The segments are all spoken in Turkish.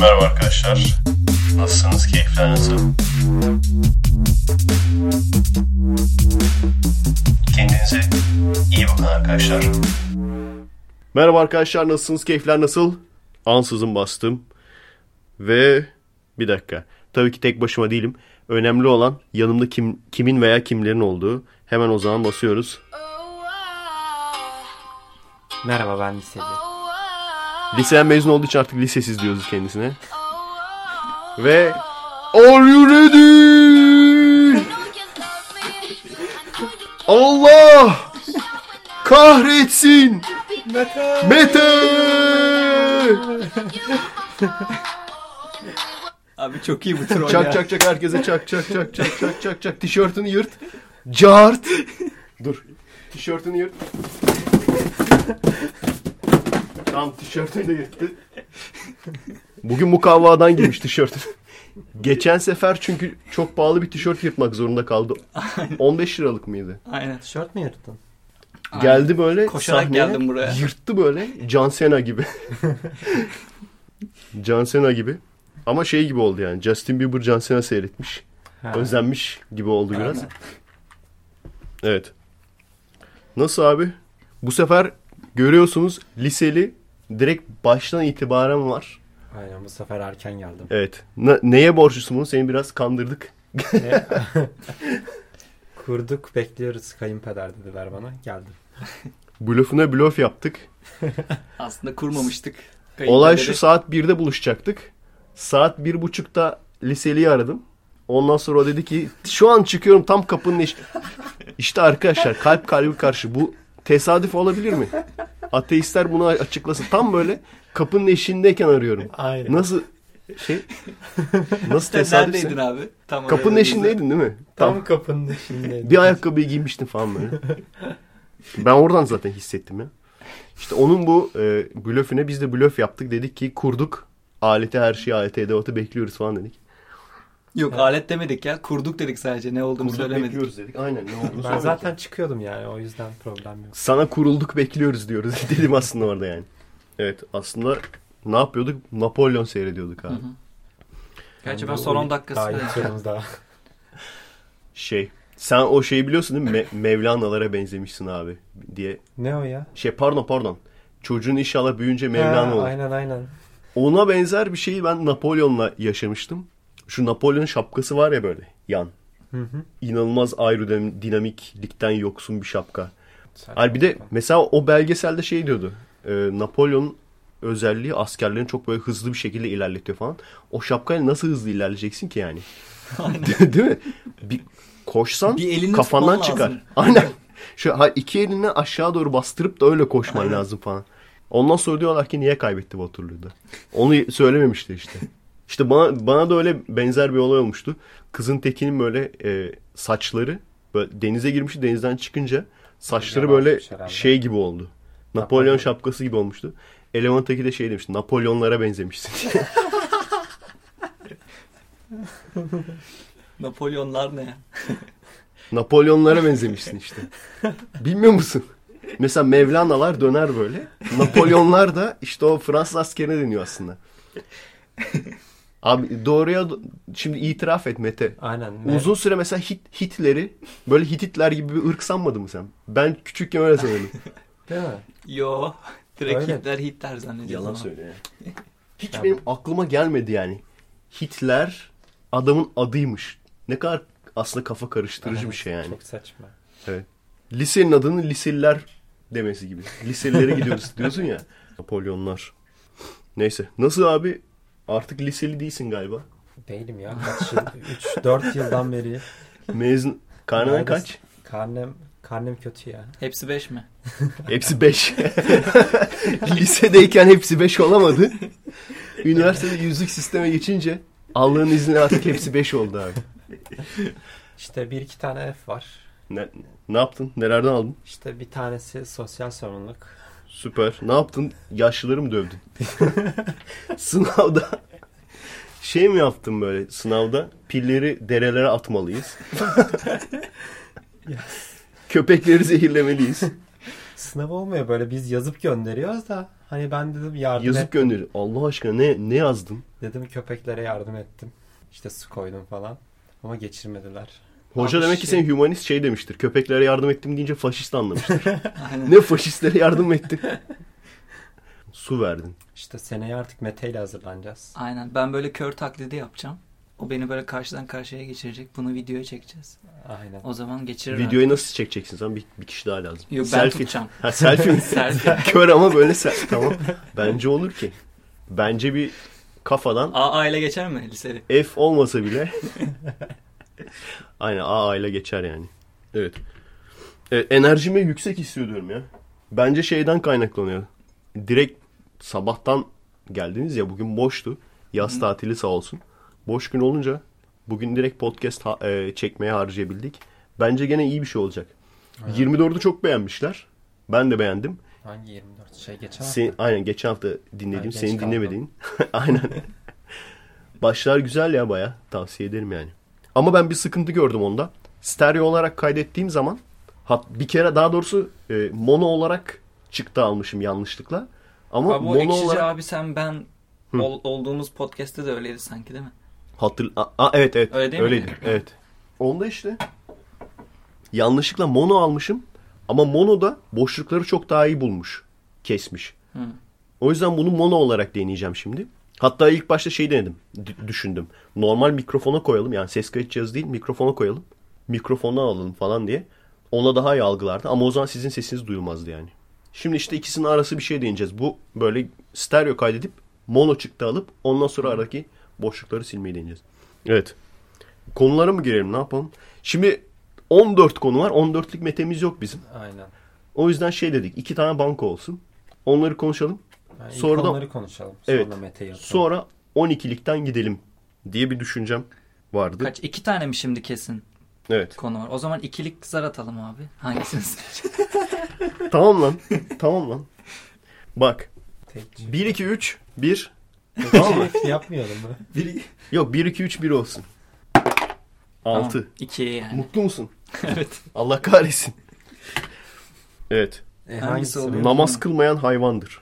Merhaba arkadaşlar. Nasılsınız? Keyifler nasıl? Kendinize iyi bakın arkadaşlar. Merhaba arkadaşlar nasılsınız? Keyifler nasıl? Ansızın bastım. Ve bir dakika. Tabii ki tek başıma değilim. Önemli olan yanımda kim, kimin veya kimlerin olduğu. Hemen o zaman basıyoruz. Merhaba ben liseli. Liseden mezun olduğu için artık lisesiz diyoruz kendisine. Ve Are you ready? Allah! Kahretsin! Mete! Abi çok iyi bu troll Çak ya. çak çak herkese çak çak çak çak çak çak çak tişörtünü yırt. Cart. Dur. Tişörtünü yırt. Tamam tişörtünü de yırttı. Bugün mukavvadan giymiş tişörtünü. Geçen sefer çünkü çok pahalı bir tişört yırtmak zorunda kaldı. 15 liralık mıydı? Aynen. Tişört mü yırttın? Geldi böyle Koşarak sahneye, geldim buraya. Yırttı böyle John Cena gibi. John Cena gibi. Ama şey gibi oldu yani. Justin Bieber John Cena seyretmiş. Ha. Özenmiş gibi oldu biraz. Aynen. Evet. Nasıl abi? Bu sefer görüyorsunuz liseli direkt baştan itibaren var. Aynen bu sefer erken geldim. Evet. Ne- neye borçlusun bunu? Seni biraz kandırdık. Kurduk bekliyoruz kayınpeder dediler bana. Geldim. Blöfüne blöf yaptık. Aslında kurmamıştık. Olay şu saat 1'de buluşacaktık. Saat 1.30'da liseliyi aradım. Ondan sonra o dedi ki şu an çıkıyorum tam kapının eş... İşte arkadaşlar kalp kalbi karşı bu tesadüf olabilir mi? Ateistler bunu açıklasın. Tam böyle kapının eşiğindeyken arıyorum. Aynen. Nasıl şey? Nasıl Sen tesadüfse? neredeydin abi? Tam Kapının oraya eşiğindeydin değil mi? Tam Tam. kapının dışındaydım. Bir ayakkabıyı giymiştin falan böyle. Ben oradan zaten hissettim ya. İşte onun bu e, blöfüne biz de blöf yaptık. Dedik ki kurduk. Aleti her şeyi aleti edevatı bekliyoruz falan dedik. Yok alet demedik ya. Kurduk dedik sadece. Ne olduğunu Kurduk söylemedik. bekliyoruz dedik. Aynen ne olduğunu Ben zaten çıkıyordum yani o yüzden problem yok. Sana kurulduk bekliyoruz diyoruz. Dedim aslında orada yani. Evet aslında ne yapıyorduk? Napolyon seyrediyorduk abi. Hı hı. Gerçi ben Yani son o- 10 dakikası. Daha. Şey sen o şeyi biliyorsun değil mi? Me- Mevlana'lara benzemişsin abi diye. Ne o ya? Şey pardon pardon. Çocuğun inşallah büyüyünce Mevlana Ha, olur. Aynen aynen. Ona benzer bir şeyi ben Napolyon'la yaşamıştım. Şu Napolyon şapkası var ya böyle yan. Hı hı. İnanılmaz aerodinamiklikten yoksun bir şapka. Hayır bir de mesela o belgeselde şey diyordu. E, Napolyon özelliği askerlerini çok böyle hızlı bir şekilde ilerletiyor falan. O şapkayla nasıl hızlı ilerleyeceksin ki yani? Değil mi? Bir koşsan Bir kafandan çıkar. lazım. Aynen. Şu ha, iki elini aşağı doğru bastırıp da öyle koşman Aynen. lazım falan. Ondan sonra diyorlar ki niye kaybetti Waterloo'da? Onu söylememişti işte. İşte bana bana da öyle benzer bir olay olmuştu. Kızın tekinin böyle e, saçları böyle denize girmiş denizden çıkınca saçları böyle Yabancıymış herhalde. şey gibi oldu. Napolyon Napolyon. şapkası gibi olmuştu. Eleman teki de şey demişti. Napolyonlara benzemişsin. diye. Napolyonlar ne? Napolyonlara benzemişsin işte. Bilmiyor musun? Mesela Mevlana'lar döner böyle. Napolyonlar da işte o Fransız askerine deniyor aslında. Abi doğruya şimdi itiraf et Mete. Aynen. Me- Uzun süre mesela Hit, Hitler'i böyle Hititler gibi bir ırk sanmadın mı sen? Ben küçükken öyle sanıyordum. Değil mi? Yo. Direkt Öyle. Hitler Hitler zannediyorum. Yalan söyle ya. Hiç benim aklıma gelmedi yani. Hitler adamın adıymış. Ne kadar aslında kafa karıştırıcı bir Evet, şey yani. Çok saçma. Evet. Lisenin adını liseliler demesi gibi. Liselilere gidiyoruz diyorsun ya. Napolyonlar. Neyse. Nasıl abi? Artık liseli değilsin galiba. Değilim ya. Kaç yıl? 3-4 yıldan beri. Mezun. Karnen kaç? Karnem, karnem kötü ya. Hepsi 5 mi? Hepsi 5. Lisedeyken hepsi 5 olamadı. Üniversitede yüzlük sisteme geçince Allah'ın izniyle artık hepsi 5 oldu abi. İşte bir iki tane F var. Ne, ne yaptın? Nelerden aldın? İşte bir tanesi sosyal sorumluluk. Süper. Ne yaptın? Yaşlıları mı dövdün? Sınavda şey mi yaptın böyle sınavda? Pilleri derelere atmalıyız. Köpekleri zehirlemeliyiz. Sınav olmuyor böyle biz yazıp gönderiyoruz da Hani ben dedim yardım Yazık ettim. gönderi. Allah aşkına ne ne yazdın? Dedim köpeklere yardım ettim. İşte su koydum falan. Ama geçirmediler. Hoca Abi demek ki şey- sen humanist şey demiştir. Köpeklere yardım ettim deyince faşist anlamıştır. Ne faşistlere yardım ettin? Su verdin. İşte seneye artık Mete ile hazırlanacağız. Aynen. Ben böyle kör taklidi yapacağım. O beni böyle karşıdan karşıya geçirecek. Bunu videoya çekeceğiz. Aynen. O zaman geçirir. Videoyu nasıl çekeceksin sen? Bir, bir kişi daha lazım. Yok ben tutacağım. Ha selfie mi? Selfie. Kör ama böyle selfie. Tamam. Bence olur ki. Bence bir kafadan AA ile geçer mi liseli? F olmasa bile aynen A ile geçer yani. Evet. evet. Enerjimi yüksek hissediyorum ya. Bence şeyden kaynaklanıyor. Direkt sabahtan geldiniz ya bugün boştu. Yaz Hı. tatili sağ olsun. Boş gün olunca bugün direkt podcast ha- e, çekmeye harcayabildik. Bence gene iyi bir şey olacak. Aynen. 24'ü çok beğenmişler. Ben de beğendim. Hangi 24? Şey geçen Sen, hafta. aynen geçen hafta Ha, dinlediğim, geç senin dinlemediğin. aynen. Başlar güzel ya baya. Tavsiye ederim yani. Ama ben bir sıkıntı gördüm onda. Stereo olarak kaydettiğim zaman hat, bir kere daha doğrusu e, mono olarak çıktı almışım yanlışlıkla. Ama Abi mono olarak abi sen ben Hı. ol- olduğumuz podcast'te de öyleydi sanki değil mi? hatır a, a, evet evet Öyle değil mi? öyleydi. Evet. Onda işte yanlışlıkla mono almışım ama monoda boşlukları çok daha iyi bulmuş. Kesmiş. Hı. O yüzden bunu mono olarak deneyeceğim şimdi. Hatta ilk başta şey denedim. düşündüm. Normal mikrofona koyalım. Yani ses kayıt cihazı değil mikrofona koyalım. Mikrofona alalım falan diye. Ona daha iyi algılardı. Ama o zaman sizin sesiniz duyulmazdı yani. Şimdi işte ikisinin arası bir şey deneyeceğiz. Bu böyle stereo kaydedip mono çıktı alıp ondan sonra aradaki boşlukları silmeyi deneyeceğiz. Evet. Konulara mı girelim ne yapalım? Şimdi 14 konu var. 14'lük metemiz yok bizim. Aynen. O yüzden şey dedik. iki tane banko olsun. Onları konuşalım. Yani Sonra da- onları konuşalım. Sonra Evet. Mete'yi atalım. Sonra 12'likten gidelim diye bir düşüncem vardı. Kaç? iki tane mi şimdi kesin Evet. konu var? O zaman ikilik zar atalım abi. Hangisini seçeceksin? tamam lan. tamam lan. Bak. Tek 1 2 3 1 Tamam mı? Yapmayalım mı? Biri... Yok 1 2 3 1 olsun. 6. Tamam, ikiye yani. Mutlu musun? evet. Allah kahretsin. Evet. E, Hangisi oluyor? Namaz kılmayan hayvandır.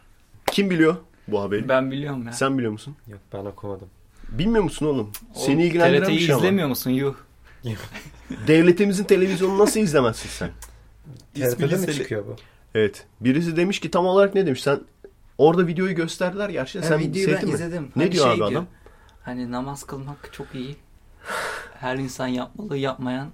Kim biliyor bu haberi? Ben biliyorum ya. Sen biliyor musun? Yok ben okumadım. Bilmiyor musun oğlum? Seni ilgilendiren bir TRT'yi şey ama. izlemiyor musun? Yuh. Devletimizin televizyonunu nasıl izlemezsin sen? TRT'de mi çıkıyor bu? Evet. Birisi demiş ki tam olarak ne demiş? Sen orada videoyu gösterdiler Ha, Sen videoyu ben seyrettin mi? izledim. Ne Hani diyor şey abi adam? Hani namaz kılmak çok iyi. Her insan yapmalı, yapmayan.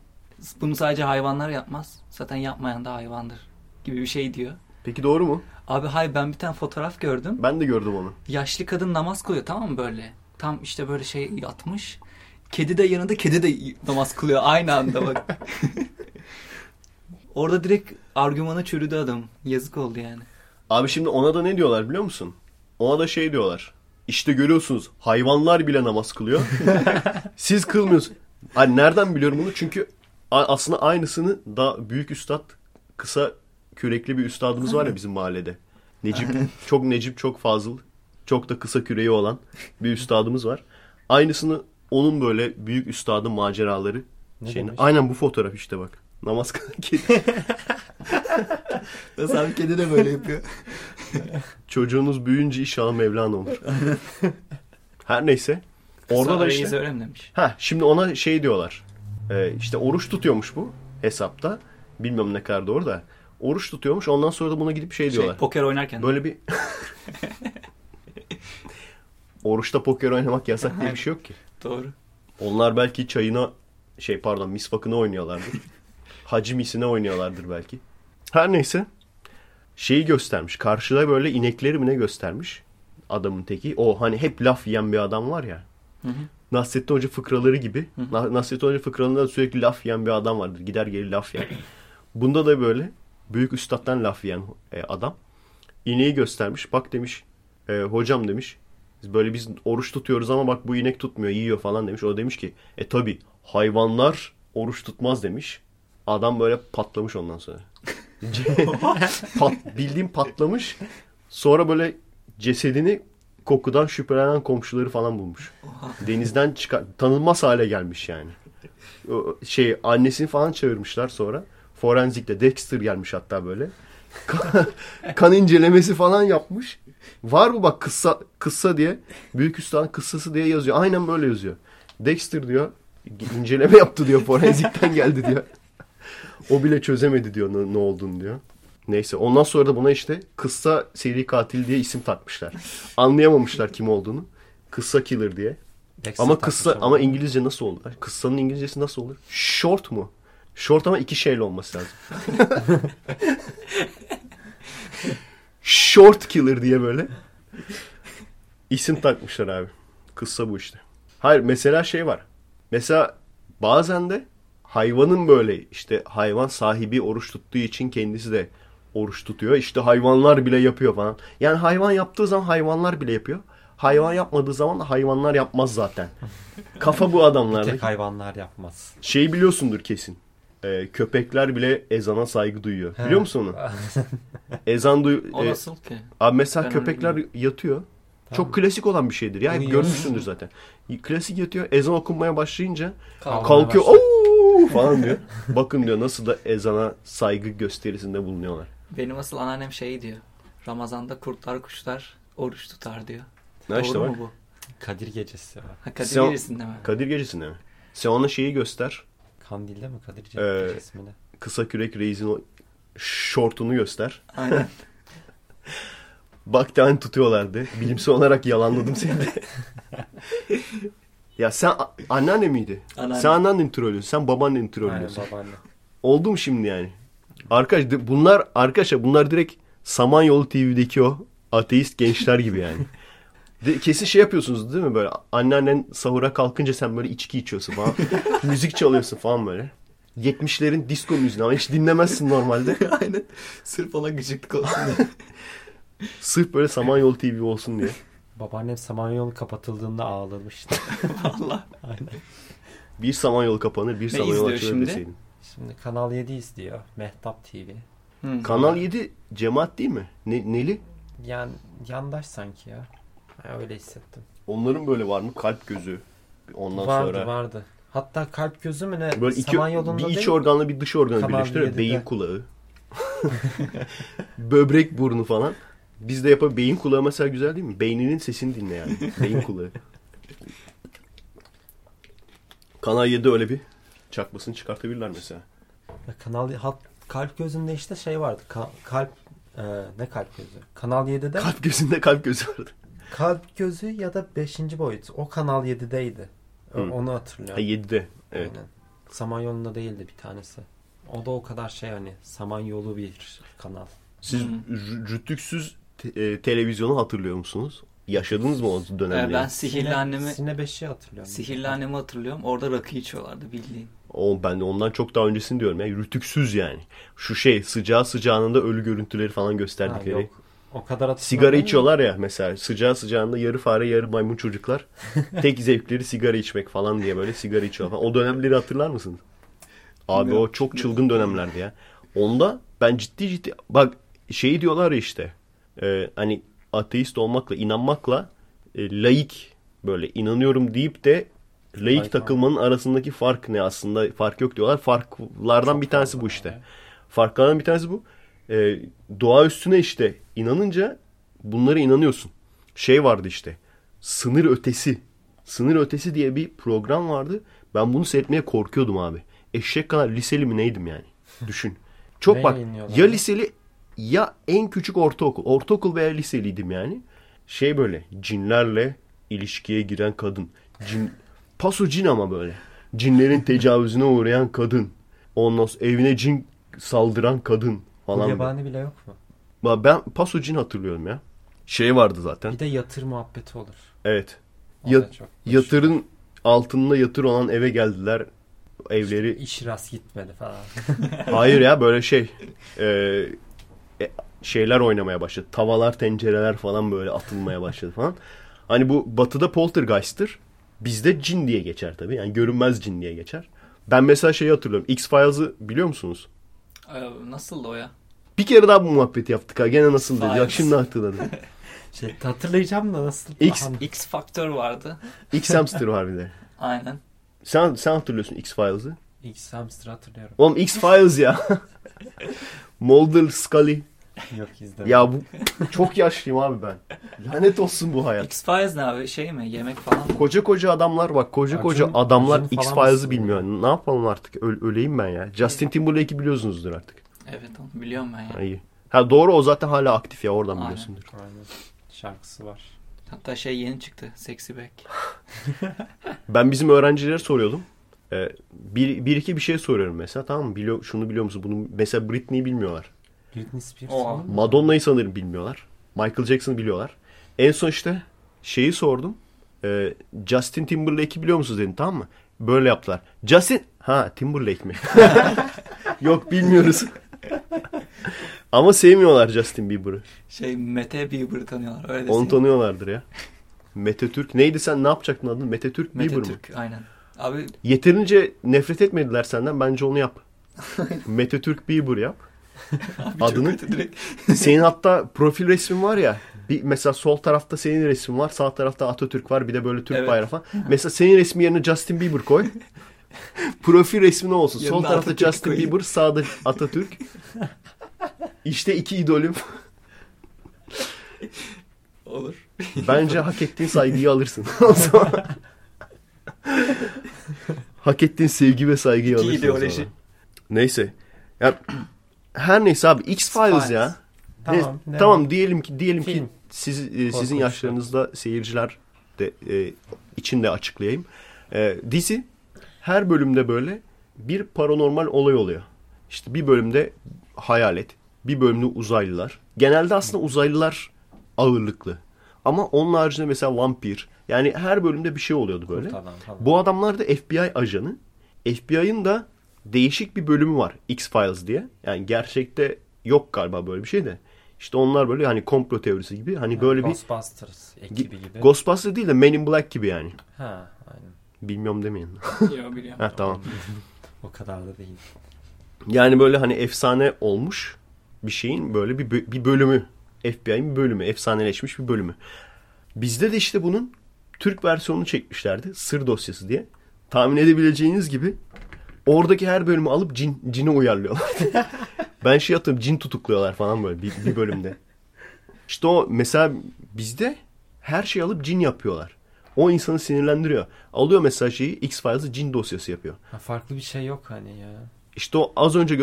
Bunu sadece hayvanlar yapmaz. Zaten yapmayan da hayvandır. Gibi bir şey diyor. Peki doğru mu? Abi hay ben bir tane fotoğraf gördüm. Ben de gördüm onu. Yaşlı kadın namaz kılıyor tamam mı böyle? Tam işte böyle şey yatmış. Kedi de yanında kedi de namaz kılıyor aynı anda bak. Orada direkt argümanı çürüdü adam. Yazık oldu yani. Abi şimdi ona da ne diyorlar biliyor musun? Ona da şey diyorlar. İşte görüyorsunuz hayvanlar bile namaz kılıyor. Siz kılmıyorsunuz. Hani nereden biliyorum bunu? Çünkü aslında aynısını da büyük üstad kısa kürekli bir üstadımız var ya bizim mahallede. Necip çok Necip çok fazıl çok da kısa küreği olan bir üstadımız var. Aynısını onun böyle büyük üstadın maceraları Ne şeyini. demiş? Aynen bu fotoğraf işte bak. Namaz kılan kedi. Nasıl abi kedi de böyle yapıyor. Çocuğunuz büyüyünce inşallah Mevlana olur. Her neyse. Orada da işte. öyle mi demiş? Ha şimdi ona şey diyorlar. Ee, işte oruç tutuyormuş bu hesapta. Bilmiyorum ne kadar doğru da. Oruç tutuyormuş. Ondan sonra da buna gidip şey Şey, diyorlar. poker oynarken. Böyle bir Oruçta poker oynamak yasak diye bir şey yok ki. Doğru. Onlar belki çayına şey pardon misvakına oynuyorlardır. Hacı misine oynuyorlardır belki. Her neyse. Şeyi göstermiş. Karşıda böyle inekleri mi ne göstermiş. Adamın teki. O hani hep laf yiyen bir adam var ya. Hı hı. Nasrettin Hoca fıkraları gibi. Na- Nasrettin Hoca fıkralarında sürekli laf yiyen bir adam vardır. Gider gelir laf yer. Bunda da böyle büyük üstattan laf yiyen e, adam. İneği göstermiş. Bak demiş e, hocam demiş. Biz böyle biz oruç tutuyoruz ama bak bu inek tutmuyor yiyor falan demiş. O demiş ki e tabi hayvanlar oruç tutmaz demiş. Adam böyle patlamış ondan sonra. Pat, bildiğim patlamış. Sonra böyle cesedini kokudan şüphelenen komşuları falan bulmuş. Denizden çıkar tanınmaz hale gelmiş yani. Şey annesini falan çağırmışlar sonra. Forenzikte Dexter gelmiş hatta böyle. Kan, kan incelemesi falan yapmış. Var mı bak kıssa kıssa diye büyük üstadın kıssası diye yazıyor. Aynen böyle yazıyor. Dexter diyor inceleme yaptı diyor forenzikten geldi diyor. O bile çözemedi diyor ne, ne olduğunu diyor. Neyse ondan sonra da buna işte kıssa seri katil diye isim takmışlar. Anlayamamışlar kim olduğunu. Kıssa killer diye. Dexter Ama kıssa ama. İngilizce nasıl olur? Kıssanın İngilizcesi nasıl olur? Short mu? Short ama iki şeyle olması lazım. Short killer diye böyle. isim takmışlar abi. Kıssa bu işte. Hayır mesela şey var. Mesela bazen de hayvanın böyle işte hayvan sahibi oruç tuttuğu için kendisi de oruç tutuyor. İşte hayvanlar bile yapıyor falan. Yani hayvan yaptığı zaman hayvanlar bile yapıyor. Hayvan yapmadığı zaman da hayvanlar yapmaz zaten. Kafa bu Bir adamlarda. tek hayvanlar yapmaz. Şeyi biliyorsundur kesin. Ee, köpekler bile ezana saygı duyuyor. He. Biliyor musun onu? Ezan duy... O e, nasıl ki? Abi mesela Ben onu köpekler yatıyor. Tamam. Çok klasik olan bir şeydir. Yani Uyuyor. görmüşsündür zaten. Klasik yatıyor. Ezan okunmaya başlayınca Kalkmaya kalkıyor. başlıyor. Oo falan diyor. Bakın diyor nasıl da ezana saygı gösterisinde bulunuyorlar. Benim asıl anneannem şey diyor. Ramazan'da kurtlar kuşlar oruç tutar diyor. Ne işte Doğru bak. mu bu? Kadir gecesi var. Ha, Kadir Sen- Gecesi'nde mi? Kadir gecesinde mi? Sen ona şeyi göster. Kandil'de mi Kadir Ee, gecesi mi ne? Kısa kürek reisin o şortunu göster. Aynen. Bak tane tutuyorlardı. Bilimsel olarak yalanladım seni de. ya sen anneanne miydi? Anneanne. Sen anneannen trollüyorsun. Sen babaannen Aynen trollüyorsun. babaanne. Oldu mu şimdi yani? Arkadaş bunlar arkadaşlar bunlar direkt Samanyolu TV'deki o ateist gençler gibi yani. De, kesin şey yapıyorsunuz değil mi böyle anneannen sahura kalkınca sen böyle içki içiyorsun falan. müzik çalıyorsun falan böyle. 70'lerin disco müziğini ama hiç dinlemezsin normalde. Aynen. Sırf ona gıcıklık olsun diye. Sırf böyle Samanyolu TV olsun diye. Babaannem Samanyolu kapatıldığında ağlamıştı. Valla. Aynen. Bir Samanyolu kapanır, bir Ne Samanyolu açılır şimdi? deseydin. Şimdi Kanal 7 izliyor. Mehtap TV. Hı. Kanal 7 cemaat değil mi? Ne, neli? Yani yandaş sanki ya. Öyle hissettim. Onların böyle var mı? Kalp gözü. Ondan vardı sonra vardı. Hatta kalp gözü mü ne? böyle iki, bir iç organla bir dış organı birleştiriyor. 7'de. Beyin kulağı. Böbrek burnu falan. Biz de yapalım. Beyin kulağı mesela güzel değil mi? Beyninin sesini dinle yani. Beyin kulağı. Kanal 7'de öyle bir çakmasını çıkartabilirler mesela. Ya Kanal hat, kalp gözünde işte şey vardı. Ka- kalp e, ne kalp gözü? Kanal 7'de Kalp gözünde kalp gözü vardı. Kalp gözü ya da 5. boyut. O Kanal 7'deydi. O- Hı. Onu Ha hatırlıyorum. 7'de. Evet. Aynen. Samanyolu'nda değildi bir tanesi. O da o kadar şey hani Samanyolu bir kanal. Siz rütüksüz te- e, televizyonu hatırlıyor musunuz? Yaşadınız mı o dönemleri? Ben sihirli annemi Sine 5'i hatırlıyorum. sihirli annemi hatırlıyorum. Orada rakı içiyorlardı bildiğin. O ben de ondan çok daha öncesini diyorum ya. Rütüksüz yani. Şu şey sıcağı sıcağında ölü görüntüleri falan Ha, gösterdikleri. yok. O kadar hatırlamıyorum. Sigara içiyorlar ya mesela sıcağı sıcağında yarı fare yarı maymun çocuklar. Tek zevkleri sigara içmek falan diye böyle sigara içiyorlar falan. O dönemleri hatırlar mısın? Abi Bilmiyorum. o çok çılgın dönemlerdi ya. Onda ben ciddi ciddi bak şeyi diyorlar ya işte e, hani ateist olmakla inanmakla e, laik böyle inanıyorum deyip de laik takılmanın arasındaki fark ne aslında fark yok diyorlar. Farklardan Çok bir tanesi bu işte. Farklardan bir tanesi bu. Ee, doğa üstüne işte inanınca bunlara inanıyorsun. Şey vardı işte. Sınır ötesi. Sınır ötesi diye bir program vardı. Ben bunu seyretmeye korkuyordum abi. Eşek kadar liseli mi neydim yani. Düşün. Çok bak ya liseli ya en küçük ortaokul. Ortaokul veya liseliydim yani. Şey böyle cinlerle ilişkiye giren kadın. Cin, paso cin ama böyle. Cinlerin tecavüzüne uğrayan kadın. Ondan sonra evine cin saldıran kadın falan. Yabani bile yok mu? Ben paso cin hatırlıyorum ya. Şey vardı zaten. Bir de yatır muhabbeti olur. Evet. O Ya-. Yatırın altında yatır olan eve geldiler. Evleri İş rast gitmedi falan. Hayır ya böyle şey e, e, şeyler oynamaya başladı. Tavalar, tencereler falan böyle atılmaya başladı falan. Hani bu batıda poltergeist'tir. Bizde cin diye geçer tabii. Yani görünmez cin diye geçer. Ben mesela şeyi hatırlıyorum. X-Files'ı biliyor musunuz? Ee, nasıldı o ya? Bir kere daha bu muhabbeti yaptık ha. Gene nasıl dedi. Bak Files. şimdi hatırladım. Şey, hatırlayacağım da nasıl? X- X Factor vardı. X-Hamster var bir de. Aynen. Sen, sen hatırlıyorsun X-Files'ı. X hamster hatırlıyorum. Oğlum X-Files ya. Mulder, Scully. Yok izlemedim. Ya bu çok yaşlıyım abi ben. Lanet olsun bu hayat. X-Files ne abi? Şey mi? Yemek falan mı? Koca koca adamlar bak koca Acun- koca adamlar X-Files'ı bilmiyor. Ne yapalım artık? Öl- öleyim ben ya. Justin Timberlake'i biliyorsunuzdur artık. Evet onu biliyorum ben ya. Ha, iyi. Ha doğru o zaten hala aktif ya oradan Aynen. biliyorsundur. Aynen. Şarkısı var. Hatta şey yeni çıktı. Sexy Back. Ben bizim öğrencilere soruyordum. Ee, bir, bir iki bir şey soruyorum mesela tamam mı? Biliyor, şunu biliyor musun? Bunu mesela Britney'i bilmiyorlar. Britney Spears. Oha. Madonna'yı sanırım bilmiyorlar. Michael Jackson'ı biliyorlar. En son işte şeyi sordum. Ee, Justin Timberlake'i biliyor musunuz dedim tamam mı? Böyle yaptılar. Justin ha Timberlake mi? Yok bilmiyoruz. Ama sevmiyorlar Justin Bieber'ı. Şey Mete Bieber'ı tanıyorlar. Öyle Onu tanıyorlardır ya. Mete Türk. Neydi sen ne yapacaktın adını? Mete Türk Mete Bieber mı? Türk aynen. Abi Yeterince nefret etmediler senden. Bence onu yap. Mete Türk Bieber yap. Abi Adını- direkt. Senin hatta profil resmin var ya. Bir, mesela sol tarafta senin resmin var. Sağ tarafta Atatürk var. Bir de böyle Türk Evet. bayrağı falan. Mesela senin resmi yerine Justin Bieber koy. profil resmi ne olsun? Sol Yanına tarafta Atatürk Justin koyayım. Bieber. Sağda Atatürk. İşte iki idolüm. Olur. Bence hak ettiğin saygıyı alırsın. O zaman- hak ettiğin sevgi ve saygıyı İki alırsın. ideoloji. Neyse. Ya, her neyse abi X-Files ya. Tamam. Ne- ne tamam diyelim ki diyelim ki Film. siz e, sizin yaşlarınızda seyirciler de e, için de açıklayayım. E, dizi her bölümde böyle bir paranormal olay oluyor. İşte bir bölümde hayalet, bir bölümde uzaylılar. Genelde aslında uzaylılar ağırlıklı. Ama onun haricinde mesela vampir. Yani her bölümde bir şey oluyordu böyle. Adam falan. Bu adamlar da FBI ajanı. FBI'ın da değişik bir bölümü var. X-Files diye. Yani gerçekte yok galiba böyle bir şey de. İşte onlar böyle hani komplo teorisi gibi. Hani böyle bir Ghostbusters ekibi gibi. Ghostbusters değil de Men in Black gibi yani. ha. Bilmiyorum demeyin. Yok biliyorum. Heh, tamam. O kadar da değil. Yani böyle hani efsane olmuş bir şeyin böyle bir, bö- bir bölümü. FBI'nin bir bölümü. Efsaneleşmiş bir bölümü. Bizde de işte bunun Türk versiyonunu çekmişlerdi. Sır dosyası diye. Tahmin edebileceğiniz gibi oradaki her bölümü alıp cin, cine uyarlıyorlar. ben şey atıyorum cin tutukluyorlar falan böyle bir, bir bölümde. İşte o mesela bizde her şeyi alıp cin yapıyorlar. O insanı sinirlendiriyor. Alıyor mesela şeyi X-Files'ı cin dosyası yapıyor. Ha, farklı bir şey yok hani ya. İşte o az önce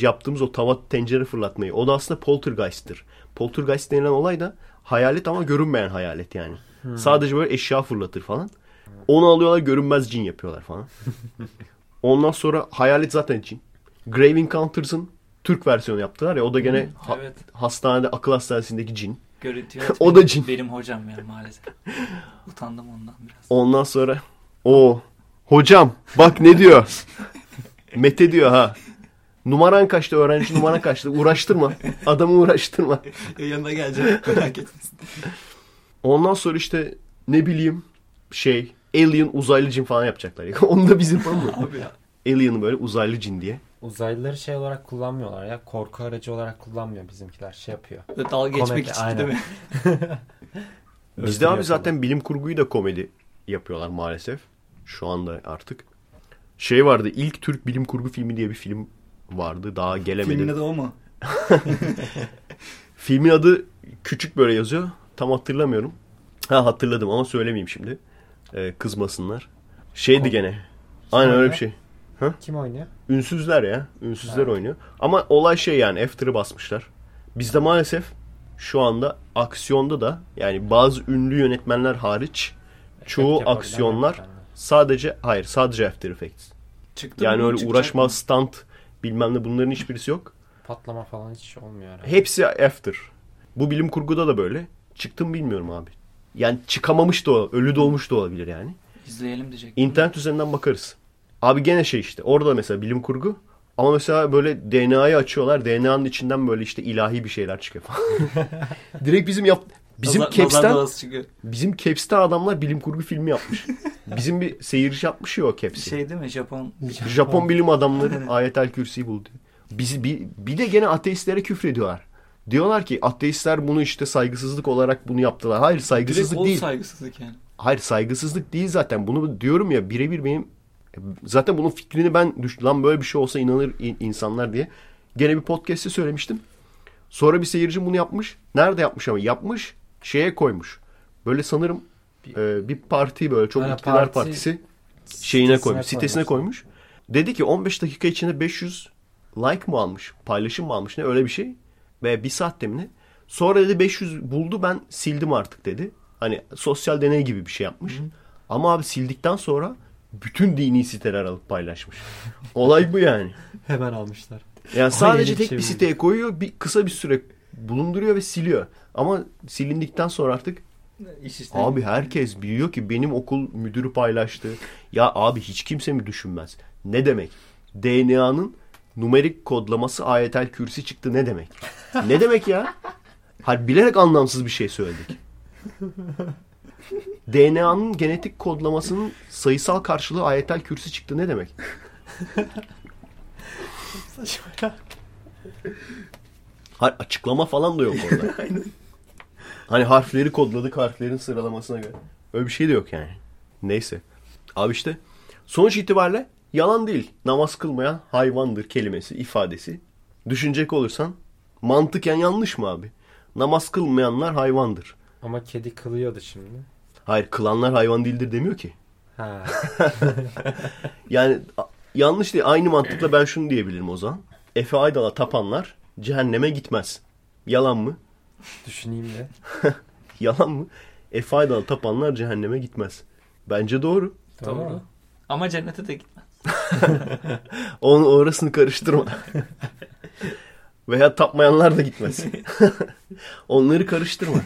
yaptığımız o tava tencere fırlatmayı. O da aslında poltergeist'tir. Poltergeist denilen olay da hayalet ama görünmeyen hayalet yani. Sadece böyle eşya fırlatır falan. Onu alıyorlar görünmez cin yapıyorlar falan. Ondan sonra hayalet zaten cin. Grave Encounters'ın Türk versiyonu yaptılar ya o da gene ha- Evet. hastanede akıl hastanesindeki cin. Görüntü O da cin. Benim hocam ya maalesef. Utandım ondan biraz. Ondan sonra o hocam bak ne diyor. Mete diyor ha. Numaran kaçtı öğrenci numaran kaçtı. Uğraştırma. Adamı uğraştırma. Yanına geleceğim merak etmesin. Ondan sonra işte ne bileyim şey Alien uzaylı cin falan yapacaklar. Onu da bizim falan mı? Abi ya. Alien'ı böyle uzaylı cin diye. Uzaylıları şey olarak kullanmıyorlar ya. Korku aracı olarak kullanmıyor bizimkiler. Şey yapıyor. Böyle dalga geçmek Komedi, için aynen. değil mi? Bizde abi zaten bilim kurguyu da komedi yapıyorlar maalesef. Şu anda artık. Şey vardı ilk Türk bilim kurgu filmi diye bir film vardı. Daha gelemedi. Filmin adı o mu? Filmin adı küçük böyle yazıyor. Tam hatırlamıyorum. Ha hatırladım ama söylemeyeyim şimdi. Ee, kızmasınlar. Şeydi Kom- gene. Aynen öyle bir şey. Falan. Kim oynuyor? Ünsüzler ya. Ünsüzler Ha. oynuyor. Ama olay şey yani After'ı basmışlar. Bizde maalesef şu anda aksiyonda da yani bazı ünlü yönetmenler hariç çoğu Efekt aksiyonlar sadece hayır sadece After Effects. Çıktı Yani mı? öyle uğraşma mı? stunt bilmem ne bunların hiçbirisi yok. Patlama falan hiç olmuyor herhalde. Hepsi after. Bu bilim kurguda da böyle. Çıktım bilmiyorum abi. Yani çıkamamış da ol- ölü de olmuş da olabilir yani. İzleyelim diyecek. İnternet üzerinden bakarız. Abi gene şey işte orada mesela bilim kurgu ama mesela böyle DNA'yı açıyorlar. DNA'nın içinden böyle işte ilahi bir şeyler çıkıyor falan. Direkt bizim yap bizim Nazar- Caps'ten bizim Caps'ten adamlar bilim kurgu filmi yapmış. bizim bir seyirci yapmış ya o Caps'i. Şey değil mi Japon? Japon bilim adamları ayetel kürsiyi buldu. Biz, bir, bir de gene ateistlere küfrediyorlar. Diyorlar ki ateistler bunu işte saygısızlık olarak bunu yaptılar. Hayır Direkt saygısızlık o değil. saygısızlık yani. Hayır saygısızlık değil zaten. Bunu diyorum ya birebir benim zaten bunun fikrini ben düş lan böyle bir şey olsa inanır in- insanlar diye. Gene bir podcast'te söylemiştim. Sonra bir seyirci bunu yapmış. Nerede yapmış ama? Yapmış şeye koymuş. Böyle sanırım e, bir parti böyle çok Ha, iktidar parti partisi şeyine koymuş. Sitesine koymuş. koymuş. Dedi ki 15 dakika içinde 500 like mı almış? Paylaşım mı almış? Ne öyle bir şey. Ve bir saat demine. Sonra dedi 500 buldu ben sildim artık dedi. Hani sosyal deney gibi bir şey yapmış. Ama abi sildikten sonra bütün dini siteler alıp paylaşmış. Olay bu yani. Hemen almışlar. Yani sadece tek şey bir siteye koyuyor, bir kısa bir süre bulunduruyor ve siliyor. Ama silindikten sonra artık İş işte. abi herkes biliyor ki benim okul müdürü paylaştı. Ya abi hiç kimse mi düşünmez? Ne demek? DNA'nın numerik kodlaması ayetel kürsi çıktı ne demek? Ne demek ya? Hayır bilerek anlamsız bir şey söyledik. DNA'nın genetik kodlamasının sayısal karşılığı ayetel kürsi çıktı ne demek? Hayır açıklama falan da yok orada. Hani harfleri kodladık harflerin sıralamasına göre. Öyle bir şey de yok yani. Neyse. Abi işte sonuç itibariyle yalan değil. Namaz kılmayan hayvandır kelimesi, ifadesi. Düşünecek olursan mantıken yanlış mı abi? Namaz kılmayanlar hayvandır. Ama kedi kılıyordu şimdi. Hayır kılanlar hayvan değildir demiyor ki. Ha. Yani yanlış değil. Aynı mantıkla ben şunu diyebilirim o zaman. Efe Aydal'a tapanlar cehenneme gitmez. Yalan mı? Düşüneyim de. Yalan mı? Efe Aydal'a tapanlar cehenneme gitmez. Bence doğru. Doğru. Doğru. Ama cennete de gitmez. Onun orasını karıştırma. Veya tapmayanlar da gitmez. Onları karıştırma.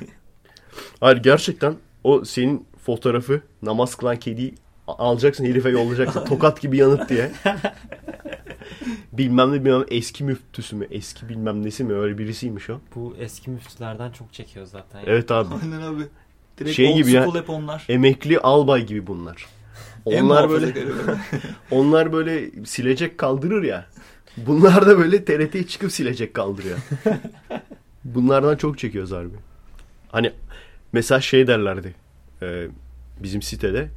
Hayır gerçekten o senin fotoğrafı namaz kılan kediyi alacaksın herife yollayacaksın. Tokat gibi yanıt diye. bilmem ne bilmem eski müftüsü mü eski bilmem nesi mi öyle birisiymiş o. Bu eski müftülerden çok çekiyor zaten. Evet abi. Aynen abi. Direkt Şey gibi ya. hep onlar. Emekli albay gibi bunlar. Onlar böyle onlar böyle silecek kaldırır ya. Bunlar da böyle TRT'ye çıkıp silecek kaldırıyor. Bunlardan çok çekiyoruz harbi. Hani mesela şey derlerdi e, bizim sitede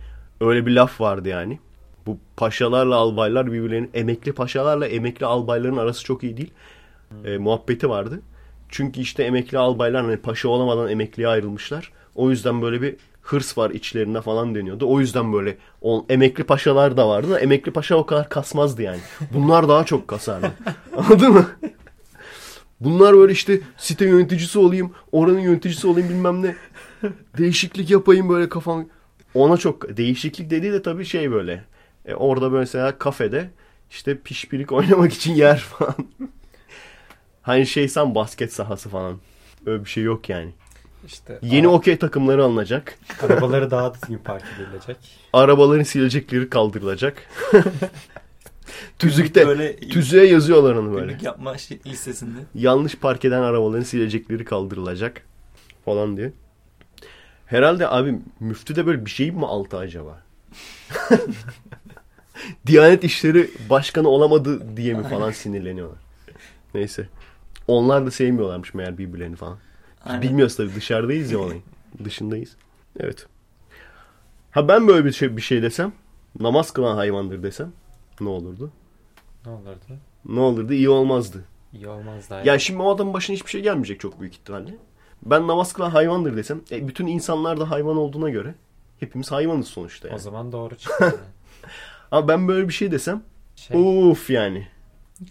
öyle bir laf vardı yani. Bu paşalarla albaylar birbirlerinin emekli paşalarla emekli albayların arası çok iyi değil. E, muhabbeti vardı. Çünkü işte emekli albaylar hani paşa olamadan emekliye ayrılmışlar. O yüzden böyle bir hırs var içlerinde falan deniyordu. O yüzden böyle o, emekli paşalar da vardı emekli paşa o kadar kasmazdı yani. Bunlar daha çok kasardı. Anladın mı? Bunlar böyle işte site yöneticisi olayım, oranın yöneticisi olayım bilmem ne. Değişiklik yapayım böyle kafam. Ona çok değişiklik dediği de tabii şey böyle. E, orada mesela kafede işte pişpirik oynamak için yer falan. hani şey sen basket sahası falan. Öyle bir şey yok yani. İşte Yeni ara- okey takımları alınacak. arabaları daha düzgün park edilecek. Arabaların silecekleri kaldırılacak. Tüzükte. Böyle Tüzüğe yazıyorlar onu böyle. yapma şey- listesinde. Yanlış park eden arabaların silecekleri kaldırılacak. Falan diye. Herhalde abi müftü de böyle bir şey mi altı acaba? Diyanet İşleri Başkanı olamadı diye mi falan sinirleniyorlar. Neyse. Onlar da sevmiyorlarmış meğer birbirlerini falan. Aynen. Bilmiyoruz tabii dışarıdayız ya olayın. Dışındayız. Evet. Ha ben böyle bir şey, bir şey desem namaz kılan hayvandır desem ne olurdu? Ne olurdu? Ne olurdu? İyi olmazdı. İyi olmaz daha. Ya şimdi o adamın başına hiçbir şey gelmeyecek çok büyük ihtimalle. Ben namaz kılan hayvandır desem e, bütün insanlar da hayvan olduğuna göre hepimiz hayvanız sonuçta O yani. zaman doğru çıkıyor. yani. Ama ben böyle bir şey desem Şey, uf yani.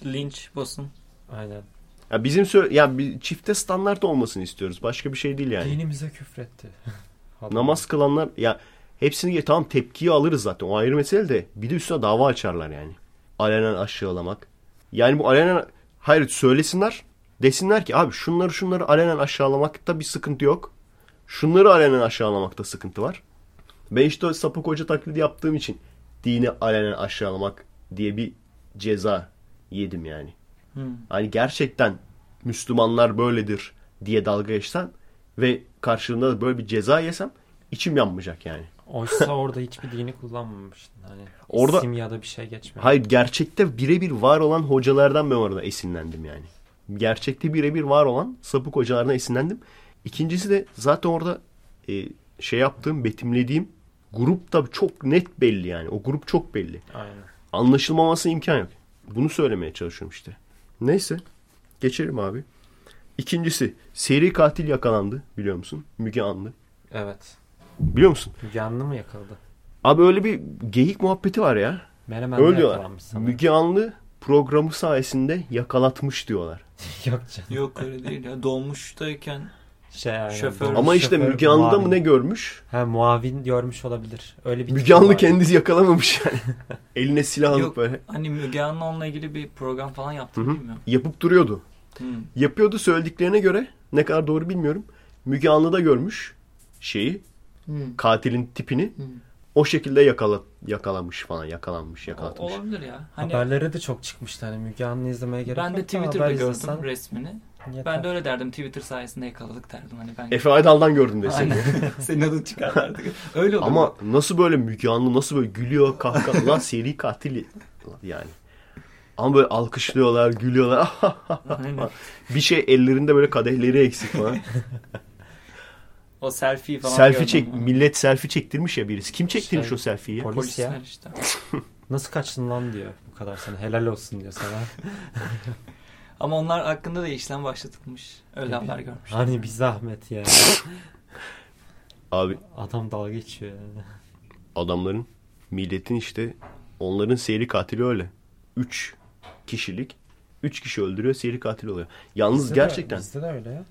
Linç basın. aynen. Ya bizim sö- ya bir çifte standart olmasını istiyoruz. Başka bir şey değil yani. Dinimize küfretti. Namaz kılanlar ya hepsini tamam tepkiyi alırız zaten. O ayrı mesele de bir de üstüne dava açarlar yani. Alenen aşağılamak. Yani bu alenen hayır söylesinler. Desinler ki abi şunları şunları alenen aşağılamakta bir sıkıntı yok. Şunları alenen aşağılamakta sıkıntı var. Ben işte sapık hoca taklidi yaptığım için dini alenen aşağılamak diye bir ceza yedim yani. Hmm. Hani gerçekten Müslümanlar böyledir diye dalga geçsen ve karşılığında da böyle bir ceza yesem içim yanmayacak yani. Oysa orada hiçbir dini kullanmamıştın. Hani Orada- isim ya da bir şey geçmiyor. Hayır gerçekte birebir var olan hocalardan ben orada esinlendim yani. Gerçekte birebir var olan sapık hocalardan esinlendim. İkincisi de zaten orada e, şey yaptığım, betimlediğim grup da çok net belli yani. O grup çok belli. Aynen. Anlaşılmaması imkan yok. Bunu söylemeye çalışıyorum işte. Neyse. Geçelim abi. İkincisi seri katil yakalandı biliyor musun? Müge Anlı. Evet. Biliyor musun? Müge Anlı mı yakaladı? Abi öyle bir geyik muhabbeti var ya. Menemen'de Öyle yakalanmış sanırım. Müge Anlı programı sayesinde yakalatmış diyorlar. Yok canım. Yok öyle değil ya. Dolmuştayken Şey, aynen, Şoför. Ama işte Şoför, Müge Anlı'da mı ne görmüş? Ha muavin görmüş olabilir. Öyle bir Müge Anlı kendisi yakalamamış yani. Eline silah alıp Yok. böyle hani Müge Anlı onunla ilgili bir program falan yaptı Hı yapıp duruyordu. Hı. Yapıyordu söylediklerine göre ne kadar doğru bilmiyorum. Müge Anlı da görmüş şeyi Hı. katilin tipini Hı. O şekilde yakala, yakalamış falan yakalanmış O- yakalatmış. Olabilir ya. Hani Haberlere de çok çıkmıştı hani Müge Anlı izlemeye gerek ben de Twitter'da gördüm izlesen resmini. yeter. Ben de öyle derdim. Twitter sayesinde yakaladık derdim. Hani ben Efe Aydal'dan gördüm desin. Aynen. Senin adın çıkar artık. Öyle olur. Ama nasıl böyle Müge Anlı nasıl böyle gülüyor kahkaha lan seri katil yani. Ama böyle alkışlıyorlar, gülüyorlar. Aynen. bir şey ellerinde böyle kadehleri eksik falan. O selfie falan selfie çek, ama. millet selfie çektirmiş ya birisi. Kim çektirmiş Şey, o selfie'yi? Polis Polisler ya. işte. Nasıl kaçtın lan diyor bu kadar sana. Helal olsun diyor sana. Ama onlar hakkında da işlem başlatılmış. Öyle haber görmüş. hani bir zahmet ya. Abi Adam dalga geçiyor yani. adamların milletin işte onların seri katili öyle. Üç kişilik. Üç kişi öldürüyor seri katil oluyor. Yalnız Bizde de- gerçekten bizde de öyle ya.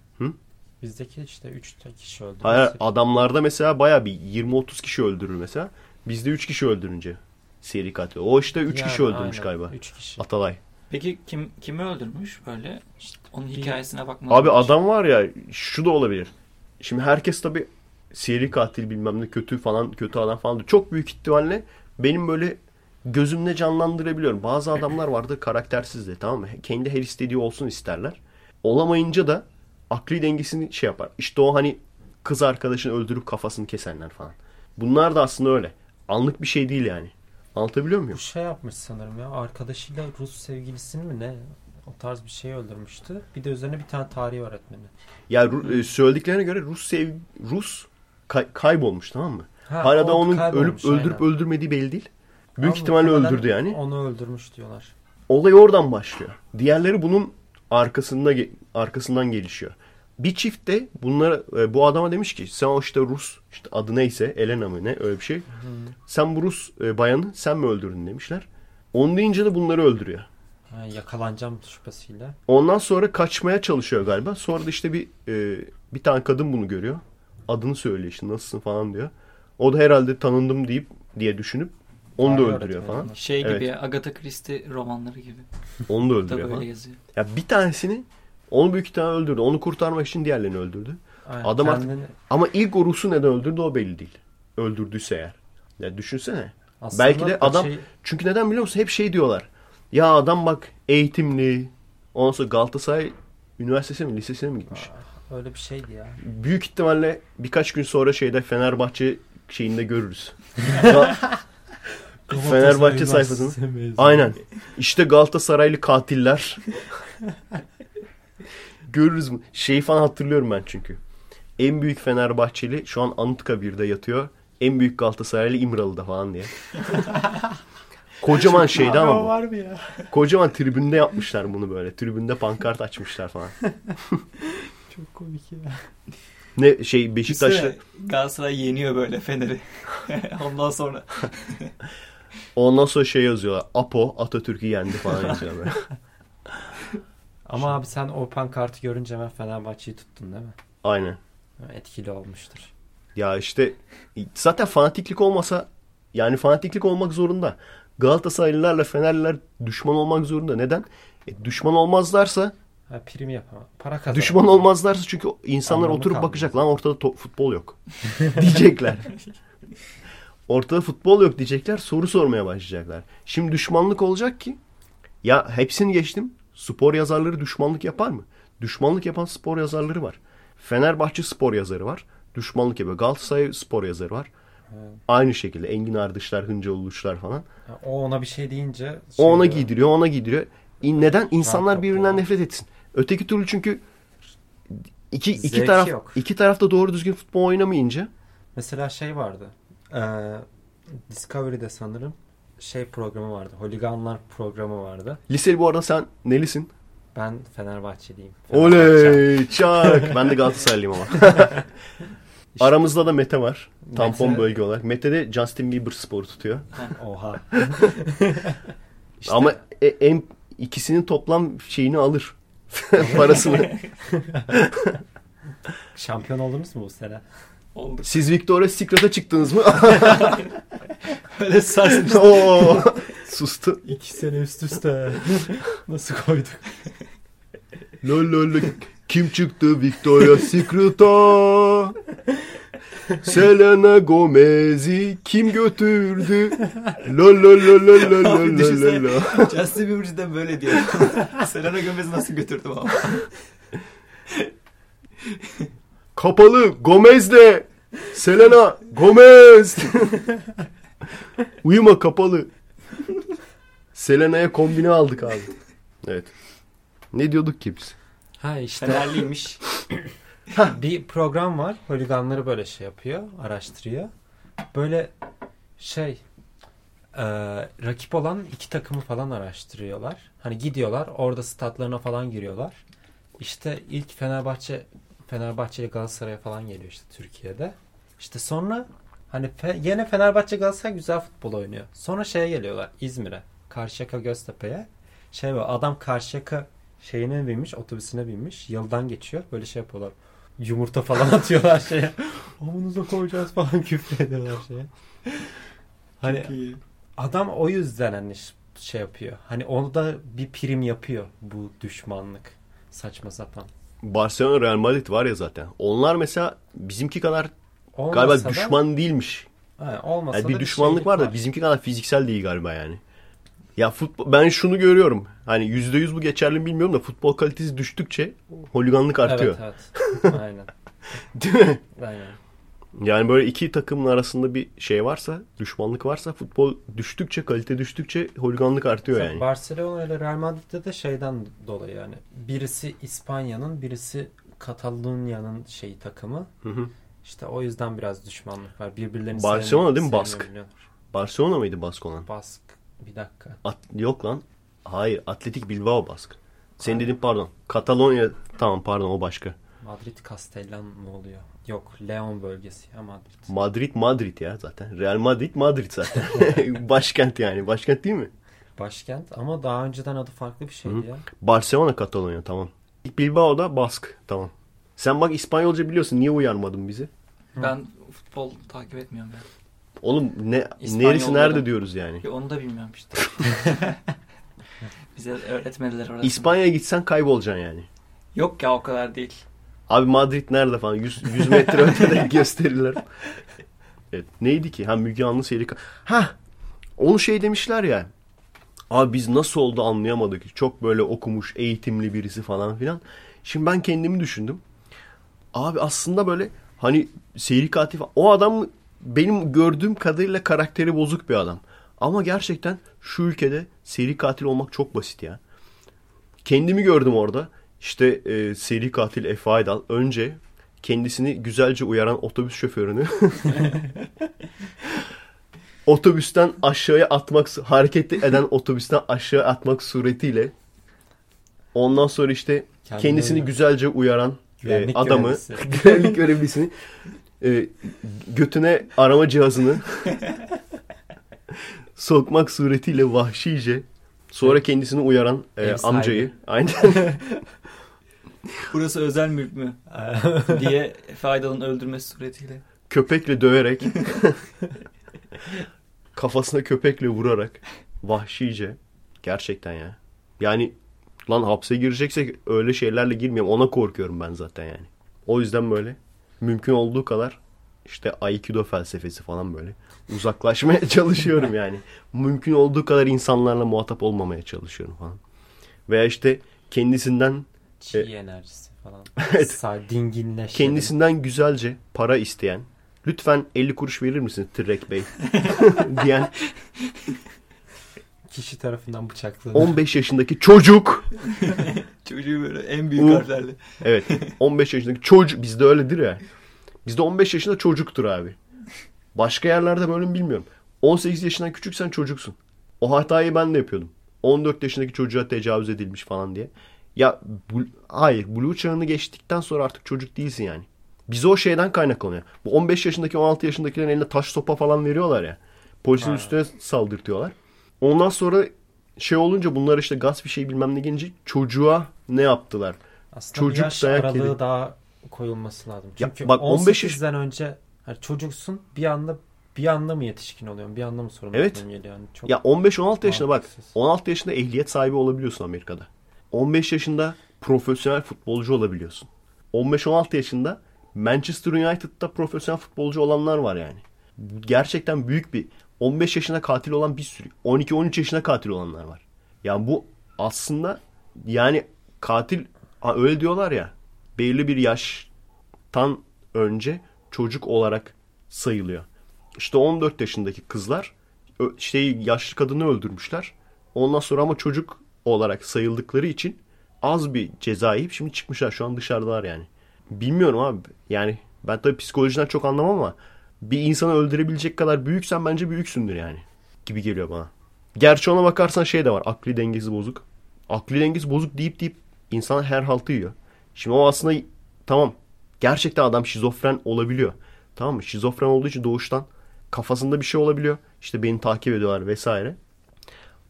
Bizdeki işte 3 kişi öldü. hayır, adamlarda mesela baya bir 20-30 kişi öldürür mesela. Bizde 3 kişi öldürünce seri katil. O işte 3 kişi öldürmüş galiba. 3 kişi. Atalay. Peki kim kimi öldürmüş böyle? İşte onun Bir- hikayesine bakmadım. Abi adam var ya şu da olabilir. Şimdi herkes tabi seri katil bilmem ne kötü falan kötü adam falan. Çok büyük ihtimalle benim böyle gözümle canlandırabiliyorum. Bazı adamlar vardı karaktersiz de tamam mı? Kendi her istediği olsun isterler. Olamayınca da akli dengesini şey yapar. İşte o hani kız arkadaşını öldürüp kafasını kesenler falan. Bunlar da aslında öyle. Anlık bir şey değil yani. Anlatabiliyor muyum? Bu şey yapmış sanırım ya. Arkadaşıyla Rus sevgilisini mi ne? O tarz bir şey öldürmüştü. Bir de üzerine bir tane tarih öğretmeni. Ya Ru- e, söylediklerine göre Rus sev Rus kay- kaybolmuş tamam mı? Ha, Hala da onun ölüp öldürüp aynen. öldürmediği belli değil. Büyük Ama ihtimalle öldürdü yani. Onu öldürmüş diyorlar. Olay oradan başlıyor. Diğerleri bunun arkasında arkasından gelişiyor. Bir çift de bunlara e, bu adama demiş ki sen o işte Rus işte adı neyse Elena mı ne öyle bir şey. Sen bu Rus e, bayanı sen mi öldürdün demişler. Onu deyince de bunları öldürüyor. Ha, yakalanacağım şüphesiyle. Ondan sonra kaçmaya çalışıyor galiba. Sonra da işte bir e, bir tane kadın bunu görüyor. Adını söylüyor işte nasılsın falan diyor. O da herhalde tanındım deyip diye düşünüp onu da öldürüyor falan. Şey Evet. gibi ya, Agatha Christie romanları gibi. Onu da öldürüyor falan. yazıyor. Ya bir tanesini onu büyük ihtimalle öldürdü. Onu kurtarmak için diğerlerini öldürdü. Aynen, Adam artık- kendini- Ama ilk o Rus'u neden öldürdü o belli değil. Öldürdüyse eğer. Ya düşünsene. Aslında Belki de adam şey- çünkü neden biliyor musun? Hep şey diyorlar. Ya adam bak eğitimli. Ondan sonra Galatasaray Üniversitesi'ne mi lisesine mi gitmiş? öyle bir şeydi ya. Büyük ihtimalle birkaç gün sonra şeyde Fenerbahçe şeyinde görürüz. Fenerbahçe sayfasını. Aynen. İşte Galatasaraylı katiller. Görürüz mü? Şeyi falan hatırlıyorum ben çünkü. En büyük Fenerbahçeli şu an Anıtkabir'de yatıyor. En büyük Galatasaraylı İmralı'da falan diye. Kocaman şeydi ama bu. var mı ya? Kocaman tribünde yapmışlar bunu böyle. Tribünde pankart açmışlar falan. Çok komik ya. Ne şey Beşiktaş'ta Galatasaray yeniyor böyle Fener'i. Ondan sonra ondan sonra şey yazıyorlar. Apo Atatürk'ü yendi falan yazıyorlar. Ama abi sen o pankartı görünce hemen Fenerbahçe'yi tuttun değil mi? Aynen. Etkili olmuştur. Ya işte zaten fanatiklik olmasa yani fanatiklik olmak zorunda. Galatasaraylılarla Fenerliler düşman olmak zorunda. Neden? E, düşman olmazlarsa Ha, prim yapamam. Para kazanamam. düşman olmazlarsa çünkü insanlar Anlamı oturup kalmaz. bakacak lan ortada to- futbol yok. diyecekler. Ortada futbol yok diyecekler. Soru sormaya başlayacaklar. Şimdi düşmanlık olacak ki ya hepsini geçtim. Spor yazarları düşmanlık yapar mı? Düşmanlık yapan spor yazarları var. Fenerbahçe spor yazarı var. Düşmanlık yapıyor. Galatasaray spor yazarı var. Aynı şekilde Engin Ardışlar, Hınca Uluçlar falan. O ona bir şey deyince şey O ona diyor, giydiriyor, ona giydiriyor. Neden? İnsanlar birbirinden nefret etsin. Öteki türlü çünkü iki, iki Zevki taraf yok. iki taraf da doğru düzgün futbol oynamayınca Mesela şey vardı. Ee, Discovery'de sanırım şey programı vardı. Holiganlar programı vardı. liseli bu arada sen nelisin? Ben Fenerbahçeliyim. Fenerbahçe. Oley çak. Ben de Galatasaraylıyım ama. Aramızda da Mete var. Tampon Mete. bölge olarak. Mete de Justin Bieber sporu tutuyor. Oha. Ama e- en ikisinin toplam şeyini alır. Parasını. Şampiyon oldunuz mu bu sene? Oldu. Siz Victoria's Secret'a çıktınız mı? Öyle sarsın. Oo, Sustu. İki sene üst üste. Nasıl koyduk? Lol lol. Kim çıktı Victoria's Secret'a? Selena Gomez'i kim götürdü? Lol lol lol lol lol lol lol lol. Justin Bieber cidden böyle diyor. Selena Gomez'i nasıl götürdüm ama. Kapalı Gomez'le Selena Gomez. Uyuma kapalı. Selena'ya kombine aldık abi. Evet. Ne diyorduk ki biz? Ha işte Fenerliymiş. bir program var. Holiganları böyle şey yapıyor. Araştırıyor. Böyle şey e, rakip olan iki takımı falan araştırıyorlar. Hani gidiyorlar orada statlarına falan giriyorlar. İşte ilk Fenerbahçe Fenerbahçe ile Galatasaray'a falan geliyor işte Türkiye'de. İşte sonra hani fe, yine Fenerbahçe Galatasaray güzel futbol oynuyor. Sonra şeye geliyorlar İzmir'e. Karşıyaka Göztepe'ye. Şey var adam Karşıyaka şeyine binmiş otobüsüne binmiş. Yıldan geçiyor. Böyle şey yapıyorlar. Yumurta falan atıyorlar şeye. Omunuza koyacağız falan küfür ediyorlar şeye. Hani adam o yüzden hani şey yapıyor. Hani onu da bir prim yapıyor bu düşmanlık. Saçma sapan. Barcelona Real Madrid var ya zaten. Onlar mesela bizimki kadar Olmasa galiba da- düşman değilmiş. Ha, olmasa Yani da bir düşmanlık şeylik var da bizimki kadar fiziksel değil galiba yani. Ya futbol ben şunu görüyorum. Hani yüzde yüz bu geçerli mi bilmiyorum da futbol kalitesi düştükçe holiganlık artıyor. Evet evet. Aynen. Değil mi? Aynen. Yani böyle iki takımın arasında bir şey varsa, düşmanlık varsa futbol düştükçe, kalite düştükçe holiganlık artıyor Mesela yani. Barcelona ile Real Madrid'de de şeyden dolayı yani. Birisi İspanya'nın, birisi Katalonya'nın şeyi takımı. Hı hı. İşte o yüzden biraz düşmanlık var. Birbirlerini Barcelona değil mi? Bask. Barcelona mıydı Bask olan? Bask. Bir dakika. At, yok lan. Hayır, Atletik Bilbao Bask. Senin dediğin pardon. Katalonya tamam pardon o başka. Madrid Castellan mı oluyor? Yok. Leon bölgesi ya Madrid. Madrid Madrid ya zaten. Real Madrid Madrid zaten. Başkent yani. Başkent değil mi? Başkent ama daha önceden adı farklı bir şeydi ya. Barcelona Katalonya tamam. Bilbao'da Bask tamam. Sen bak İspanyolca biliyorsun. Niye uyarmadın bizi? Ben futbol takip etmiyorum ya. Oğlum ne İspanyol'da neresi da- nerede diyoruz yani. Ya Onu da bilmiyorum işte. Bize öğretmediler orası. İspanya'ya gitsen kaybolacaksın yani. Yok ya o kadar değil. Abi Madrid nerede falan 100, 100 metre ötede gösterirler. Evet, neydi ki? Ha Müge Anlı seri... Ha onu şey demişler ya. Abi biz nasıl oldu anlayamadık. Çok böyle okumuş, eğitimli birisi falan filan. Şimdi ben kendimi düşündüm. Abi aslında böyle hani seri katil falan. O adam benim gördüğüm kadarıyla karakteri bozuk bir adam. Ama gerçekten şu ülkede seri katil olmak çok basit ya. Kendimi gördüm orada. İşte e, seri katil Efe Aydal önce kendisini güzelce uyaran otobüs şoförünü otobüsten aşağıya atmak hareket eden otobüsten aşağı atmak suretiyle ondan sonra işte Kendini kendisini uyar. güzelce uyaran e, adamı görevlisi. güvenlik görevlisini e, götüne arama cihazını sokmak suretiyle vahşice sonra kendisini uyaran e, amcayı aynen Burası özel mülk mü? diye Faydal'ın öldürmesi suretiyle. köpekle döverek kafasına köpekle vurarak vahşice gerçekten ya. Yani lan hapse gireceksek öyle şeylerle girmeyelim. Ona korkuyorum ben zaten yani. O yüzden böyle mümkün olduğu kadar işte Aikido felsefesi falan böyle uzaklaşmaya çalışıyorum yani. Mümkün olduğu kadar insanlarla muhatap olmamaya çalışıyorum falan. Veya işte kendisinden Çiğ E- enerjisi falan. Evet. Sa- dinginleşelim. kendisinden güzelce para isteyen lütfen 50 kuruş verir misiniz Tırrek Bey diyen Kişi tarafından bıçaklanır. 15 yaşındaki çocuk Çocuğu böyle en büyük harflerle. evet 15 yaşındaki çocuk bizde öyledir ya bizde 15 yaşında çocuktur abi başka yerlerde böyle mi bilmiyorum 18 yaşından küçüksen çocuksun o hatayı ben de yapıyordum 14 yaşındaki çocuğa tecavüz edilmiş falan diye Ya bu, hayır Blue çağını geçtikten sonra artık çocuk değilsin yani. Bize o şeyden kaynaklanıyor. Bu 15 yaşındaki 16 yaşındakilerin eline taş sopa falan veriyorlar ya. Polisin Aynen. üstüne saldırtıyorlar. Ondan sonra şey olunca bunlar işte gaz bir şey bilmem ne gelince çocuğa ne yaptılar? Aslında Çocuk yaş dayak aralığı yedi. daha koyulması lazım. Ya Çünkü bak, 15 18'den önce hani çocuksun bir anda bir anda mı yetişkin oluyorsun? Bir anda mı sorumluluğun Evet. geliyor? Yani çok Ya 15-16 yaşında bak mantıksız. 16 yaşında ehliyet sahibi olabiliyorsun Amerika'da. 15 yaşında profesyonel futbolcu olabiliyorsun. 15-16 yaşında Manchester United'da profesyonel futbolcu olanlar var yani. Gerçekten büyük bir 15 yaşında katil olan bir sürü 12-13 yaşında katil olanlar var. Yani bu aslında yani katil öyle diyorlar ya belirli bir yaştan önce çocuk olarak sayılıyor. İşte 14 yaşındaki kızlar şeyi yaşlı kadını öldürmüşler. Ondan sonra ama çocuk olarak sayıldıkları için az bir ceza yiyip şimdi çıkmışlar. Şu an dışarıdalar yani. Bilmiyorum abi. Yani ben tabii psikolojiden çok anlamam ama bir insanı öldürebilecek kadar büyüksen bence büyüksündür yani. Gibi geliyor bana. Gerçi ona bakarsan şey de var. Akli dengesi bozuk. Akli dengesi bozuk deyip deyip insan her haltı yiyor. Şimdi o aslında tamam. Gerçekten adam şizofren olabiliyor. Tamam mı? Şizofren olduğu için doğuştan kafasında bir şey olabiliyor. İşte beni takip ediyorlar vesaire.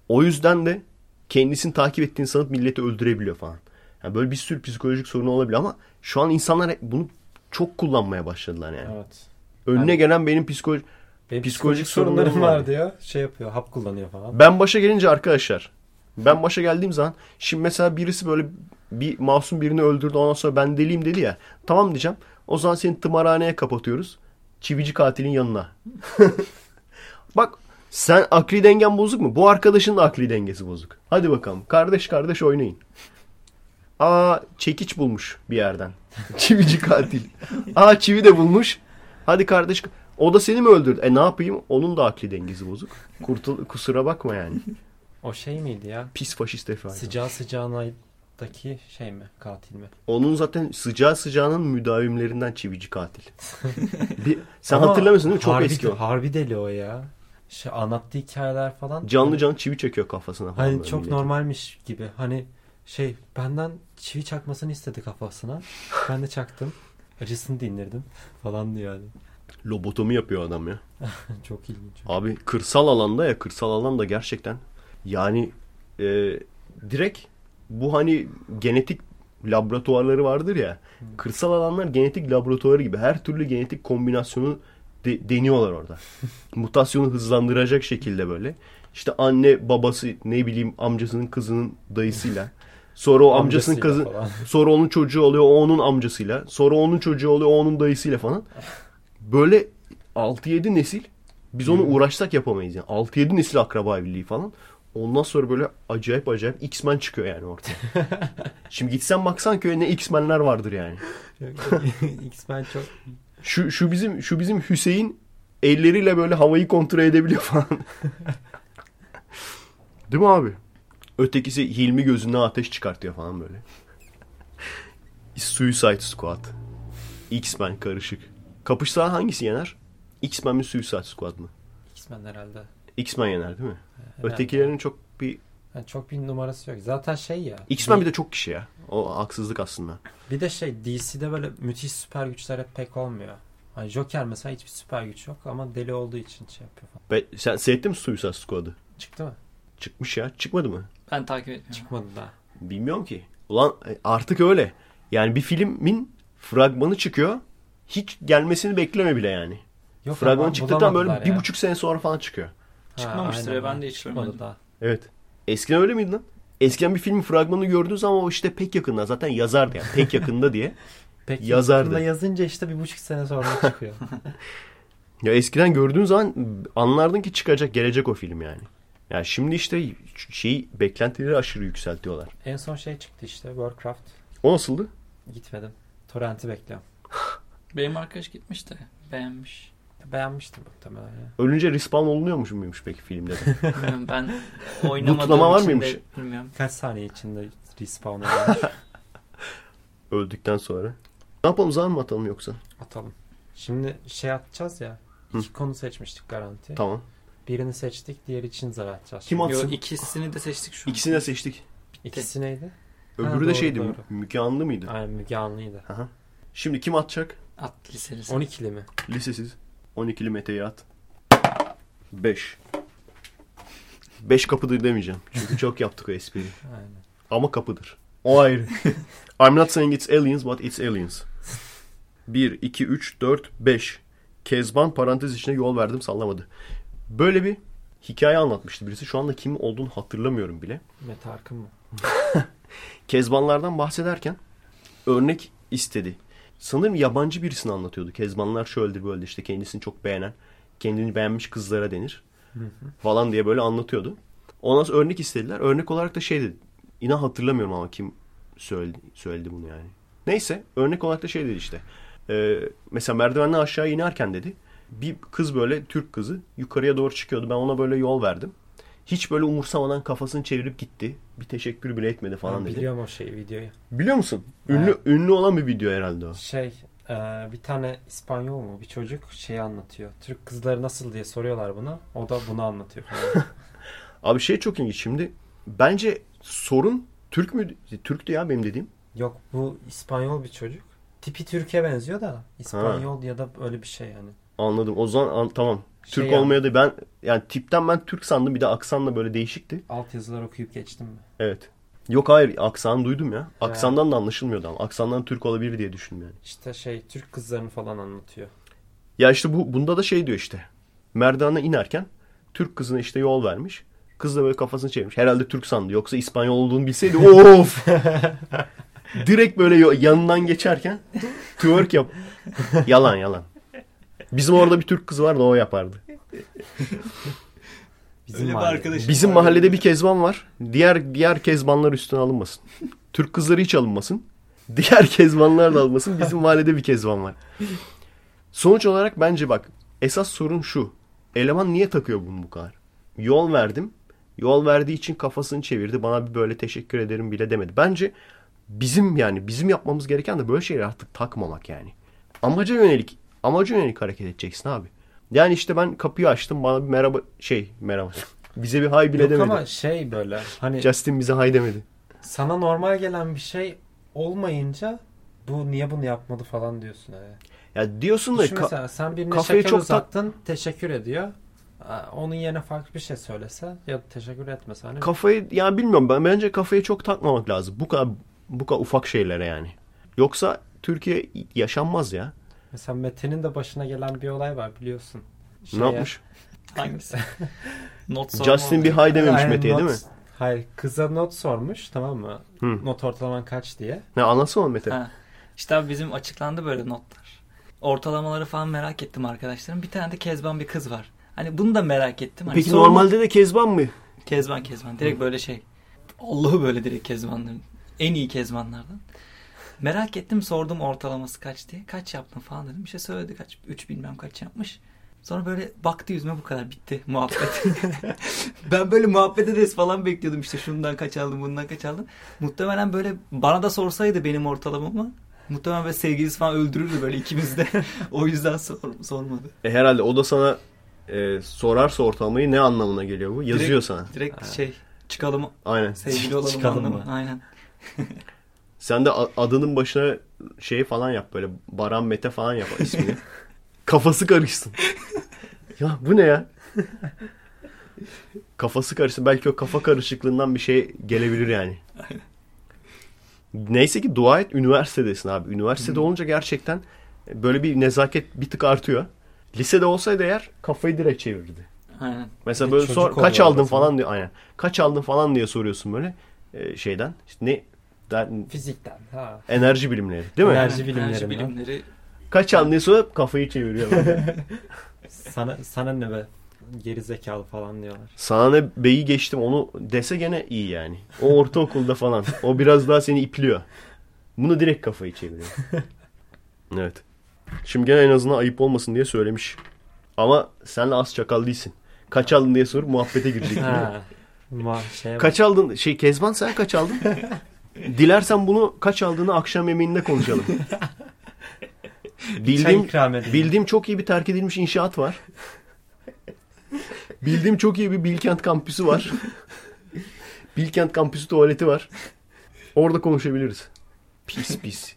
O yüzden de kendisini takip ettiğini sanıp milleti öldürebiliyor falan. Yani böyle bir sürü psikolojik sorunu olabilir ama şu an insanlar bunu çok kullanmaya başladılar yani. Evet. Önüne Yani- gelen benim psikoloji Benim Psikolojik psikolojik sorunlarım sorunlarım var diyor. Şey yapıyor, hap kullanıyor falan. Ben başa gelince arkadaşlar ben başa geldiğim zaman şimdi mesela birisi böyle bir masum birini öldürdü ondan sonra ben deliyim dedi ya. Tamam diyeceğim. O zaman seni tımarhaneye kapatıyoruz. Çivici katilin yanına. Bak sen akli dengen bozuk mu? Bu arkadaşın da akli dengesi bozuk. Hadi bakalım. Kardeş kardeş oynayın. Aa çekiç bulmuş bir yerden. Çivici katil. Aa çivi de bulmuş. Hadi kardeş o da seni mi öldürdü? E ne yapayım? Onun da akli dengesi bozuk. Kurtul kusura bakma yani. O şey miydi ya? Pis faşist efendim. Sıcağı sıcağına'daki şey mi? Katil mi? Onun zaten sıcağı sıcağının müdavimlerinden çivici katil. bir, sen Ama hatırlamıyorsun değil mi? Çok harbi, eski o. Harbi deli o ya. Şey, anlattığı hikayeler falan. Canlı canlı çivi çekiyor kafasına falan. Hani çok milletin. normalmiş gibi. Hani şey benden çivi çakmasını istedi kafasına. Ben de çaktım. Acısını dindirdim falan diyor yani. Lobotomi yapıyor adam ya. Çok ilginç. Abi kırsal alanda ya kırsal alanda gerçekten yani e, direkt bu hani genetik laboratuvarları vardır ya. Kırsal alanlar genetik laboratuvarı gibi her türlü genetik kombinasyonu de- deniyorlar orada. Mutasyonu hızlandıracak şekilde böyle. İşte anne babası ne bileyim amcasının kızının dayısıyla. Sonra o amcasının kızı falan. sonra onun çocuğu oluyor o onun amcasıyla. Sonra onun çocuğu oluyor o onun dayısıyla falan. Böyle 6-7 nesil biz onu uğraşsak yapamayız yani. 6-7 nesil akraba birliği falan. Ondan sonra böyle acayip acayip X-Men çıkıyor yani ortaya. Şimdi gitsen baksan köye ne X-Men'ler vardır yani. X-Men çok Şu şu bizim şu bizim Hüseyin elleriyle böyle havayı kontrol edebiliyor falan. Değil mi abi? Ötekisi Hilmi gözünden ateş çıkartıyor falan böyle. Suicide Squad. X-Men karışık. Kapışsa hangisi yener? X-Men mi Suicide Squad mı? X-Men herhalde. X-Men yener değil mi? Herhalde. Ötekilerin çok bir... Yani çok bir numarası yok. Zaten şey ya. X-Men bir de çok kişi ya. O haksızlık aslında. Bir de şey DC'de böyle müthiş süper güçler hep pek olmuyor. Hani Joker mesela hiçbir süper güç yok ama deli olduğu için şey yapıyor falan. Be, sen seyrettin mi Suicide Squad'ı? Çıktı mı? Çıkmış ya. Çıkmadı mı? Ben takip etmiyorum. Çıkmadı daha. Bilmiyorum ki. Ulan e, artık öyle. Yani bir filmin fragmanı çıkıyor. Hiç gelmesini bekleme bile yani. Yok Fragman ama çıktıktan böyle bulamadılar bir ya. buçuk sene sonra falan çıkıyor. Ha, Çıkmamıştır aynen ya, ben de hiç Çıkmadı görmedim. daha. Evet. Eskiden öyle miydi lan? Eskiden bir filmin fragmanı gördüğün zaman o işte pek yakında. Zaten yazardı yani. Pek yakında diye. Peki Yazardı. yakında yazınca işte bir buçuk sene sonra çıkıyor. Ya eskiden gördüğün zaman anlardın ki çıkacak, gelecek o film yani. Ya şimdi işte şey beklentileri aşırı yükseltiyorlar. en son şey çıktı işte Warcraft. O nasıldı? Gitmedim. Torrent'i bekliyorum. Benim arkadaş gitmiş de beğenmiş. Beğenmiştim muhtemelen ya. Ölünce respawn olunuyormuş muymuş peki filmde ben oynamadığım Butlama var mıymış? bilmiyorum. Kaç saniye içinde respawn olmuş. Öldükten sonra. Ne yapalım zaman mı atalım yoksa? Atalım. Şimdi şey atacağız ya. Hı. İki konu seçmiştik garanti. Tamam. Birini seçtik, diğeri için zar atacağız. Kim atsın? Yo, ikisini de seçtik şu an. İkisini de seçtik. İkisi neydi? Öbürü Ha, de doğru, şeydi. doğru. Müge Anlı mıydı? Aynen Müge Anlı'ydı. Aha. Şimdi kim atacak? At liselisi. 12'li mi? Lisesiz. 12'li Mete'yi at. 5. 5 kapıdır demeyeceğim. Çünkü çok yaptık o espriyi. Aynen. Ama kapıdır. O ayrı. I'm not saying it's aliens but it's aliens. 1, 2, 3, 4, 5. Kezban parantez içine yol verdim sallamadı. Böyle bir hikaye anlatmıştı birisi. Şu anda kim olduğunu hatırlamıyorum bile. Mete Arkın mı? Kezbanlardan bahsederken örnek istedi. Sanırım yabancı birisini anlatıyordu. Kezbanlar şöyledir böyle işte kendisini çok beğenen, kendini beğenmiş kızlara denir falan diye böyle anlatıyordu. Ondan sonra örnek istediler. Örnek olarak da şey dedi. İnan hatırlamıyorum ama kim söyledi, söyledi bunu yani. Neyse örnek olarak da şey dedi işte. Ee, mesela merdivenden aşağı inerken dedi. Bir kız böyle Türk kızı yukarıya doğru çıkıyordu. Ben ona böyle yol verdim. Hiç böyle umursamadan kafasını çevirip gitti. Bir teşekkür bile etmedi falan Ben dedi. Biliyorum o şeyi videoyu. Biliyor musun? Ünlü ünlü olan bir video herhalde o. Şey e, bir tane İspanyol mu bir çocuk şeyi anlatıyor. Türk kızları nasıl diye soruyorlar buna. O da bunu anlatıyor. Abi şey çok ilginç şimdi. Bence sorun Türk mü? Türktü ya benim dediğim. Yok bu İspanyol bir çocuk. Tipi Türkiye benziyor da İspanyol ya da öyle bir şey yani. Anladım. O zaman an- tamam. Şey Türk yani. olmaya da ben yani tipten ben Türk sandım. Bir de aksan da böyle değişikti. Alt yazılar okuyup geçtim mi? Evet. Yok hayır aksan duydum ya. Aksandan da anlaşılmıyordu ama. Aksandan Türk olabilir diye düşündüm yani. İşte şey Türk kızlarını falan anlatıyor. Ya işte bu bunda da şey diyor işte. Merdivenden inerken Türk kızına işte yol vermiş. Kız da böyle kafasını çevirmiş. Herhalde Türk sandı. Yoksa İspanyol olduğunu bilseydi of. Direkt böyle yanından geçerken twerk yap. Yalan yalan. Bizim orada bir Türk kızı vardı o yapardı. Bizim Öyle arkadaşım Bizim var. mahallede bir kezban var. Diğer diğer kezbanlar üstüne alınmasın. Türk kızları hiç alınmasın. Diğer kezbanlar da alınmasın. Bizim mahallede bir kezban var. Sonuç olarak bence bak esas sorun şu. Eleman niye takıyor bunu bu kadar? Yol verdim. Yol verdiği için kafasını çevirdi. Bana bir böyle teşekkür ederim bile demedi. Bence bizim yani bizim yapmamız gereken de böyle şeyleri artık takmamak yani. Amaca yönelik amaca yönelik hareket edeceksin abi. Yani işte ben kapıyı açtım bana bir merhaba şey merhaba. Bize bir hay bile Yok demedi. ama şey böyle hani Justin bize hay demedi. sana normal gelen bir şey olmayınca bu niye bunu yapmadı falan diyorsun. Yani. Ya diyorsun da Düşün ka- mesela sen birine kafayı şeker çok uzattın teşekkür ediyor. Onun yerine farklı bir şey söylese ya da teşekkür etmese hani kafayı yani bilmiyorum ben bence kafayı çok takmamak lazım. Bu kadar bu kadar ufak şeylere yani. Yoksa Türkiye yaşanmaz ya. Mesela Mete'nin de başına gelen bir olay var biliyorsun. Şeye- Ne yapmış? Hangisi? Not Justin bir hay dememiş Aynen, Mete'ye not- değil mi? Hayır kıza not sormuş tamam mı? Hı. Not ortalaman kaç diye. Ne anlatsana Mete. Ha. İşte abi bizim açıklandı böyle notlar. Ortalamaları falan merak ettim arkadaşlarım. Bir tane de Kezban bir kız var. Hani bunu da merak ettim. Hani Peki sorma- normalde de Kezban mı? Kezban Kezban. Direkt böyle şey. Allah'ı böyle direkt Kezbanların. En iyi Kezbanlardan. Merak ettim sordum ortalaması kaç diye. Kaç yaptın falan dedim. Bir şey söyledi kaç. Üç bilmem kaç yapmış. Sonra böyle baktı yüzüme bu kadar bitti muhabbet. ben böyle muhabbet ederiz falan bekliyordum işte şundan kaç aldım bundan kaç aldım. Muhtemelen böyle bana da sorsaydı benim ortalamamı muhtemelen böyle sevgilisi falan öldürürdü böyle ikimiz de. o yüzden sor- sormadı. E, herhalde o da sana e, sorarsa ortalamayı ne anlamına geliyor bu? Yazıyor Direkt- sana. Direkt şey çıkalım Aynen. sevgili olalım Çıkalım anlamı. mı? Aynen. Sen de adının başına şey falan yap böyle Baran Mete falan yap ismini. Kafası karışsın. ya bu ne ya? Kafası karışsın. Belki o kafa karışıklığından bir şey gelebilir yani. Neyse ki dua et üniversitedesin abi. Üniversitede olunca gerçekten böyle bir nezaket bir tık artıyor. Lisede olsaydı eğer kafayı direkt çevirirdi. Aynen. Mesela Bir böyle sor, kaç aldın falan diyor. Aynen. Kaç aldın falan diye soruyorsun böyle e, şeyden. İşte ne der, Fizikten. Ha. enerji bilimleri değil mi? Enerji Aynen. bilimlerinden. Enerji bilimleri. Kaç aldın diye sorup kafayı çeviriyor. Sana sana ne be? Geri zekalı falan diyorlar. Sana ne beyi geçtim onu dese gene iyi yani. O ortaokulda falan. O biraz daha seni ipliyor. Bunu direkt kafayı çeviriyor. Evet. Şimdi gene en azından ayıp olmasın diye söylemiş. Ama senle az çakal değilsin. Kaç aldın diye sorup muhabbete girecek. Ha. Şey Kaç aldın? Şey Kezban sen kaç aldın? Dilersen bunu kaç aldığını akşam yemeğinde konuşalım. Bildiğim, bildiğim çok iyi bir terk edilmiş inşaat var. Bildiğim çok iyi bir Bilkent kampüsü var. Bilkent kampüsü tuvaleti var. Orada konuşabiliriz. Pis pis.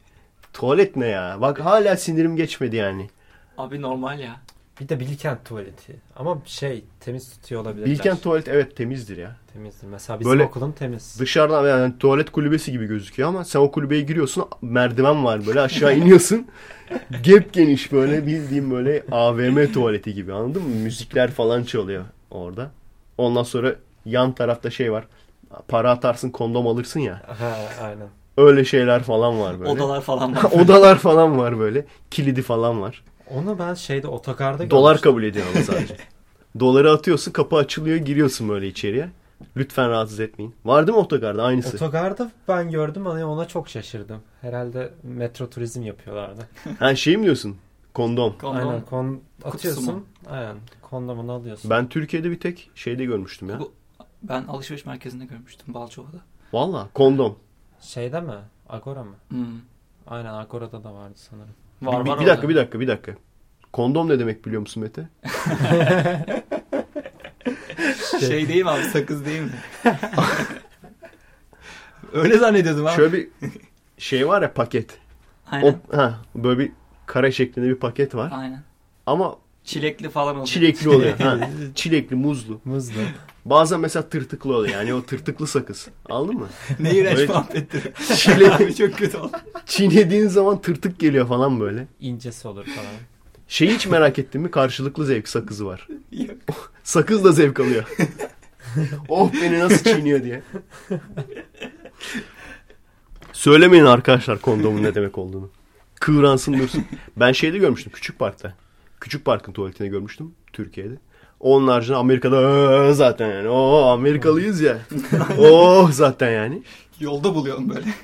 Tuvalet ne ya? Bak hala sinirim geçmedi yani. Abi normal ya. Bir de Bilkent tuvaleti. Ama şey temiz tutuyor olabilirler. Bilkent tuvalet evet temizdir ya. Temizdir. Mesela bizim Böyle okulun temiz. Dışarıdan yani tuvalet kulübesi gibi gözüküyor ama sen o kulübeye giriyorsun merdiven var böyle aşağı iniyorsun. Gep geniş böyle bildiğim böyle AVM tuvaleti gibi anladın mı? Müzikler falan çalıyor orada. Ondan sonra yan tarafta şey var. Para atarsın kondom alırsın ya. Ha aynen. Öyle şeyler falan var böyle. Odalar falan var. Odalar falan var böyle. Kilidi falan var. Onu ben şeyde otogarda Dolar görmüştüm. kabul ediyor ama sadece. Doları atıyorsun kapı açılıyor giriyorsun böyle içeriye. Lütfen rahatsız etmeyin. Var değil mi otogarda aynısı? Otogarda ben gördüm hani ona çok şaşırdım. Herhalde metro turizm yapıyorlardı. ha şey mi diyorsun? Kondom. Kondom. Aynen kon atıyorsun. mu? Aynen kondomunu alıyorsun. Ben Türkiye'de bir tek şeyde görmüştüm ya. Bu- Ben alışveriş merkezinde görmüştüm Balçova'da. Valla kondom. Şeyde mi? Agora mı? Hmm. Aynen Agora'da da vardı sanırım. Var bir, var bir dakika bir dakika bir dakika. Kondom ne demek biliyor musun Mete? Şey değil mi abi sakız değil mi? Öyle zannediyordum abi. Şöyle bir şey var ya paket. Aynen. O, ha, böyle bir kare şeklinde bir paket var. Aynen. Ama Çilekli falan oluyor. çilekli oluyor. ha, çilekli, muzlu. Muzlu. Bazen mesela tırtıklı oluyor. Yani o tırtıklı sakız. Aldın mı? ne iğrenç Böyle- muhabbettir. Çilek, Abi çok kötü oldu. çiğnediğin zaman tırtık geliyor falan böyle. İncesi olur falan. Şeyi hiç merak ettin mi? Karşılıklı zevk sakızı var. Yok. Sakız da zevk alıyor. oh beni nasıl çiğniyor diye. Söylemeyin arkadaşlar kondomun ne demek olduğunu. Kıvransın dursun. Ben şeyde görmüştüm Küçük Park'ta. Küçük Park'ın tuvaletini görmüştüm Türkiye'de. Onun haricinde Amerika'da "Aa," zaten yani. Oo Amerikalıyız ya. Oh zaten yani. Yolda buluyorum böyle.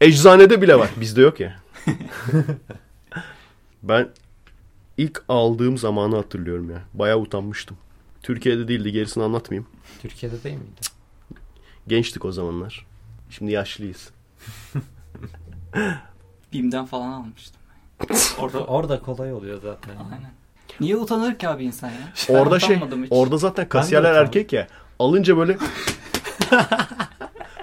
Eczanede bile var. Bizde yok ya. ben ilk aldığım zamanı hatırlıyorum ya. Bayağı utanmıştım. Türkiye'de değildi gerisini anlatmayayım. Türkiye'de değil miydi? Gençtik o zamanlar. Şimdi yaşlıyız. Bim'den falan almıştım. Orada Orada kolay oluyor zaten. Aynen. Niye utanır ki abi insan ya? Orada şey, hiç. orada zaten kasiyerler erkek ya. Alınca böyle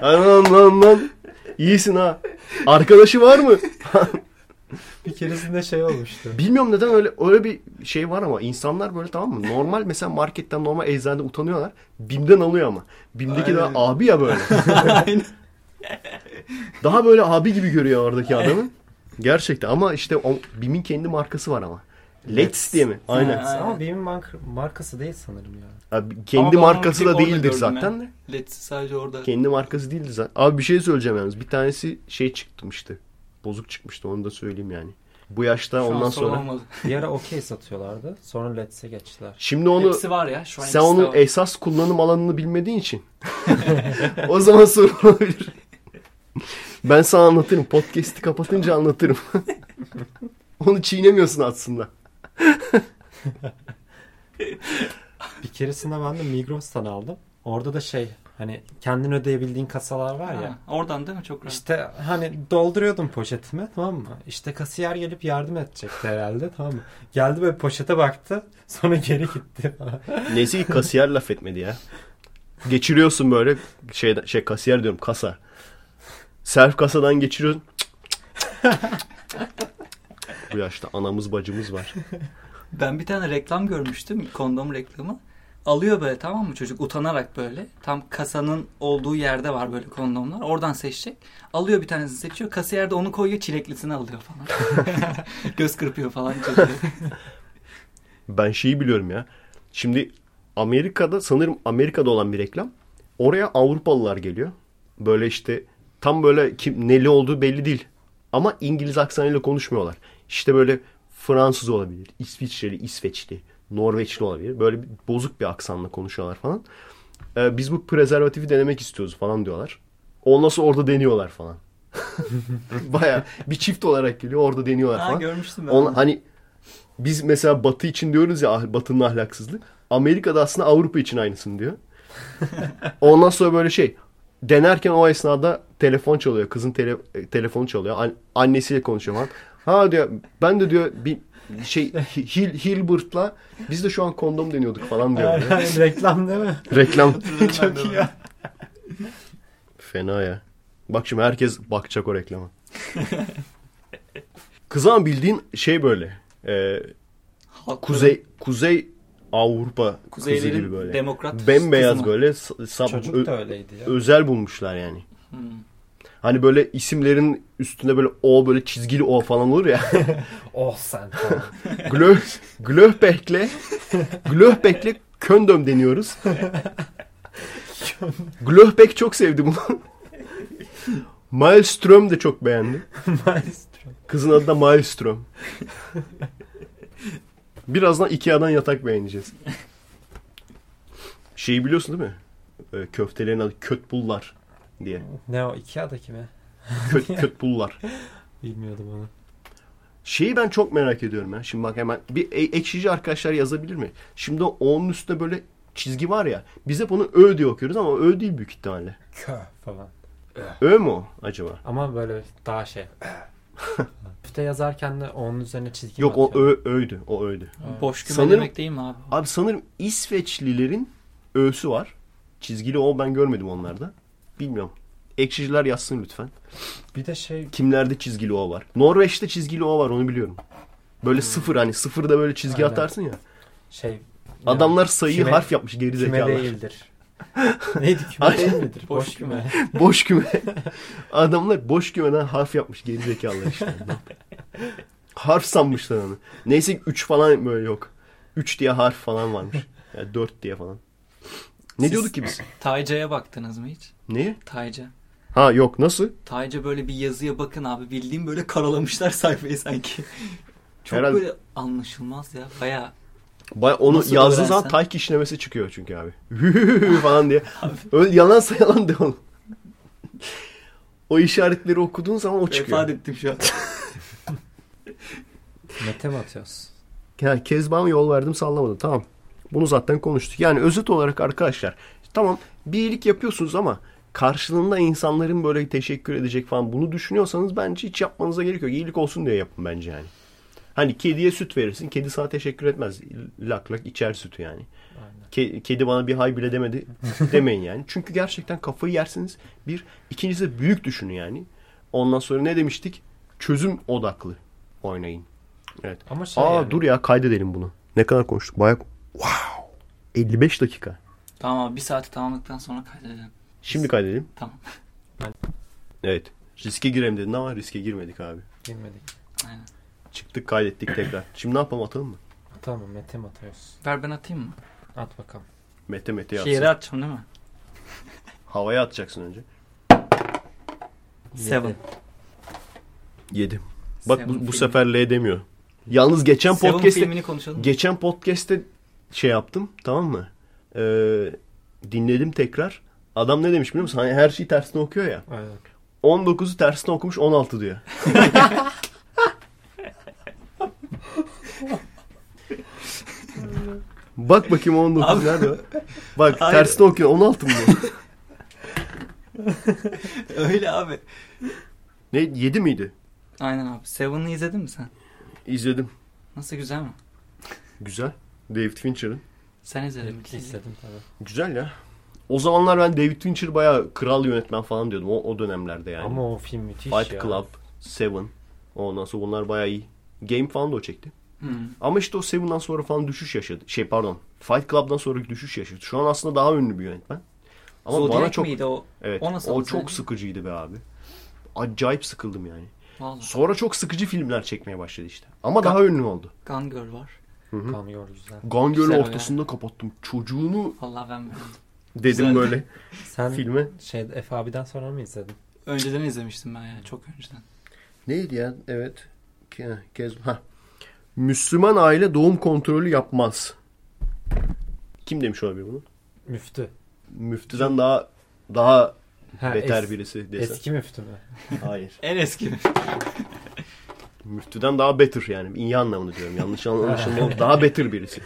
lan lan lan iyisin ha. Arkadaşı var mı? Bir keresinde şey olmuştu. Bilmiyorum neden öyle öyle bir şey var ama insanlar böyle tamam mı? Normal mesela marketten normal eczanede utanıyorlar. Bim'den alıyor ama. Bim'deki de Aynen. abi ya böyle. Aynen. Daha böyle abi gibi görüyor oradaki adamı. Gerçekten ama işte o, Bim'in kendi markası var ama. Let's diye mi? Aynen. Ha. Ama benim mark- markası değil sanırım ya. Abi, kendi markası da değildir zaten de. Let's sadece orada. Kendi markası değildi zaten. Abi bir şey söyleyeceğim yalnız. Bir tanesi şey çıkmıştı. Bozuk çıkmıştı onu da söyleyeyim yani. Bu yaşta Şu an ondan sonra. olmadı. Bir ara okey satıyorlardı. Sonra Lets'e geçtiler. Şimdi onu Hepsi var ya. Şu an sen onun var. esas kullanım alanını bilmediğin için. o zaman sorun olabilir. ben sana anlatırım. Podcast'i kapatınca anlatırım. onu çiğnemiyorsun aslında. Bir keresinde ben de Migros'tan aldım. Orada da şey hani kendin ödeyebildiğin kasalar var ya. Ha, oradan değil mi? Çok rahat. İşte hani dolduruyordum poşetime tamam mı? İşte kasiyer gelip yardım edecekti herhalde tamam mı? Geldi böyle poşete baktı sonra geri gitti. Neyse ki kasiyer laf etmedi ya. Geçiriyorsun böyle şey, şey kasiyer diyorum kasa. Self kasadan geçiriyorsun. Bu yaşta anamız bacımız var. Ben bir tane reklam görmüştüm. Kondom reklamı. Alıyor böyle tamam mı çocuk utanarak böyle. Tam kasanın olduğu yerde var böyle kondomlar. Oradan seçecek. Alıyor bir tanesini seçiyor. Kasiyer de onu koyuyor çileklisini alıyor falan. Göz kırpıyor falan çocuğu. Ben şeyi biliyorum ya. Şimdi Amerika'da sanırım Amerika'da olan bir reklam. Oraya Avrupalılar geliyor. Böyle işte tam böyle kim neli olduğu belli değil. Ama İngiliz aksanıyla konuşmuyorlar. İşte böyle Fransız olabilir, İsviçreli, İsveçli, Norveçli olabilir. Böyle bir, bozuk bir aksanla konuşuyorlar falan. Ee, biz bu prezervatifi denemek istiyoruz falan diyorlar. Ondan sonra orada deniyorlar falan. Baya bir çift olarak geliyor orada deniyorlar ha falan. görmüştüm ben. On, onu. hani biz mesela Batı için diyoruz ya ah- Batı'nın ahlaksızlığı. Amerika'da aslında Avrupa için aynısını diyor. Ondan sonra böyle şey denerken o esnada telefon çalıyor. Kızın tele, e, telefonu çalıyor. An- annesiyle konuşuyor falan. Ha diyor ben de diyor bir şey Hil, Hilbert'la biz de şu an kondom deniyorduk falan diyor. böyle. Reklam değil mi? Reklam Çok iyi ya. fena ya. Bak şimdi herkes bakacak o reklama. Kızağın bildiğin şey böyle. e, kuzey Kuzey Avrupa kızı Kuzeylerin gibi böyle. demokrat Bembeyaz kızı böyle sa- sap- Çocuk da öyleydi ya. özel bulmuşlar yani. Hmm. Hani böyle isimlerin üstünde böyle O böyle çizgili O falan olur ya. oh sen. Glöh, Glöhbeck'le Glöhbeck'le Köndöm deniyoruz. Glöhbeck çok sevdi bunu. Maelström de çok beğendi. Maestro. Kızın adı da Maelström. Birazdan Ikea'dan yatak beğeneceğiz. Şeyi biliyorsun değil mi? Ee, köftelerin adı Kötbullar diye. Ne o Ikea'daki mi? Köt, Kötbullar. Bilmiyordum onu. Şeyi ben çok merak ediyorum ya. Şimdi bak hemen bir e- ekşici arkadaşlar yazabilir mi? Şimdi onun üstünde böyle çizgi var ya. Biz hep onu Ö diye okuyoruz ama Ö değil büyük ihtimalle. Kö falan. Ö mü o acaba? Ama böyle daha şey. Üfte yazarken de onun üzerine çizgi Yok o? Ö Ö'ydü. O Ö'ydü. Boş küme Sanırım- demek değil mi abi? Abi sanırım İsveçlilerin Ö'sü var. Çizgili O ben görmedim onlarda. Bilmiyorum. Ekşiciler yazsın lütfen. Bir de şey Kimlerde çizgili O var? Norveç'te çizgili O var onu biliyorum. Böyle sıfır hani sıfırda böyle çizgi Aynen. atarsın ya. şey. Adamlar sayıyı Küme- harf yapmış geri zekalar. değildir. Neydi küme Ay- değil midir? Boş Boş küme. boş küme. Adamlar boş kümeden harf yapmış geri zekalar işte. harf sanmışlar onu. Neyse 3 falan böyle yok. 3 diye harf falan varmış. Yani 4 diye falan. Ne Siz- diyorduk ki biz? Tayca'ya baktınız mı hiç? Neye? Tayca. Ha yok nasıl? Tayca böyle bir yazıya bakın abi. Bildiğim böyle karalamışlar sayfayı sanki. Çok Herhalde- böyle anlaşılmaz ya. Baya Baya onu Nasıl yazdığı zaman tay kişnemesi çıkıyor çünkü abi. falan diye. Öyle yalansa yalan de oğlum. O işaretleri okuduğun zaman o çıkıyor. vefat ettim şu an. Mete mi atıyoruz? Yani Kezban yol verdim sallamadım. Tamam. Bunu zaten konuştuk. Yani özet olarak arkadaşlar tamam bir iyilik yapıyorsunuz ama karşılığında insanların böyle teşekkür edecek falan bunu düşünüyorsanız bence hiç yapmanıza gerek yok. İyilik olsun diye yapın bence yani. Hani kediye süt verirsin. Kedi sana teşekkür etmez. Lak lak içer sütü yani. Ke- kedi bana bir hay bile demedi demeyin yani. Çünkü gerçekten kafayı yersiniz. Bir. ikincisi büyük düşünün yani. Ondan sonra ne demiştik? Çözüm odaklı oynayın. Evet. Ama şey Aa yani, dur ya kaydedelim bunu. Ne kadar konuştuk? Bayağı... Wow. 55 dakika. tamam abi bir saati tamamladıktan sonra kaydedelim. Şimdi kaydedelim. Tamam. Evet. Riske girelim dedin ama riske girmedik abi. Bilmedik. Aynen. Çıktık kaydettik tekrar. Şimdi ne yapalım atalım mı? Tamam Mete mi atıyoruz? Ver ben atayım mı? At bakalım. Mete Mete yatsın. Şiiri atacağım değil mi? Havaya atacaksın önce. Seven. 7. Bak Seven bu, bu filmi. sefer L demiyor. Yalnız geçen Seven podcast'te konuşalım. geçen podcast'te şey yaptım tamam mı? Ee, dinledim tekrar. Adam ne demiş biliyor musun? Hani her şeyi tersine okuyor ya. Aynen. 19'u tersine okumuş 16 diyor. Bak bakayım 19 Abi- nerede? Bak Hayır. tersine okuyor 16 mı bu? Öyle abi. ne 7 miydi? Aynen abi. Seven'ı izledin mi sen? İzledim. Nasıl güzel mi? Güzel. David Fincher'ın. Sen izledin mi? İstedim tabii. Güzel ya. O zamanlar ben David Fincher bayağı kral yönetmen falan diyordum o, o dönemlerde yani. Ama o film müthiş Fight ya. Club, Seven. Ondan sonra bunlar bayağı iyi. Game falan da o çekti. Hı. Ama işte o Seven'dan sonra falan düşüş yaşadı. Şey pardon. Fight Club'dan sonra düşüş yaşadı. Şu an aslında daha ünlü bir yönetmen. Ama Zodiac bana çok miydi o? evet, o nasıl o sence? çok sıkıcıydı be abi. Acayip sıkıldım yani. Vallahi. Sonra çok sıkıcı filmler çekmeye başladı işte. Ama Ga- daha ünlü oldu. Gone Girl var. Kamyor güzel. Gone Girl'ü Güzel ortasında kapattım. Çocuğunu Vallahi ben beğendim. Dedim Güzel. böyle Sen filme. şey Efe abiden sonra mı izledin? Önceden izlemiştim ben yani çok önceden. Neydi ya? Evet. Ha. Müslüman aile doğum kontrolü yapmaz. Kim demiş olabilir bunu? Müftü. Müftüden daha daha Ha, beter es- birisi dese. Eski müftü mü? Hayır. En eski. Müftüden daha better yani. İyi anlamında diyorum. Yanlış anlaşılma. daha better birisi.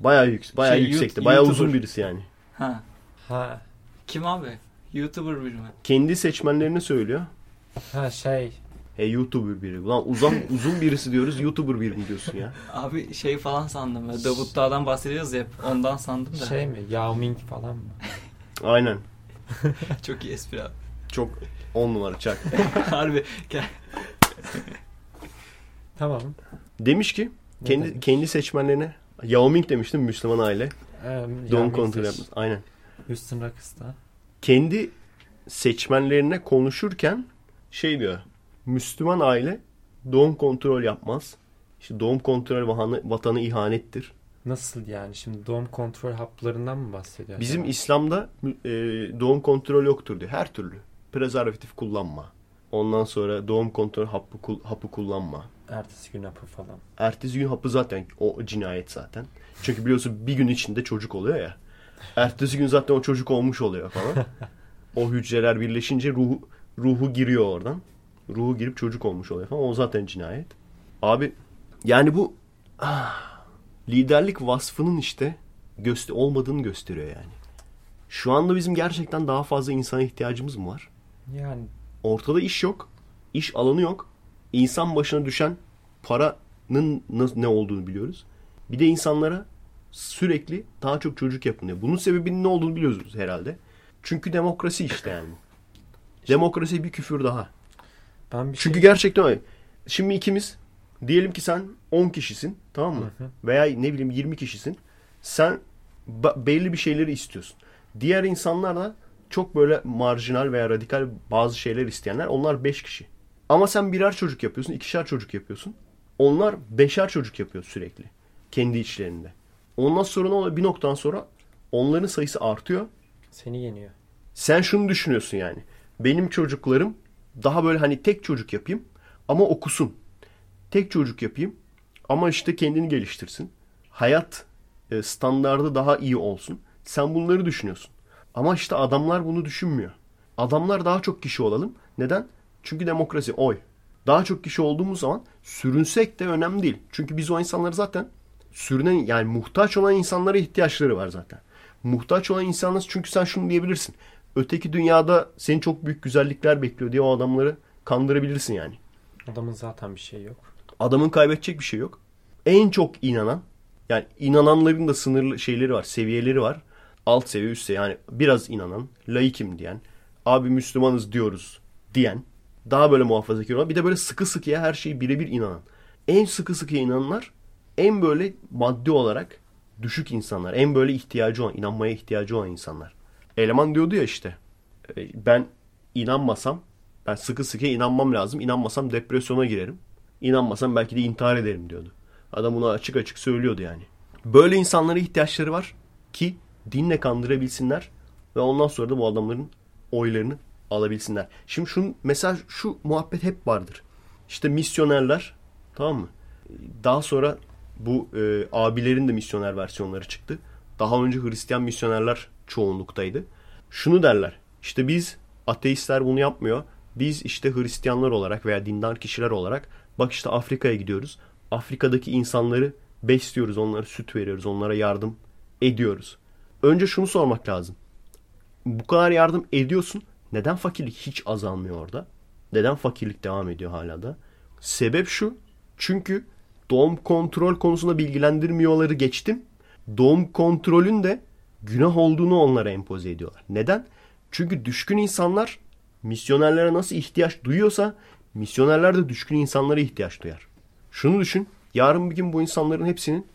Bayağı yüksek, bayağı Şey, yüksekti. Bayağı YouTuber. uzun birisi yani. Ha. Ha, Kim abi? YouTuber biri mi? Kendi seçmenlerini söylüyor. ha şey E YouTuber biri. Ulan uzun uzun birisi diyoruz. YouTuber biri mi diyorsun ya? Abi şey falan sandım. Davut Dağ'dan bahsediyoruz ya hep. Ondan sandım da. şey mi? Yao Ming falan mı? Aynen. Çok iyi espri abi. Çok on numara çak. Harbi. Gel. Tamam. Demiş ki kendi demiş? kendi seçmenlerine Yao Ming demiştim Müslüman aile. Ee, Doğum yani kontrol biz- yapmış. Aynen. Houston Rockets'ta. Kendi seçmenlerine konuşurken şey diyor. Müslüman aile doğum kontrol yapmaz. İşte doğum kontrol vatanı, vatanı ihanettir. Nasıl yani? Şimdi doğum kontrol haplarından mı bahsediyor? Bizim acaba? İslam'da e, doğum kontrol yoktur diyor. Her türlü. Prezervatif kullanma. Ondan sonra doğum kontrol hapı, hapı kullanma. Ertesi gün hapı falan. Ertesi gün hapı zaten o cinayet zaten. Çünkü biliyorsun bir gün içinde çocuk oluyor ya. Ertesi gün zaten o çocuk olmuş oluyor falan. o hücreler birleşince ruhu, ruhu giriyor oradan. Ruhu girip çocuk olmuş oluyor falan. O zaten cinayet. Abi yani bu ah, liderlik vasfının işte göster olmadığını gösteriyor yani. Şu anda bizim gerçekten daha fazla insana ihtiyacımız mı var? Yani Ortada iş yok. iş alanı yok. İnsan başına düşen paranın ne olduğunu biliyoruz. Bir de insanlara sürekli daha çok çocuk yapılıyor. Bunun sebebinin ne olduğunu biliyoruz herhalde. Çünkü demokrasi işte yani. Demokrasi bir küfür daha. ben bir Çünkü şey... gerçekten öyle. Şimdi ikimiz diyelim ki sen 10 kişisin tamam mı? Hı hı. Veya ne bileyim 20 kişisin. Sen belli bir şeyleri istiyorsun. Diğer insanlar da çok böyle marjinal veya radikal bazı şeyler isteyenler onlar 5 kişi. Ama sen birer çocuk yapıyorsun, ikişer çocuk yapıyorsun. Onlar beşer çocuk yapıyor sürekli. Kendi içlerinde. Ondan sonra ne oluyor? Bir noktadan sonra onların sayısı artıyor. Seni yeniyor. Sen şunu düşünüyorsun yani. Benim çocuklarım daha böyle hani tek çocuk yapayım ama okusun. Tek çocuk yapayım ama işte kendini geliştirsin. Hayat e, standardı daha iyi olsun. Sen bunları düşünüyorsun. Ama işte adamlar bunu düşünmüyor. Adamlar daha çok kişi olalım. Neden? Çünkü demokrasi oy. Daha çok kişi olduğumuz zaman sürünsek de önemli değil. Çünkü biz o insanları zaten sürünen yani muhtaç olan insanlara ihtiyaçları var zaten. Muhtaç olan insanlar çünkü sen şunu diyebilirsin. Öteki dünyada seni çok büyük güzellikler bekliyor diye o adamları kandırabilirsin yani. Adamın zaten bir şey yok. Adamın kaybedecek bir şey yok. En çok inanan yani inananların da sınırlı şeyleri var, seviyeleri var. Alt seviye, üst seviye yani biraz inanan, laikim diyen, abi Müslümanız diyoruz diyen, daha böyle muhafazakar olan, bir de böyle sıkı sıkıya her şeyi birebir inanan. En sıkı sıkıya inananlar en böyle maddi olarak düşük insanlar, en böyle ihtiyacı olan, inanmaya ihtiyacı olan insanlar. Eleman diyordu ya işte, e, ben inanmasam, ben sıkı sıkıya inanmam lazım, inanmasam depresyona girerim. İnanmasam belki de intihar ederim diyordu. Adam bunu açık açık söylüyordu yani. Böyle insanlara ihtiyaçları var ki dinle kandırabilsinler ve ondan sonra da bu adamların oylarını alabilsinler. Şimdi şun mesela şu muhabbet hep vardır. İşte misyonerler tamam mı? Daha sonra bu e, abilerin de misyoner versiyonları çıktı. Daha önce Hristiyan misyonerler çoğunluktaydı. Şunu derler. İşte biz ateistler bunu yapmıyor. Biz işte Hristiyanlar olarak veya dindar kişiler olarak bak işte Afrika'ya gidiyoruz. Afrika'daki insanları besliyoruz, onlara süt veriyoruz, onlara yardım ediyoruz. Önce şunu sormak lazım. Bu kadar yardım ediyorsun. Neden fakirlik hiç azalmıyor orada? Neden fakirlik devam ediyor hala da? Sebep şu. Çünkü doğum kontrol konusunda bilgilendirmiyorları geçtim. Doğum kontrolün de günah olduğunu onlara empoze ediyorlar. Neden? Çünkü düşkün insanlar misyonerlere nasıl ihtiyaç duyuyorsa misyonerler de düşkün insanlara ihtiyaç duyar. Şunu düşün. Yarın bir gün bu insanların hepsinin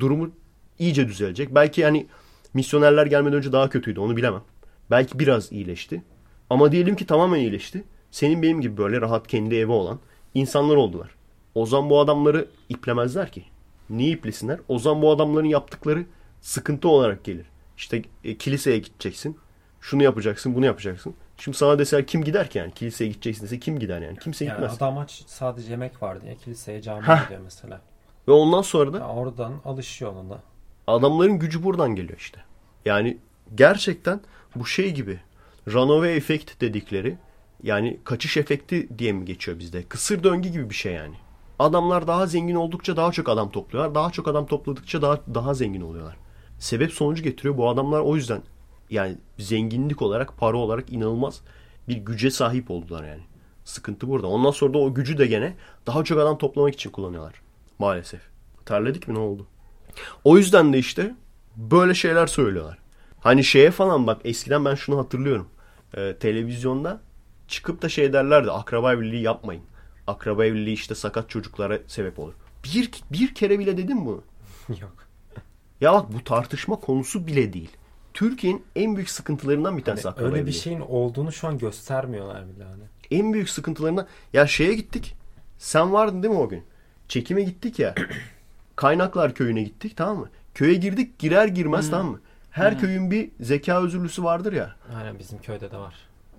durumu iyice düzelecek. Belki yani misyonerler gelmeden önce daha kötüydü onu bilemem. Belki biraz iyileşti. Ama diyelim ki tamamen iyileşti. Senin benim gibi böyle rahat kendi evi olan insanlar oldular. O zaman bu adamları iplemezler ki. Niye iplesinler? O zaman bu adamların yaptıkları sıkıntı olarak gelir. İşte e, kiliseye gideceksin. Şunu yapacaksın, bunu yapacaksın. Şimdi sana deseler kim gider ki yani? Kiliseye gideceksin dese kim gider yani? Kimse Yani gitmez. adam aç sadece yemek var diye kiliseye camiye gidiyor mesela. Ve ondan sonra da Ya oradan alışıyor ona. adamların gücü buradan geliyor işte. Yani gerçekten bu şey gibi runaway efekt dedikleri yani kaçış efekti diye mi geçiyor bizde? Kısır döngü gibi bir şey yani. Adamlar daha zengin oldukça daha çok adam topluyorlar. Daha çok adam topladıkça daha daha zengin oluyorlar. Sebep sonucu getiriyor. Bu adamlar o yüzden yani zenginlik olarak, para olarak inanılmaz bir güce sahip oldular yani. Sıkıntı burada. Ondan sonra da o gücü de gene daha çok adam toplamak için kullanıyorlar. Maalesef. Terledik mi ne oldu? O yüzden de işte böyle şeyler söylüyorlar. Hani şeye falan bak eskiden ben şunu hatırlıyorum. Ee, televizyonda çıkıp da şey derlerdi akraba evliliği yapmayın. Akraba evliliği işte sakat çocuklara sebep olur. Bir, bir kere bile dedim bunu. Yok. Ya bak bu tartışma konusu bile değil. Türkiye'nin en büyük sıkıntılarından bir tanesi Hani akraba öyle bir evliliği. şeyin olduğunu şu an göstermiyorlar bile hani. En büyük sıkıntılarından ya şeye gittik. Sen vardın değil mi o gün? Çekime gittik ya. Kaynaklar köyüne gittik tamam mı? Köye girdik girer girmez tamam mı? Her köyün bir zeka özürlüsü vardır ya. Aynen bizim köyde de var.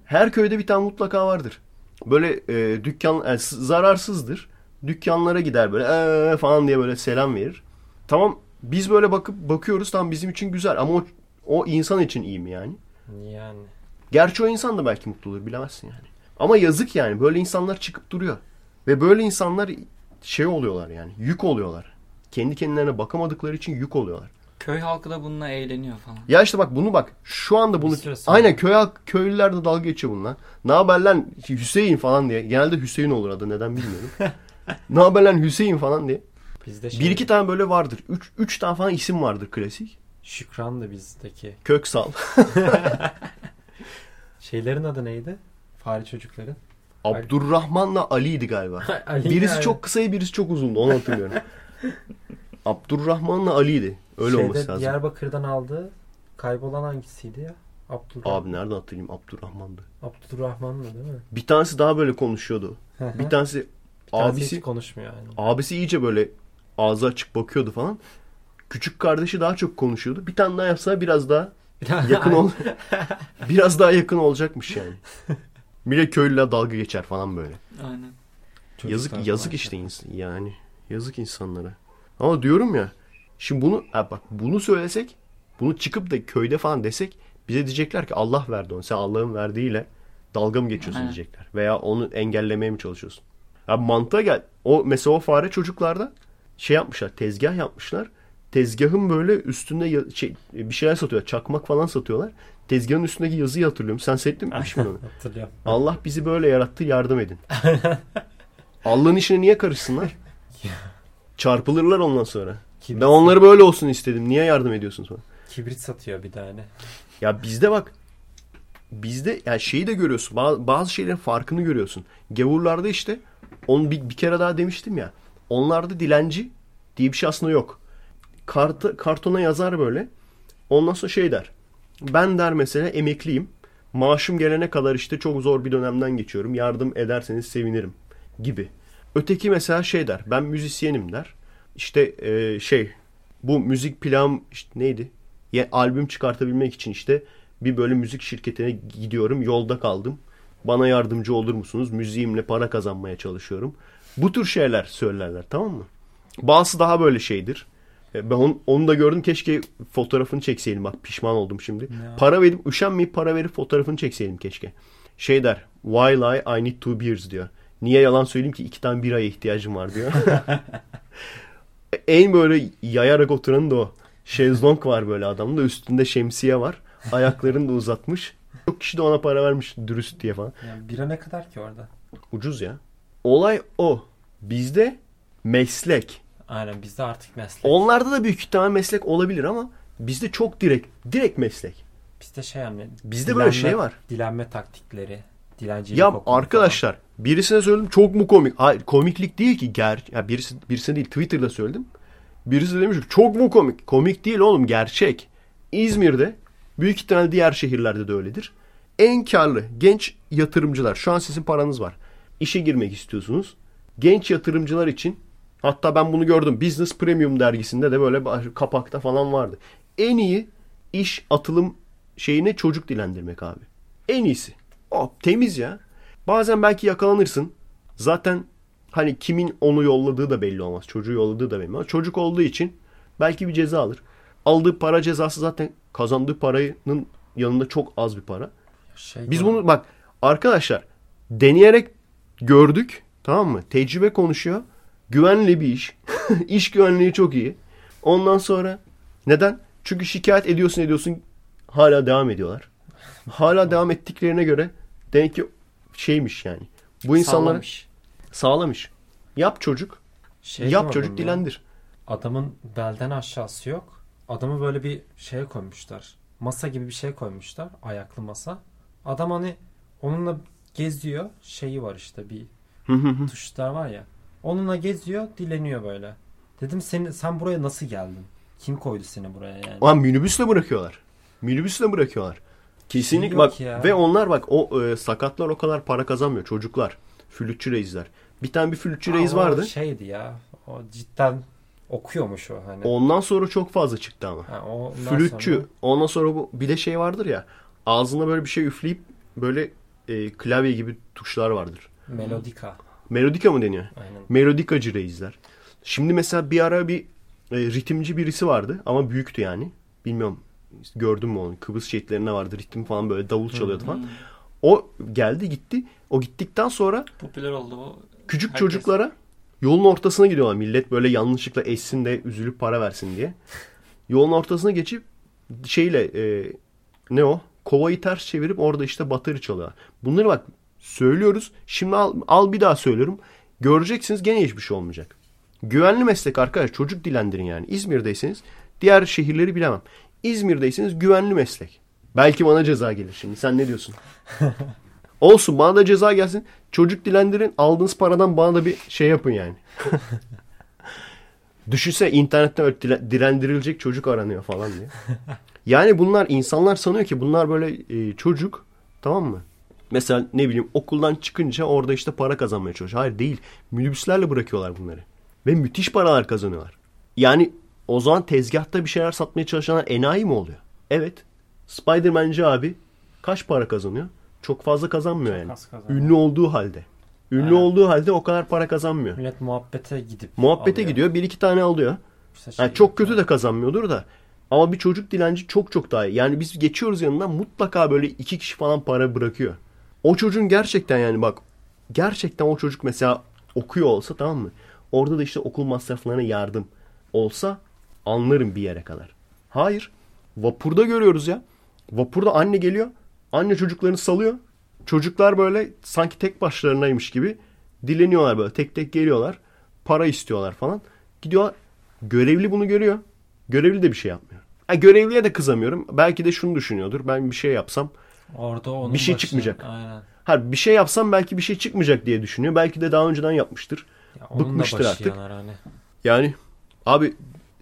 Her köyde bir tane mutlaka vardır. Böyle e, dükkan yani zararsızdır. Dükkanlara gider böyle "Ee" falan diye böyle selam verir. Tamam biz böyle bakıp bakıyoruz tamam bizim için güzel ama o, o insan için iyi mi yani? Yani Gerçi o insan da belki mutlu olur bilemezsin yani. Ama yazık yani böyle insanlar çıkıp duruyor. Ve böyle insanlar şey oluyorlar yani yük oluyorlar. Kendi kendilerine bakamadıkları için yük oluyorlar. Köy halkı da bununla eğleniyor falan. Ya işte bak bunu bak şu anda bunu aynen köy halk- köylüler de dalga geçiyor bununla. Ne haber lan Hüseyin falan diye. Genelde Hüseyin olur adı neden bilmiyorum. ne haber lan Hüseyin falan diye. bizde şey, Bir iki tane böyle vardır. Üç, üç tane falan isim vardır klasik. Şükran da bizdeki. Köksal. Şeylerin adı neydi? Fare çocukların. Abdurrahman'la Ali'ydi galiba. Ali birisi yani. çok kısayı birisi çok uzundu onu hatırlıyorum. Abdurrahman'la Ali'ydi. Öyle Şeyde olması lazım. Diyarbakır'dan aldığı kaybolan hangisiydi ya? Abdurrahman. Abi nereden hatırlayayım Abdurrahman'dı. Abdurrahman mı değil mi? Bir tanesi daha böyle konuşuyordu. Bir tanesi Bir tanesi abisi hiç konuşmuyor yani. abisi iyice böyle ağzı açık bakıyordu falan. Küçük kardeşi daha çok konuşuyordu. Bir tane daha yapsa biraz daha yakın ol. biraz daha yakın olacakmış yani. Bir de köylüler dalga geçer falan böyle. Aynen. Çocuklar yazık yazık işte insan yani. Yazık insanlara. Ama diyorum ya. Şimdi bunu ha bak bunu söylesek, bunu çıkıp da köyde falan desek bize diyecekler ki Allah verdi onu. Sen Allah'ın verdiğiyle dalga mı geçiyorsun Aynen. diyecekler. Veya onu engellemeye mi çalışıyorsun? Ya mantığa gel. O mesela o fare çocuklarda şey yapmışlar. Tezgah yapmışlar. Tezgahın böyle üstünde şey, bir şeyler satıyorlar. Çakmak falan satıyorlar. Tezgahın üstündeki yazıyı hatırlıyorum. Sen seyrettin mi? Hatırlıyorum. Allah bizi böyle yarattı yardım edin. Allah'ın işine niye karışsınlar? Çarpılırlar ondan sonra. Kibrit, Ben onları böyle olsun istedim. Niye yardım ediyorsun sonra? kibrit satıyor bir tane. Ya bizde bak bizde ya şeyi de görüyorsun. Bazı, bazı şeylerin farkını görüyorsun. Gavurlarda işte onu bir, bir kere daha demiştim ya. Onlarda dilenci diye bir şey aslında yok. Kartı, kartona yazar böyle. Ondan sonra şey der. Ben der mesela emekliyim. Maaşım gelene kadar işte çok zor bir dönemden geçiyorum. Yardım ederseniz sevinirim gibi. Öteki mesela şey der. Ben müzisyenim der. İşte e, şey bu müzik plan işte neydi? Ya, albüm çıkartabilmek için işte bir böyle müzik şirketine gidiyorum. Yolda kaldım. Bana yardımcı olur musunuz? Müziğimle para kazanmaya çalışıyorum. Bu tür şeyler söylerler tamam mı? Bazısı daha böyle şeydir. E, Ben onu, onu da gördüm. Keşke fotoğrafını çekseydim. Bak pişman oldum şimdi. Ya. Para verip üşenmeyip para verip fotoğrafını çekseydim keşke. Şey der. Why lie? I need two beers diyor. Niye yalan söyleyeyim ki iki tane biraya ihtiyacım var diyor. en böyle yayarak oturan da o. Şezlong var böyle adamda. Üstünde şemsiye var. Ayaklarını da uzatmış. Çok kişi de ona para vermiş dürüst diye falan. Yani bira ne kadar ki orada? Ucuz ya. Olay o. Bizde meslek. Aynen bizde artık meslek. Onlarda da büyük ihtimal meslek olabilir ama bizde çok direkt direkt meslek. Bizde şey yani. Bizde böyle şey var. Dilenme taktikleri. Dilencilik Ya arkadaşlar birisine söyledim çok mu komik? Hayır komiklik değil ki ger ya birisi birisine değil Twitter'da söyledim. Birisi demiş çok mu komik? Komik değil oğlum gerçek. İzmir'de büyük ihtimal diğer şehirlerde de öyledir. En karlı genç yatırımcılar şu an sizin paranız var. İşe girmek istiyorsunuz. Genç yatırımcılar için hatta ben bunu gördüm. Business Premium dergisinde de böyle kapakta falan vardı. En iyi iş atılım şeyine çocuk dilendirmek abi. En iyisi. O temiz ya. Bazen belki yakalanırsın. Zaten hani kimin onu yolladığı da belli olmaz. Çocuğu yolladığı da belli olmaz. Çocuk olduğu için belki bir ceza alır. Aldığı para cezası zaten kazandığı paranın yanında çok az bir para. Şey Biz bunu bak arkadaşlar deneyerek gördük tamam mı? Tecrübe konuşuyor. Güvenli bir iş. iş güvenliği çok iyi. Ondan sonra neden? Çünkü şikayet ediyorsun ediyorsun hala devam ediyorlar. Hala devam ettiklerine göre demek ki şeymiş yani. Bu insanlar Sallamış. sağlamış. Yap çocuk. Şey yap çocuk ya. dilendir. Adamın belden aşağısı yok. Adamı böyle bir şeye koymuşlar. Masa gibi bir şey koymuşlar. Ayaklı masa. Adam hani onunla geziyor. Şeyi var işte bir tuşlar var ya. Onunla geziyor, dileniyor böyle. Dedim sen sen buraya nasıl geldin? Kim koydu seni buraya yani? Ulan minibüsle bırakıyorlar. Minibüsle bırakıyorlar. Kesinlikle bak ya. ve onlar bak o e, sakatlar o kadar para kazanmıyor çocuklar. Flütçü reisler. Bir tane bir flütçü reis Aa, o vardı. Şeydi ya. O cidden okuyormuş o hani. Ondan sonra çok fazla çıktı ama. Ha, ondan Flütçü. sonra- Ondan sonra bu bir de şey vardır ya. Ağzına böyle bir şey üfleyip böyle e, klavye gibi tuşlar vardır. Melodika. Melodika mı deniyor? Aynen. Melodikacı reisler. Şimdi mesela bir ara bir e, ritimci birisi vardı ama büyüktü yani. Bilmiyorum gördün mü onu? Kıbrıs şehitlerine vardı ritim falan böyle davul çalıyordu falan. O geldi gitti. O gittikten sonra Popüler oldu o. küçük Herkes. çocuklara yolun ortasına gidiyorlar. Millet böyle yanlışlıkla eşsin de üzülüp para versin diye. Yolun ortasına geçip şeyle e, ne o? Kovayı ters çevirip orada işte bateri çalıyorlar. Bunları bak söylüyoruz. Şimdi al, al bir daha söylüyorum. Göreceksiniz gene hiçbir şey olmayacak. Güvenli meslek arkadaş. Çocuk dilendirin yani. İzmir'deyseniz diğer şehirleri bilemem. İzmir'deyseniz güvenli meslek. Belki bana ceza gelir şimdi. Sen ne diyorsun? Olsun bana da ceza gelsin. Çocuk dilendirin. Aldığınız paradan bana da bir şey yapın yani. Düşünse internetten öyle dile- dilendirilecek çocuk aranıyor falan diye. Yani bunlar insanlar sanıyor ki bunlar böyle e, çocuk tamam mı? Mesela ne bileyim okuldan çıkınca orada işte para kazanmaya çalışıyor. Hayır değil. Minibüslerle bırakıyorlar bunları. Ve müthiş paralar kazanıyorlar. Yani o zaman tezgahta bir şeyler satmaya çalışanlar enayi mi oluyor? Evet. Spider-Man'ci abi kaç para kazanıyor? Çok fazla kazanmıyor yani. az kazanıyor. Ünlü olduğu halde. Ünlü Aynen. olduğu halde o kadar para kazanmıyor. Millet muhabbete gidip Muhabbete alıyor. gidiyor. Bir iki tane alıyor. İşte şey Yani çok kötü de kazanmıyordur da. Ama bir çocuk dilenci çok çok daha iyi. Yani biz geçiyoruz yanından mutlaka böyle iki kişi falan para bırakıyor. O çocuğun gerçekten yani bak gerçekten o çocuk mesela okuyor olsa tamam mı? Orada da işte okul masraflarına yardım olsa anlarım bir yere kadar. Hayır. Vapurda görüyoruz ya. Vapurda anne geliyor. Anne çocuklarını salıyor. Çocuklar böyle sanki tek başlarınaymış gibi dileniyorlar böyle. Tek tek geliyorlar. Para istiyorlar falan. Gidiyorlar. Görevli bunu görüyor. Görevli de bir şey yapmıyor. Ha, görevliye de kızamıyorum. Belki de şunu düşünüyordur. Ben bir şey yapsam. Orada onun Bir şey başı- çıkmayacak. Aynen. Ha bir şey yapsam belki bir şey çıkmayacak diye düşünüyor. Belki de daha önceden yapmıştır. Ya Bıkmıştır artık. hani. Yani abi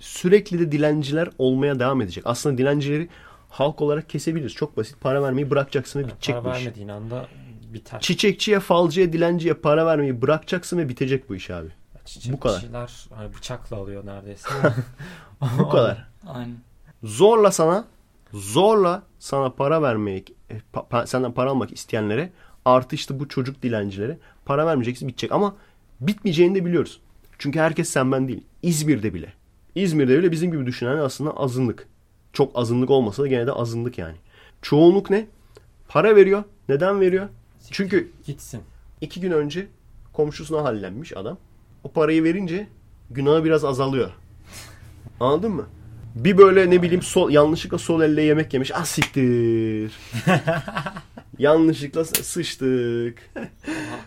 sürekli de dilenciler olmaya devam edecek. Aslında dilencileri halk olarak kesebiliriz. Çok basit. Para vermeyi bıracaksın ve Yani bitecek para bu iş. vermediğin anda biter. Çiçekçiye, falcıya, dilenciye para vermeyi bırakacaksın ve bitecek bu iş abi. bu kadar. Çiçekçiler hani bıçakla alıyor neredeyse. Bu kadar. Aynen. Zorla sana zorla sana para vermeyi e, pa- pa- senden para almak isteyenlere artı işte bu çocuk dilencilere para vermeyeceksin bitecek ama bitmeyeceğini de biliyoruz. Çünkü herkes sen ben değil. İzmir'de bile. İzmir'de bile bizim gibi düşünen aslında azınlık. Çok azınlık olmasa da gene de azınlık yani. Çoğunluk ne? Para veriyor. Neden veriyor? Çünkü Gitsin. iki gün önce komşusuna hallenmiş adam. O parayı verince günahı biraz azalıyor. Anladın mı? Bir böyle ne bileyim sol, yanlışlıkla sol elle yemek yemiş. Ah siktir. yanlışlıkla sı- sıçtık.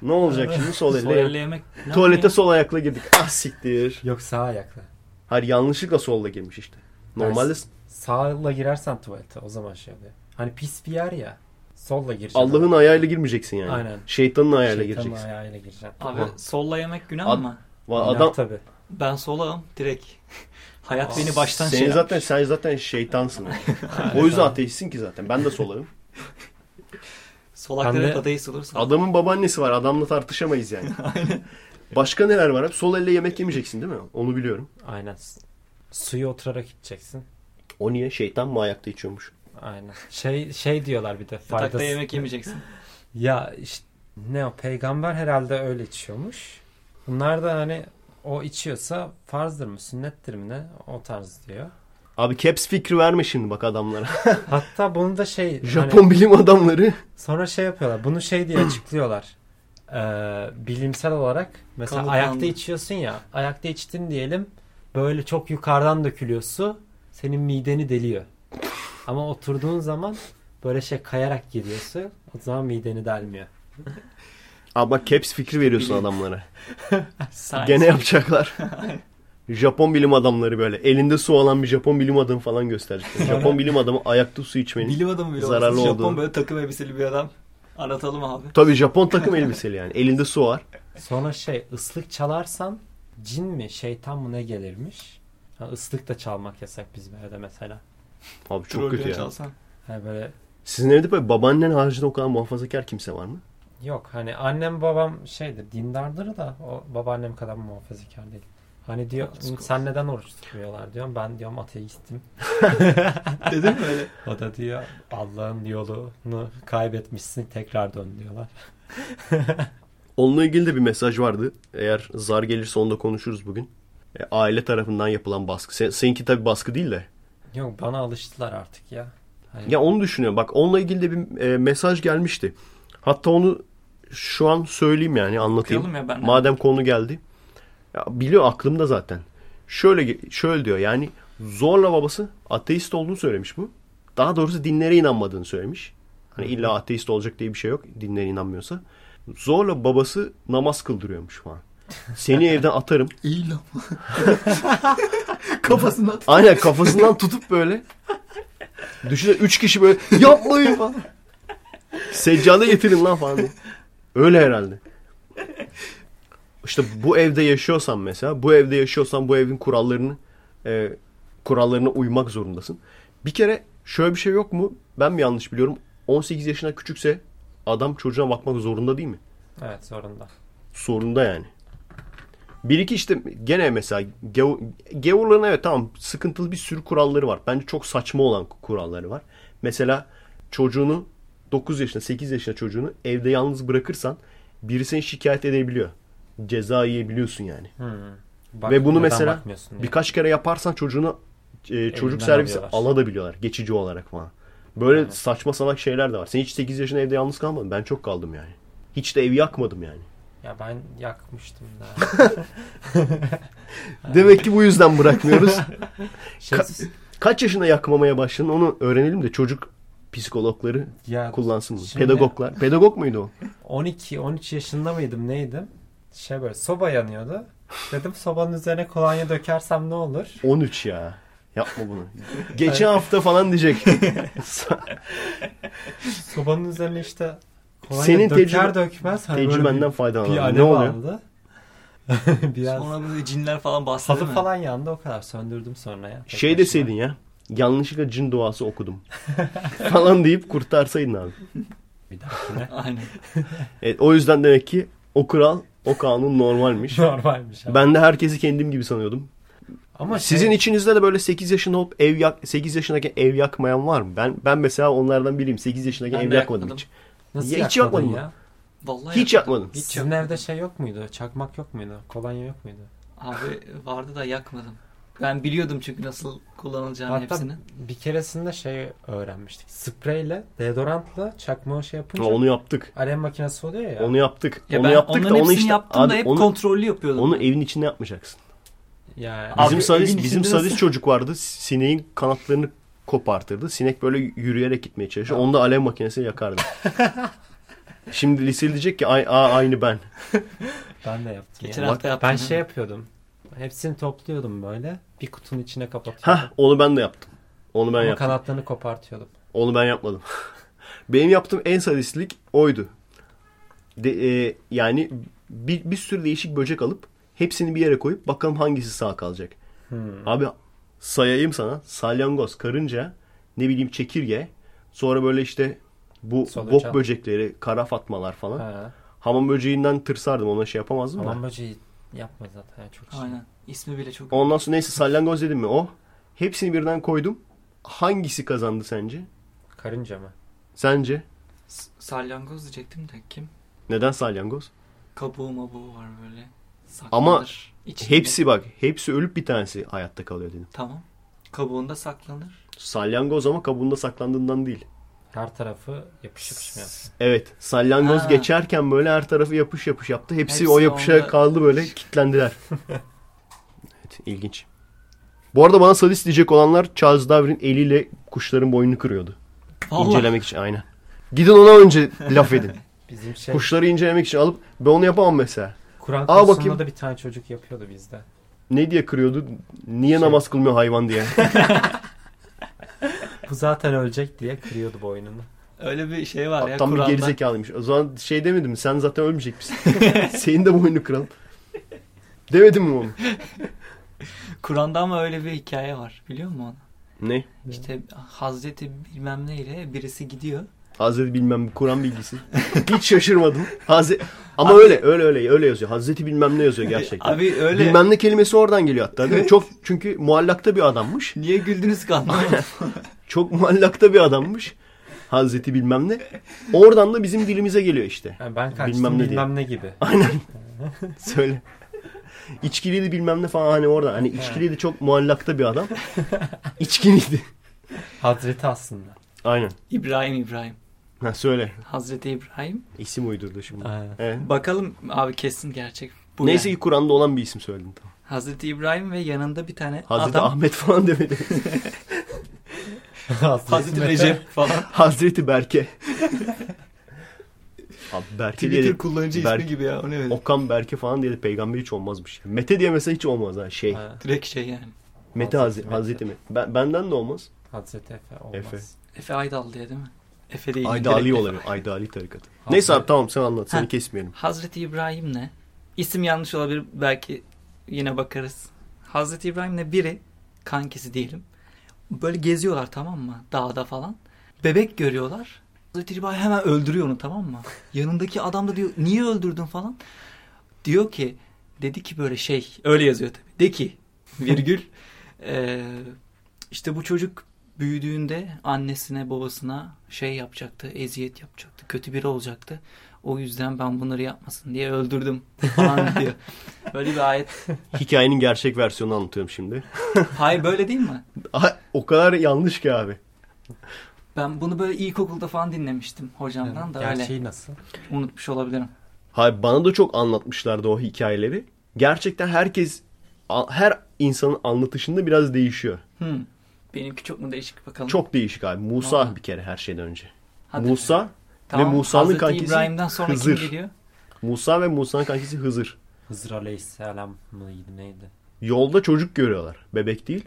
ne olacak şimdi sol elle? Sol elle yemek. Tuvalete sol ayakla girdik. Ah siktir. Yok sağ ayakla. Hayır yanlışlıkla solla girmiş işte. Normalde Sağla girersen tuvalete o zaman şey oluyor. Hani pis bir yer ya. Solla gireceksin. Allah'ın ayağıyla girmeyeceksin yani. Aynen. Şeytanın ayağıyla Şeytanın gireceksin. ayağıyla gireceksin. Abi Aha. solla yemek günah Ad- mı? Va- Adam tabii. Ben solağım direkt. Hayat Aa, beni baştan Senin şey zaten yapmış. sen zaten şeytansın. o yüzden ateistsin ki zaten. Ben de solarım. Solaklar Ben hep de- ateist olursa. Adamın babaannesi var. Adamla tartışamayız yani. Başka neler var? abi? Sol elle yemek yemeyeceksin değil mi? Onu biliyorum. Aynen. Suyu oturarak içeceksin. O niye? Şeytan mı ayakta içiyormuş? Aynen. Şey şey diyorlar bir de Yatakta faydası. yemek yemeyeceksin. Ya işte ne o peygamber herhalde öyle içiyormuş. Bunlar da hani o içiyorsa farzdır mı sünnettir mi ne o tarz diyor. Abi caps fikri verme şimdi bak adamlara. Hatta bunu da şey hani Japon bilim adamları. sonra şey yapıyorlar. Bunu şey diye açıklıyorlar. Ee, bilimsel olarak mesela Kanıtlandı. ayakta içiyorsun ya ayakta içtin diyelim böyle çok yukarıdan dökülüyor su senin mideni deliyor. Ama oturduğun zaman böyle şey kayarak geliyor su o zaman mideni delmiyor. Abi bak caps fikri veriyorsun adamlara. Gene yapacaklar. Japon bilim adamları böyle. Elinde su olan bir Japon bilim adamı falan gösterecekler. Japon bilim adamı ayakta su içmenin. Bilim adamı bile Zararlı olsun. Japon olduğunu. böyle takım elbiseli bir adam. Anlatalım abi. Tabii Japon takım elbiseli yani. Elinde su var. Sonra şey ıslık çalarsan cin mi şeytan mı ne gelirmiş. Ha, ıslık da çalmak yasak bizim evde mesela. Abi çok kötü ya. çalsan. Yani böyle Sizin evde böyle babaannen haricinde o kadar muhafazakar kimse var mı? yok hani annem babam şeydir dindardır da o babaannem kadar muhafazakar değil. Hani diyor sen neden oruç tutmuyorlar diyorum. Ben diyorum ateistim. Dedim mi öyle? O da diyor Allah'ın yolunu kaybetmişsin tekrar dön diyorlar. Onunla ilgili de bir mesaj vardı. Eğer zar gelirse onu da konuşuruz bugün. E, aile tarafından yapılan baskı. Sen, seninki tabii baskı değil de. Yok bana alıştılar artık ya. Hani Ya onu düşünüyorum. Bak onunla ilgili de bir e, mesaj gelmişti. Hatta onu şu an söyleyeyim yani anlatayım. Ya ben. de. Madem konu geldi. Ya biliyor aklımda zaten. Şöyle şöyle diyor yani zorla babası ateist olduğunu söylemiş bu. Daha doğrusu dinlere inanmadığını söylemiş. Hani illa ateist olacak diye bir şey yok dinlere inanmıyorsa. Zorla babası namaz kıldırıyormuş falan. Seni evden atarım. İyi lan. Kafasına at. Aynen kafasından tutup böyle. Düşünsene üç kişi böyle yapmayın falan. Seccade getirin lan falan. Öyle herhalde. İşte bu evde yaşıyorsan mesela, bu evde yaşıyorsan bu evin kurallarını e, kurallarına uymak zorundasın. Bir kere şöyle bir şey yok mu? Ben mi yanlış biliyorum? 18 yaşına küçükse adam çocuğuna bakmak zorunda değil mi? evet zorunda. Sorunda yani. Bir iki işte gene mesela gavurların evet tamam sıkıntılı bir sürü kuralları var. Bence çok saçma olan kuralları var. Mesela çocuğunu 9 yaşında 8 yaşında çocuğunu evde yalnız bırakırsan biri seni şikayet edebiliyor. Ceza yiyebiliyorsun yani. Hmm. Bak, Ve bunu mesela. Birkaç kere yaparsan çocuğunu e, çocuk servisi alabiliyorlar geçici olarak falan. Böyle Evet. saçma salak şeyler de var. Sen hiç 8 yaşında evde yalnız kalmadın. Ben çok kaldım yani. Hiç de evi yakmadım yani. Ya ben yakmıştım da. Demek ki bu yüzden bırakmıyoruz. Şey, Ka- Kaç yaşında yakmamaya başladın onu öğrenelim de çocuk psikologları ya kullansın. Şimdi- Pedagoglar. Pedagog muydu o? 12-13 yaşında mıydım neydim? Şey böyle soba yanıyordu. Dedim sobanın üzerine kolonya dökersem ne olur? 13 ya. Yapma bunu. Geçen hafta falan diyecek. Sobanın üzerine işte kolonya Senin döker tecrübe- dökmez. hani Tecrübenden faydalan. Ne oluyor? aldı. Biraz Sonra böyle cinler falan bastı halı falan yandı o kadar söndürdüm sonra ya. Tek Şey deseydin ya. Yanlışlıkla cin duası okudum. falan deyip kurtarsaydın abi. Bir dahakine. Aynen. Evet, o yüzden demek ki o kural, o kanun normalmiş. Normalmiş abi. Ben de herkesi kendim gibi sanıyordum. Ama Sizin şey, içinizde de böyle 8 yaşında olup ev yak 8 yaşındaki ev yakmayan var mı? Ben ben mesela onlardan biriyim. 8 yaşındaki Ben ev yakmadım yakmadım. hiç. nasıl Ya hiç yakmadın yakmadın ya? Vallahi Hiç yakmadım. yakmadım. Hiç Sizin evde şey yok muydu? Çakmak yok muydu? Kolonya yok muydu? Abi vardı da yakmadım. Ben biliyordum çünkü nasıl kullanılacağını Hatta hepsini. bir keresinde şey öğrenmiştik. Spreyle, deodorantla çakmağı şey yapınca Onu yaptık. alev makinesi oluyor ya. Onu yaptık. Ya onu ben yaptık da onların onu hepsini işte yaptım da abi hep onu, kontrollü yapıyordum. onu ben. evin içinde yapmayacaksın. Yani Abi, Bizim sadist evin bizim içinde sadist çocuk vardı. Sineğin kanatlarını kopartırdı. Sinek böyle yürüyerek gitmeye çalışıyor. Onu da alev makinesiyle yakardı. Şimdi liseli diyecek ki "Ay- aa, aynı ben. ben de yaptım. Geçen ya. hafta yaptım. Ben şey yapıyordum. Hepsini topluyordum böyle. Bir kutunun içine kapatıyordum. Hah onu ben de yaptım. Onu ben Ama yaptım. kanatlarını kopartıyordum. Onu ben yapmadım. Benim yaptığım en sadistlik oydu. De, e, yani bir, bir sürü değişik böcek alıp hepsini bir yere koyup bakalım hangisi sağ kalacak. Hmm. Abi sayayım sana. Salyangoz, karınca, ne bileyim çekirge, sonra böyle işte bu Solucan. bok böcekleri, kara fatmalar falan. Ha. Hamam böceğinden tırsardım ona şey yapamazdım Hamam da. böceği yapma zaten ya, çok şey. Aynen. İsmi bile çok. Ondan sonra neyse salyangoz dedim mi o. Hepsini birden koydum. Hangisi kazandı sence? Karınca mı? Sence? S- Salyangoz diyecektim de kim? Neden salyangoz? Kabuğu mabuğu var böyle. Ama Saklanır. içinde. Hepsi bak. Hepsi ölüp bir tanesi hayatta kalıyor dedim. Tamam. Kabuğunda saklanır. Salyangoz ama kabuğunda saklandığından değil. Her tarafı yapış yapış mı yapsın? Evet. Salyangoz Ha. geçerken böyle her tarafı yapış yapış yaptı. Hepsi, Hepsi o yapışa onda- kaldı böyle kilitlendiler. evet ilginç. Bu arada bana sadist diyecek olanlar Charles Darwin eliyle kuşların boynunu kırıyordu. Vallahi. İncelemek için aynen. Gidin ona önce laf edin. Bizim şey Kuşları incelemek için alıp ben onu yapamam mesela. Kur'an kursunda bakayım. da bir tane çocuk yapıyordu bizde. Ne diye kırıyordu? Niye Şey- namaz kılmıyor hayvan diye. Bu zaten ölecek diye kırıyordu boynunu. Öyle bir şey var ya Tam bir Kur'an'da. gerizekalıymış. O zaman şey demedim mi? Sen zaten ölmeyecek misin? Senin de boynunu kıralım. Demedim mi onu? Kur'an'da ama öyle bir hikaye var. Biliyor musun onu? Ne? İşte Hazreti bilmem neyle birisi gidiyor. Hazreti bilmem Kur'an bilgisi. Hiç şaşırmadım. Hazreti ama Abi- öyle öyle öyle öyle yazıyor. Hazreti bilmem ne yazıyor gerçekten. Abi öyle. Bilmem ne kelimesi oradan geliyor hatta değil mi? Çok çünkü muallakta bir adammış. Niye güldünüz anlamadım. Çok muallakta bir adammış. Hazreti bilmem ne. Oradan da bizim dilimize geliyor işte. Yani ben kaçtım Bilmem bilmem ne ne, diye. gibi. Aynen. Söyle. İçkiliydi bilmem ne falan hani oradan. Hani içkiliydi çok muallakta bir adam. İçkiliydi. Hazreti aslında. Aynen. İbrahim İbrahim. Ha söyle. Hazreti İbrahim. İsim uydurdu şimdi. Aynen. Evet. Bakalım abi kesin gerçek. Bu Neyse yani. ki Kur'an'da olan bir isim söyledin tamam. Hazreti İbrahim ve yanında bir tane Hazreti adam. Ahmet falan demedi. Hazreti Mete. Recep falan. Hazreti Berke. Abi Berke diye Twitter de- kullanıcı Berk- ismi gibi ya. O ne öyle? Okan Berke falan diye de peygamber hiç olmazmış. Mete diye mesela hiç olmaz ha şey. Ha, Direkt şey yani. Mete Hazreti Hazreti. Hazreti mi? Ben, benden de olmaz. Hazreti Efe olmaz. Efe. Efe Aydal diye değil mi? Efe değil. Ayda Ali olabilir. Ayda Ali tarikatı. Neyse abi tamam sen anlat. Seni Ha. kesmeyelim. Hazreti İbrahim ne? İsim yanlış olabilir belki yine bakarız. Hazreti İbrahim'le biri kankisi diyelim. Böyle geziyorlar tamam mı? Dağda falan. Bebek görüyorlar. Hazreti İbrahim hemen öldürüyor onu tamam mı? Yanındaki adam da diyor niye öldürdün falan. Diyor ki dedi ki böyle şey öyle yazıyor tabii. De ki virgül eee, işte bu çocuk büyüdüğünde annesine babasına şey yapacaktı eziyet yapacaktı kötü biri olacaktı. O yüzden ben bunları yapmasın diye öldürdüm falan diyor. Böyle bir ayet. Hikayenin gerçek versiyonunu anlatıyorum şimdi. Hayır böyle değil mi? O kadar yanlış ki abi. Ben bunu böyle ilkokulda falan dinlemiştim hocamdan da öyle. Gerçeği nasıl? Unutmuş olabilirim. Hayır bana da çok anlatmışlardı o hikayeleri. Gerçekten herkes her insanın anlatışında biraz değişiyor. Hmm. Benimki çok mu değişik bakalım. Çok değişik abi. Musa Vallahi. bir kere her şeyden önce. Hadi. Musa Tamam, ve Musa'nın Hazreti kankisi İbrahim'den sonra Hızır. kim geliyor? Musa ve Musa'nın kankisi Hızır. Hızır Aleyhisselam mıydı neydi? Yolda çocuk görüyorlar. Bebek değil.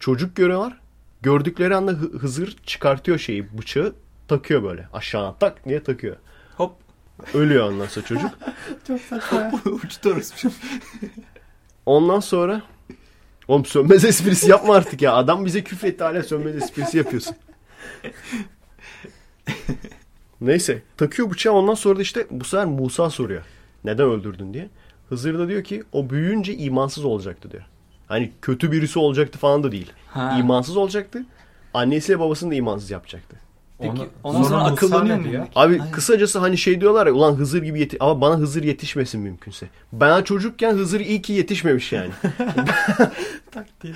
Çocuk görüyorlar. Gördükleri anda Hı- Hızır çıkartıyor şeyi bıçağı takıyor böyle. Aşağına tak diye takıyor. Hop. Ölüyor ondan sonra çocuk. Çok saçma. Uçtu orası. Ondan sonra Oğlum sönmez esprisi yapma artık ya. Adam bize küfretti hala sönmez esprisi yapıyorsun. Neyse takıyor bıçağı ondan sonra da işte bu sefer Musa soruyor. Neden öldürdün diye. Hızır da diyor ki o büyüyünce imansız olacaktı diyor. Hani kötü birisi olacaktı falan da değil. Ha. İmansız olacaktı. Annesiyle babasını da imansız yapacaktı. Peki, ondan sonra akıllanıyor mu? diyor? Abi Aynen. kısacası hani şey diyorlar ya ulan Hızır gibi yeti ama bana Hızır yetişmesin mümkünse. Ben çocukken Hızır iyi ki yetişmemiş yani. Taktiği.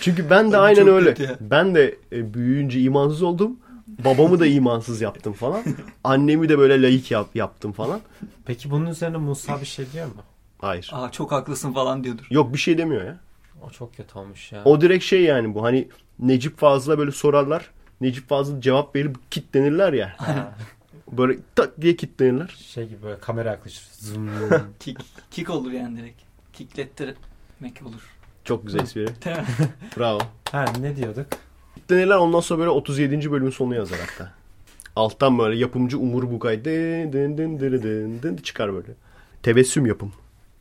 Çünkü ben de aynen öyle. ya. Ben de e, büyüyünce imansız oldum. Babamı da imansız yaptım falan. Annemi de böyle layık yap, yaptım falan. Peki bunun üzerine Musa bir şey diyor mu? Hayır. Aa çok haklısın falan diyordur. Yok bir şey demiyor ya. O çok kötü olmuş ya. O direkt şey yani bu hani Necip Fazıl'a böyle sorarlar. Necip Fazıl cevap verip kitlenirler ya. Böyle tak diye kitlenirler. şey gibi böyle kamera yaklaşır. Zoom. Kick, kick olur yani direkt. Kicklettirmek olur. Çok güzel espri. Bravo. ha ne diyorduk? Kitlenirler ondan sonra böyle 37. bölümün sonunu yazar hatta. Alttan böyle yapımcı Umur Bugay dın dın dın dın dın dın çıkar böyle. Tebessüm yapım.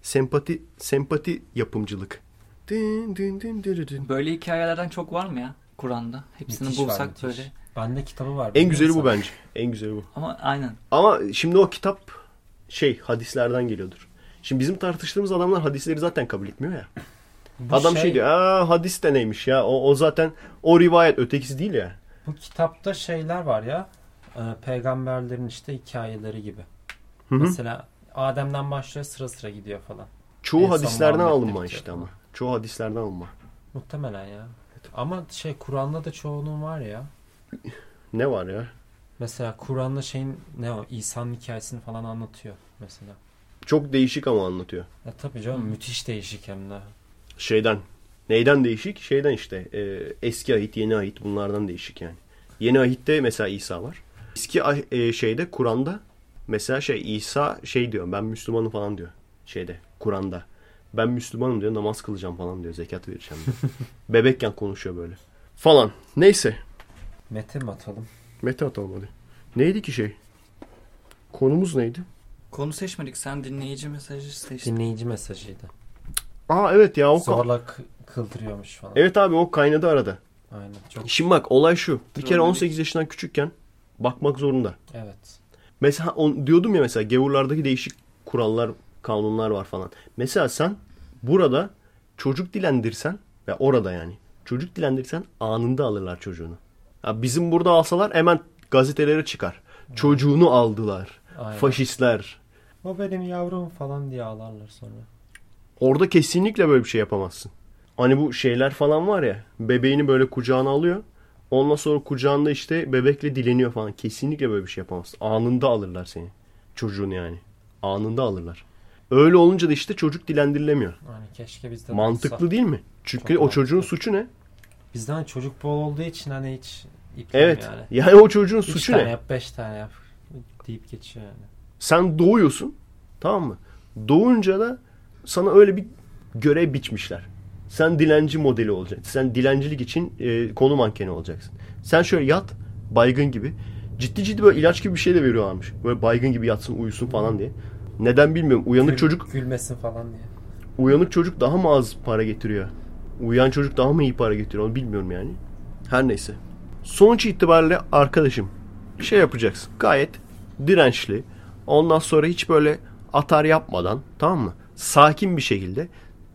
Sempati sempati yapımcılık. Dın dın dın dın dın. Böyle hikayelerden çok var mı ya Kur'an'da? Hepsini Müthiş var, bulsak müthiş. böyle. Bende kitabı var. En güzeli bu Bilmiyorum bence. En güzeli bu. Ama aynen. Ama şimdi o kitap şey hadislerden geliyordur. Şimdi bizim tartıştığımız adamlar hadisleri zaten kabul etmiyor ya. Bu Adam şey, diyor, aa hadis de neymiş ya? O, o zaten o rivayet ötekisi değil ya. Bu kitapta şeyler var ya. e, Peygamberlerin işte hikayeleri gibi. Hı hı. Mesela Adem'den başlıyor sıra sıra gidiyor falan. Çoğu En hadislerden alınma işte ama. Çoğu hadislerden alınma. Muhtemelen ya. Ama şey Kur'an'da da çoğunun var ya. Ne var ya? Mesela Kur'an'da şeyin ne o İsa'nın hikayesini falan anlatıyor mesela. Çok değişik ama anlatıyor. Ya tabii canım müthiş değişik hem de. Şeyden. Neyden değişik? Şeyden işte. e, eski ahit, yeni ahit bunlardan değişik yani. Yeni ahitte mesela İsa var. Eski ah- e, şeyde Kur'an'da mesela şey İsa şey diyor ben Müslümanım falan diyor. Şeyde Kur'an'da. Ben Müslümanım diyor namaz kılacağım falan diyor zekat vereceğim diyor. Bebekken konuşuyor böyle. Falan. Neyse. Mete mi atalım? Mete atalım hadi. Neydi ki şey? Konumuz neydi? Konu seçmedik. Sen dinleyici mesajı seçtin. Dinleyici mesajıydı. Aa evet ya o Zorla k- kıldırıyormuş falan. Evet abi o kaynadı arada. Aynen. Çok Şimdi bak olay şu. Bir kere Trolledik. 18 yaşından küçükken bakmak zorunda. evet. Mesela on, diyordum ya mesela gavurlardaki değişik kurallar, kanunlar var falan. Mesela sen burada çocuk dilendirsen ve orada yani çocuk dilendirsen anında alırlar çocuğunu. Ya bizim burada alsalar hemen gazetelere çıkar. Çocuğunu aldılar. Aynen. Faşistler. O benim yavrum falan diye ağlarlar sonra. Orada kesinlikle böyle bir şey yapamazsın. Hani bu şeyler falan var ya. Bebeğini böyle kucağına alıyor. Ondan sonra kucağında işte bebekle dileniyor falan. Kesinlikle böyle bir şey yapamazsın. Anında alırlar seni. Çocuğunu yani. Anında alırlar. Öyle olunca da işte çocuk dilendirilemiyor. Yani keşke bizde de Mantıklı olsa. değil mi? Çünkü Çok o çocuğun mantıklı. suçu ne? Bizde hani çocuk bol olduğu için hani hiç Evet. yani. Yani o çocuğun Üç suçu tane ne? yap, beş tane yap deyip geçiyor yani. Sen doğuyorsun. Tamam mı? Doğunca da sana öyle bir görev biçmişler. Sen dilenci modeli olacaksın. Sen dilencilik için e, konu mankeni olacaksın. Sen şöyle yat baygın gibi. Ciddi ciddi böyle ilaç gibi bir şey de veriyorlarmış. Böyle baygın gibi yatsın uyusun falan diye. Neden bilmiyorum. Uyanık Gül- çocuk Gülmesin falan diye. uyanık çocuk daha mı az para getiriyor? Uyuyan çocuk daha mı iyi para getiriyor onu bilmiyorum yani. Her neyse. Sonuç itibariyle arkadaşım şey yapacaksın. Gayet dirençli. Ondan sonra hiç böyle atar yapmadan tamam mı? Sakin bir şekilde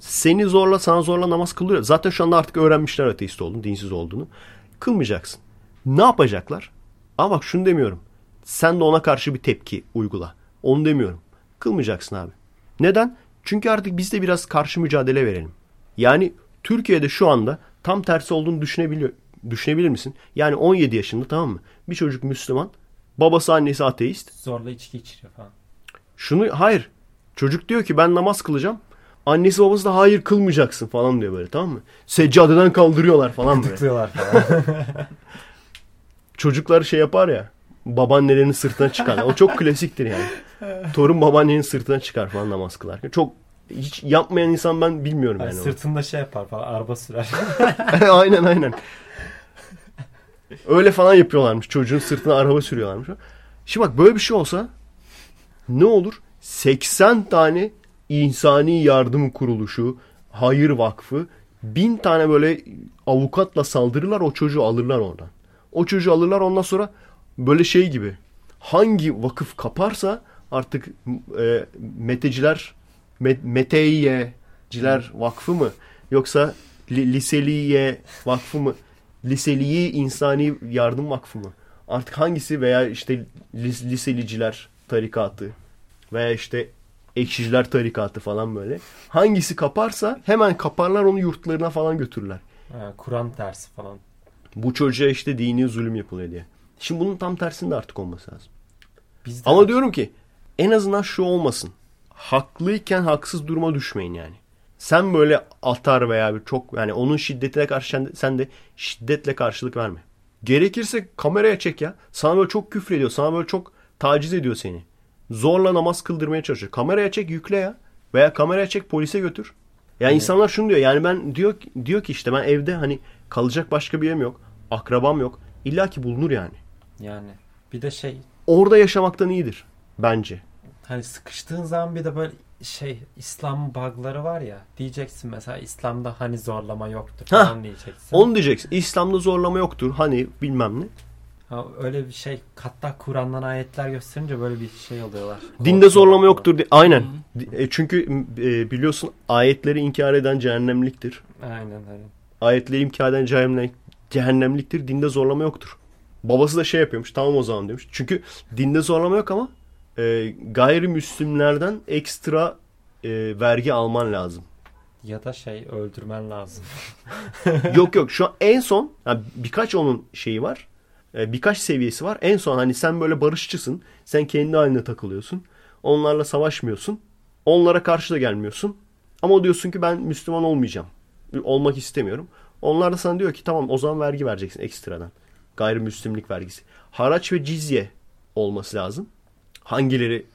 seni zorla sana zorla namaz kılıyor. Zaten şu anda artık öğrenmişler ateist olduğunu, dinsiz olduğunu. Kılmayacaksın. Ne yapacaklar? Ama bak şunu demiyorum. Sen de ona karşı bir tepki uygula. Onu demiyorum. Kılmayacaksın abi. Neden? Çünkü artık biz de biraz karşı mücadele verelim. Yani Türkiye'de şu anda tam tersi olduğunu düşünebiliyor, düşünebilir misin? Yani 17 yaşında tamam mı? Bir çocuk Müslüman. Babası annesi ateist. Zorla içki içiriyor falan. Şunu hayır. Çocuk diyor ki ben namaz kılacağım. Annesi babası da hayır kılmayacaksın falan diyor böyle tamam mı? Seccadeden kaldırıyorlar falan böyle. Tıklıyorlar falan. Çocuklar şey yapar ya. Babaannelerin sırtına çıkar. O çok klasiktir yani. Torun babaannenin sırtına çıkar falan namaz kılarken. Çok hiç yapmayan insan ben bilmiyorum yani. onu. sırtında şey yapar falan araba sürer. aynen aynen. Öyle falan yapıyorlarmış. Çocuğun sırtına araba sürüyorlarmış. Şimdi bak böyle bir şey olsa ne olur? 80 tane insani yardım kuruluşu, hayır vakfı, bin tane böyle avukatla saldırırlar o çocuğu alırlar oradan. O çocuğu alırlar ondan sonra böyle şey gibi hangi vakıf kaparsa artık e, meteciler met, meteyeciler vakfı mı yoksa li, liseliye vakfı mı liseliye insani yardım vakfı mı artık hangisi veya işte lis, liseliciler tarikatı veya işte ekşiciler tarikatı falan böyle hangisi kaparsa hemen kaparlar onu yurtlarına falan götürürler. Ha, Kur'an tersi falan. Bu çocuğa işte dini zulüm yapılıyor diye. Şimdi bunun tam tersinde artık olması lazım. Bizde Ama diyorum ki en azından şu olmasın. Haklıyken haksız duruma düşmeyin yani. Sen böyle atar veya bir çok yani onun şiddetine karşı sen de, sen de şiddetle karşılık verme. Gerekirse kameraya çek ya. Sana böyle çok küfür ediyor. Sana böyle çok taciz ediyor seni. Zorla namaz kıldırmaya çalışıyor. Kameraya çek yükle ya. Veya kameraya çek polise götür. Yani insanlar şunu diyor. Yani ben diyor diyor ki işte ben evde hani kalacak başka bir yerim yok. Akrabam yok. İlla ki bulunur yani. yani bir de şey Orada yaşamaktan iyidir. Bence. hani sıkıştığın zaman bir de böyle şey İslam bug'ları var ya diyeceksin mesela İslam'da hani zorlama yoktur falan diyeceksin. Onu diyeceksin. İslam'da zorlama yoktur. Hani bilmem ne. Ha, öyle bir şey hatta Kur'an'dan ayetler gösterince böyle bir şey oluyorlar. Dinde zorlama yoktur. di- Aynen. E, Çünkü e, biliyorsun ayetleri inkar eden cehennemliktir. Aynen aynen. Ayetleri inkar eden cehennem, cehennemliktir. Dinde zorlama yoktur. Babası da şey yapıyormuş. Tamam o zaman demiş. Çünkü dinde zorlama yok ama e, gayrimüslimlerden ekstra e, vergi alman lazım. Ya da şey öldürmen lazım. yok yok şu an en son yani birkaç onun şeyi var. E, birkaç seviyesi var. En son hani sen böyle barışçısın. Sen kendi haline takılıyorsun. Onlarla savaşmıyorsun. Onlara karşı da gelmiyorsun. Ama diyorsun ki ben Müslüman olmayacağım. Olmak istemiyorum. Onlar da sana diyor ki tamam o zaman vergi vereceksin ekstradan. Gayrimüslimlik vergisi. Haraç ve cizye olması lazım. Hangileri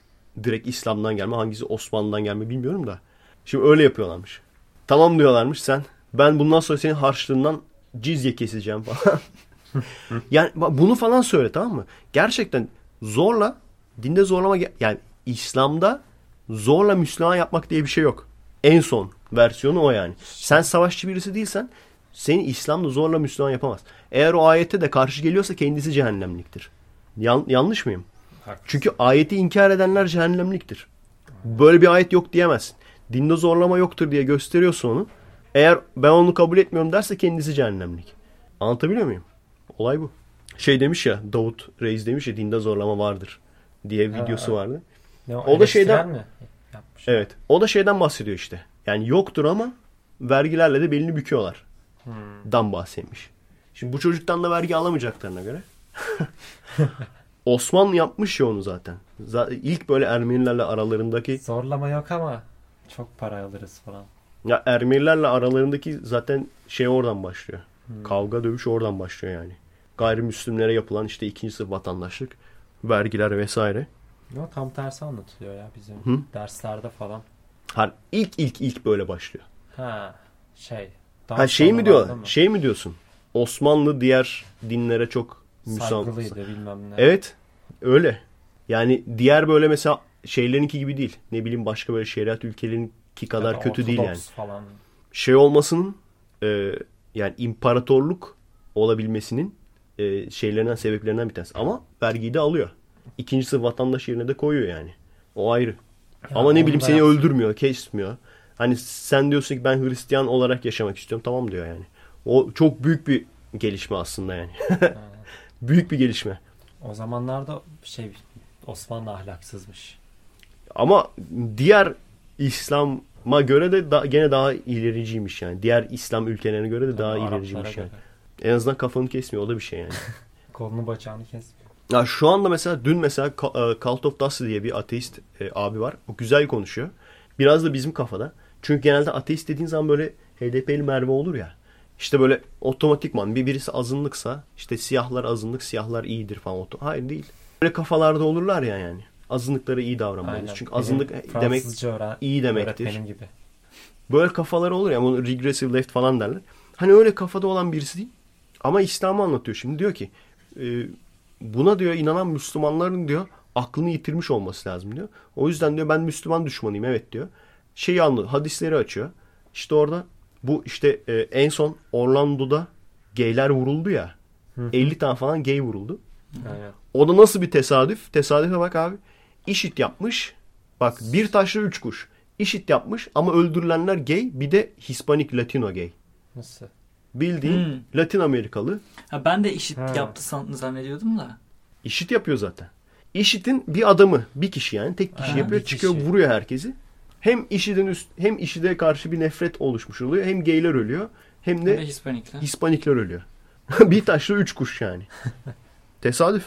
direkt İslam'dan gelme, hangisi Osmanlı'dan gelme bilmiyorum da. Şimdi öyle yapıyorlarmış. Tamam diyorlarmış sen. Ben bundan sonra senin harçlığından cizye keseceğim falan. yani bunu falan söyle tamam mı? Gerçekten zorla dinde zorlama yani İslam'da zorla Müslüman yapmak diye bir şey yok. En son versiyonu o yani. Sen savaşçı birisi değilsen seni İslam'da zorla Müslüman yapamaz. Eğer o ayette de karşı geliyorsa kendisi cehennemliktir. Yan- yanlış mıyım? Haklısın. Çünkü ayeti inkar edenler cehennemliktir. Böyle bir ayet yok diyemezsin. Dinde zorlama yoktur diye gösteriyorsa onu. Eğer ben onu kabul etmiyorum derse kendisi cehennemlik. Anlatabiliyor muyum? Olay bu. Şey demiş ya Davut Reis demiş ya dinde zorlama vardır diye Ha, videosu vardı. Ne, O da şeyden- mi yapmış? Evet. O da şeyden bahsediyor işte. Yani yoktur ama vergilerle de belini büküyorlar. Hmm. Dan bahsetmiş. Şimdi bu çocuktan da vergi alamayacaklarına göre. Osmanlı yapmış ya onu zaten. Zaten ilk böyle Ermenilerle aralarındaki Zorlama yok ama çok para alırız falan. ya Ermenilerle aralarındaki zaten şey oradan başlıyor. Hmm. Kavga dövüş oradan başlıyor yani. Gayrimüslimlere yapılan işte ikinci sınıf vatandaşlık, vergiler vesaire. Yo, tam tersi anlatılıyor ya bizim Hı? derslerde falan. Ha, ilk ilk ilk böyle başlıyor. Ha şey. Ha şey mi diyor? mı? Şey mi diyorsun? Osmanlı diğer dinlere çok müsam. Saygılıydı bilmem ne. Evet. Öyle. Yani diğer böyle mesela şeylerinki gibi değil. Ne bileyim başka böyle şeriat ülkelerinki kadar Ya da kötü değil yani. Falan. Şey olmasının e, yani imparatorluk olabilmesinin e, şeylerinden sebeplerinden bir tanesi. Ama vergiyi de alıyor. İkinci sınıf vatandaş yerine de koyuyor yani. O ayrı. Ya Ama ne bileyim seni yapsın. öldürmüyor, kesmiyor. Hani sen diyorsun ki ben Hristiyan olarak yaşamak istiyorum. Tamam diyor yani. O çok büyük bir gelişme aslında yani. büyük bir gelişme. O zamanlarda şey Osmanlı ahlaksızmış. Ama diğer İslam'a göre de da, gene daha ilericiymiş yani. Diğer İslam ülkelerine göre de daha Tabii ilericiymiş Araplara yani. göre. En azından kafanı kesmiyor o da bir şey yani. Kolunu bacağını kesmiyor. ya şu anda mesela dün mesela e, Cult of Dusty diye bir ateist e, abi var. O güzel konuşuyor. Biraz da bizim kafada. Çünkü genelde ateist dediğin zaman böyle HDP'li Merve olur ya. İşte böyle otomatikman bir birisi azınlıksa işte siyahlar azınlık siyahlar iyidir falan. Hayır değil. Böyle kafalarda olurlar ya yani. Azınlıklara iyi davranmalıyız. Aynen. Çünkü Benim azınlık demek Fransızca öğren- iyi demektir. Gibi. Böyle kafaları olur ya bunu regressive left falan derler. Hani öyle kafada olan birisi değil. Ama İslam'ı anlatıyor şimdi. Diyor ki e, buna diyor inanan Müslümanların diyor aklını yitirmiş olması lazım diyor. O yüzden diyor ben Müslüman düşmanıyım evet diyor. Şeyi anlıyor hadisleri açıyor. İşte orada bu işte e, en son Orlando'da gayler vuruldu ya. 50 tane falan gay vuruldu. Aynen. O da nasıl bir tesadüf? Tesadüfe bak abi. İşit yapmış. Bak bir taşla üç kuş. İşit yapmış ama öldürülenler gay bir de Hispanik Latino gay. Nasıl? Bildiğin Hmm. Latin Amerikalı Ha, ben de işit Ha. yaptı zannediyordum da. işit yapıyor zaten. İşit'in bir adamı bir kişi yani tek kişi Ha, yapıyor bir çıkıyor kişi. vuruyor herkesi. Hem işidin üst hem işide karşı bir nefret oluşmuş oluyor. Hem gayler ölüyor hem Ve de Hispanikler. Hispanikler ölüyor. bir taşla üç kuş yani. Tesadüf.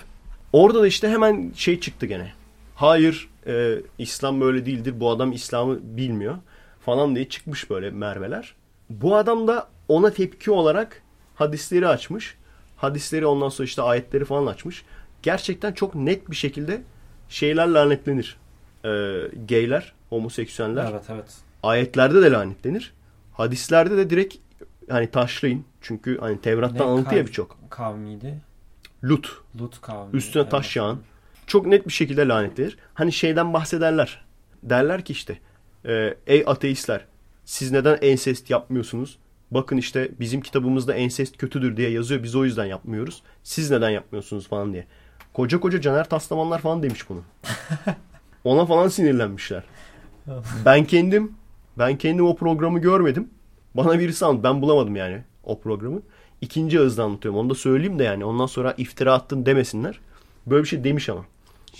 Orada da işte hemen şey çıktı gene. Hayır e, İslam böyle değildir. Bu adam İslam'ı bilmiyor falan diye çıkmış böyle merveler. Bu adam da ona tepki olarak hadisleri açmış. Hadisleri ondan sonra işte ayetleri falan açmış. Gerçekten çok net bir şekilde şeyler lanetlenir. E, gayler, homoseksüeller Evet evet. ayetlerde de lanetlenir. Hadislerde de direkt hani taşlayın. Çünkü hani Tevrat'tan alıntı ya birçok. Kavmiydi. Lut. Lut kavmi. Üstüne taş yağan. Çok net bir şekilde lanetlenir. Hani şeyden bahsederler. Derler ki işte e, ey ateistler siz neden ensest yapmıyorsunuz? Bakın işte bizim kitabımızda ensest kötüdür diye yazıyor. Biz o yüzden yapmıyoruz. Siz neden yapmıyorsunuz falan diye. Koca koca Caner Taslamanlar falan demiş bunu. Ona falan sinirlenmişler. Ben kendim ben kendim o programı görmedim. Bana birisi anlattı. Ben bulamadım yani o programı. İkinci ağızdan anlatıyorum. Onu da söyleyeyim de yani ondan sonra iftira attın demesinler. Böyle bir şey demiş ama.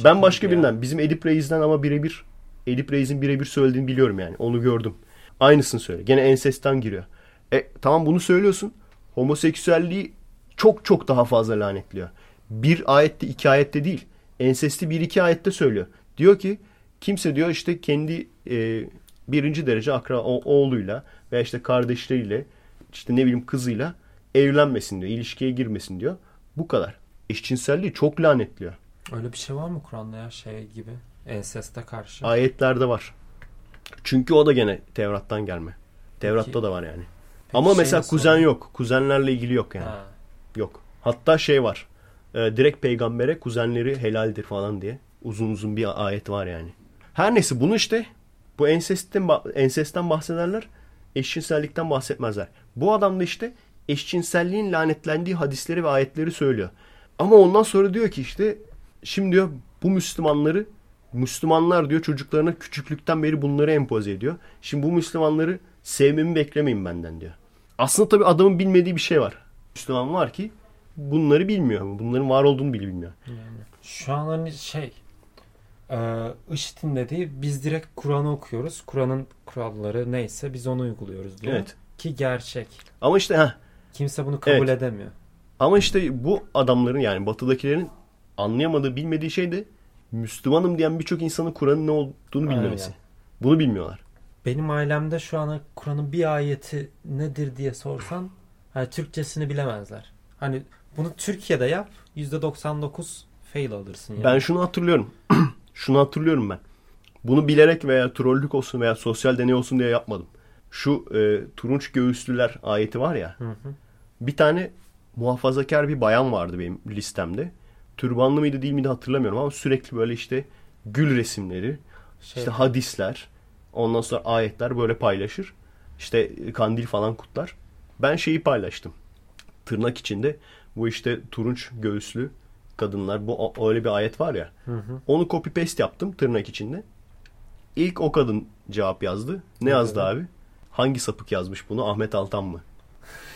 ben başka ya. birinden bizim Edip Reis'den ama birebir Edip Reis'in birebir söylediğini biliyorum yani. Onu gördüm. Aynısını söyle. Gene ensesten giriyor. E tamam bunu söylüyorsun. Homoseksüelliği çok çok daha fazla lanetliyor. Bir ayette iki ayette değil. Ensesti bir iki ayette söylüyor. Diyor ki kimse diyor işte kendi e, birinci derece akra o- oğluyla veya işte kardeşleriyle işte ne bileyim kızıyla evlenmesin diyor. ilişkiye girmesin diyor. Bu kadar. Eşcinselliği çok lanetliyor. Öyle bir şey var mı Kur'an'da ya şey gibi? Enseste karşı. Ayetlerde var. Çünkü o da gene Tevrat'tan gelme. Tevrat'ta Peki- da var yani. Peki Ama şey mesela kuzen oluyor? yok. Kuzenlerle ilgili yok yani. Ha. Yok. Hatta şey var. E, direkt peygambere kuzenleri helaldir falan diye. Uzun uzun bir ayet var yani. Her neyse bunu işte bu ensestten, ba- ensesten bahsederler. Eşcinsellikten bahsetmezler. Bu adam da işte eşcinselliğin lanetlendiği hadisleri ve ayetleri söylüyor. Ama ondan sonra diyor ki işte şimdi diyor bu Müslümanları Müslümanlar diyor çocuklarına küçüklükten beri bunları empoze ediyor. Şimdi bu Müslümanları sevmemi beklemeyin benden diyor. Aslında tabii adamın bilmediği bir şey var. Müslüman var ki bunları bilmiyor. Bunların var olduğunu bile bilmiyor. Şu an hani şey e, IŞİD'in dediği biz direkt Kur'an'ı okuyoruz. Kur'an'ın kuralları neyse biz onu uyguluyoruz diyor. Evet. Ki gerçek. Ama işte heh, Kimse bunu kabul Evet. edemiyor. Ama işte bu adamların yani batıdakilerin anlayamadığı, bilmediği şey de Müslümanım diyen birçok insanın Kur'an'ın ne olduğunu bilmemesi. Aynen. Bunu bilmiyorlar. Benim ailemde şu an Kur'an'ın bir ayeti nedir diye sorsan hani Türkçesini bilemezler. Hani bunu Türkiye'de yap %99 fail alırsın yani. Ben şunu hatırlıyorum. şunu hatırlıyorum ben. Bunu bilerek veya trollük olsun veya sosyal deney olsun diye yapmadım. Şu e, turunç göğüslüler ayeti var ya. Hı hı. Bir tane muhafazakar bir bayan vardı benim listemde. Türbanlı mıydı değil miydi hatırlamıyorum ama sürekli böyle işte gül resimleri, Şey, işte hadisler, ondan sonra ayetler böyle paylaşır. İşte kandil falan kutlar. Ben şeyi paylaştım. Tırnak içinde bu işte turunç göğüslü kadınlar bu öyle bir ayet var ya. Hı hı. Onu copy paste yaptım tırnak içinde. İlk o kadın cevap yazdı. Ne yazdı dedi? abi? Hangi sapık yazmış bunu? Ahmet Altan mı?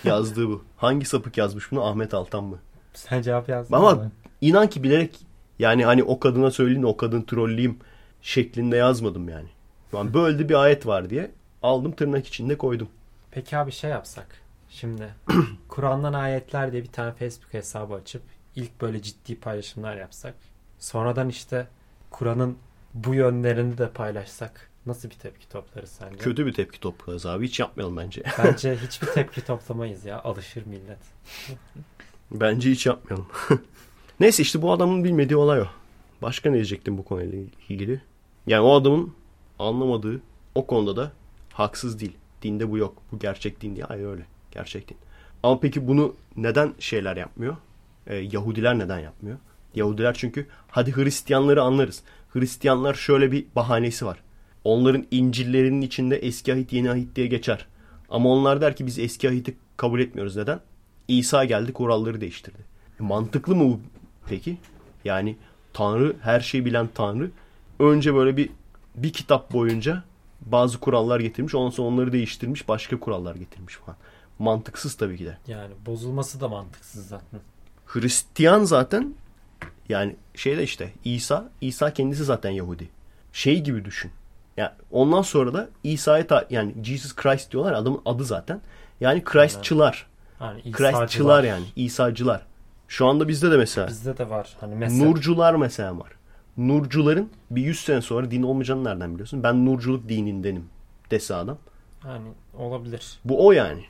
Yazdığı bu. Hangi sapık yazmış bunu? Ahmet Altan mı? Sen cevap yazdın Ama inan ki bilerek yani hani o kadına söyleyin o kadın trolleyeyim şeklinde yazmadım yani. Şu an böyle bir ayet var diye aldım tırnak içinde koydum. Peki abi şey yapsak. Şimdi Kur'an'dan ayetler diye bir tane Facebook hesabı açıp ilk böyle ciddi paylaşımlar yapsak. Sonradan işte Kur'an'ın bu yönlerini de paylaşsak nasıl bir tepki toplarız sence? Kötü bir tepki toplarız abi. Hiç yapmayalım bence. Bence hiçbir tepki toplamayız ya. Alışır millet. Bence hiç yapmayalım. Neyse işte bu adamın bilmediği olay o. Başka ne diyecektim bu konuyla ilgili? Yani o adamın anlamadığı o konuda da haksız değil. Dinde bu yok. Bu gerçek din diye. Hayır öyle. Gerçek din. Ama peki bunu neden şeyler yapmıyor? Ee, Yahudiler neden yapmıyor? Yahudiler çünkü hadi Hristiyanları anlarız. Hristiyanlar şöyle bir bahanesi var. Onların İncil'lerinin içinde eski ahit yeni ahit diye geçer. Ama onlar der ki biz eski ahiti kabul etmiyoruz. Neden? İsa geldi kuralları değiştirdi. E, mantıklı mı bu peki? Yani Tanrı her şeyi bilen Tanrı önce böyle bir bir kitap boyunca bazı kurallar getirmiş. Ondan sonra onları değiştirmiş. Başka kurallar getirmiş falan. Mantıksız tabii ki de. Yani bozulması da mantıksız zaten. Hristiyan zaten yani şeyde işte İsa İsa kendisi zaten Yahudi. Şey gibi düşün. Yani ondan sonra da İsa'ya ta- yani Jesus Christ diyorlar adamın adı zaten. Yani Christçılar. Yani Christçılar İsa'cılar. yani. İsa'cılar. Şu anda bizde de mesela Bizde de var. Hani mesela Nurcular mesela var. Nurcuların bir 100 sene sonra din olmayacağını nereden biliyorsun? Ben Nurculuk dinindenim dese adam. yani olabilir. Bu o yani.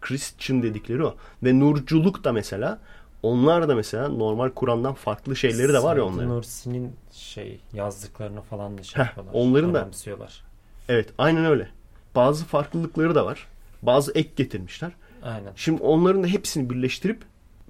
Christian dedikleri o. Ve Nurculuk da mesela onlar da mesela normal Kur'an'dan farklı şeyleri de var ya onların. Nursi'nin şey yazdıklarını falan da şey Heh, yapıyorlar. onların da-. Evet aynen öyle. Bazı farklılıkları da var. Bazı ek getirmişler. Aynen. Şimdi onların da hepsini birleştirip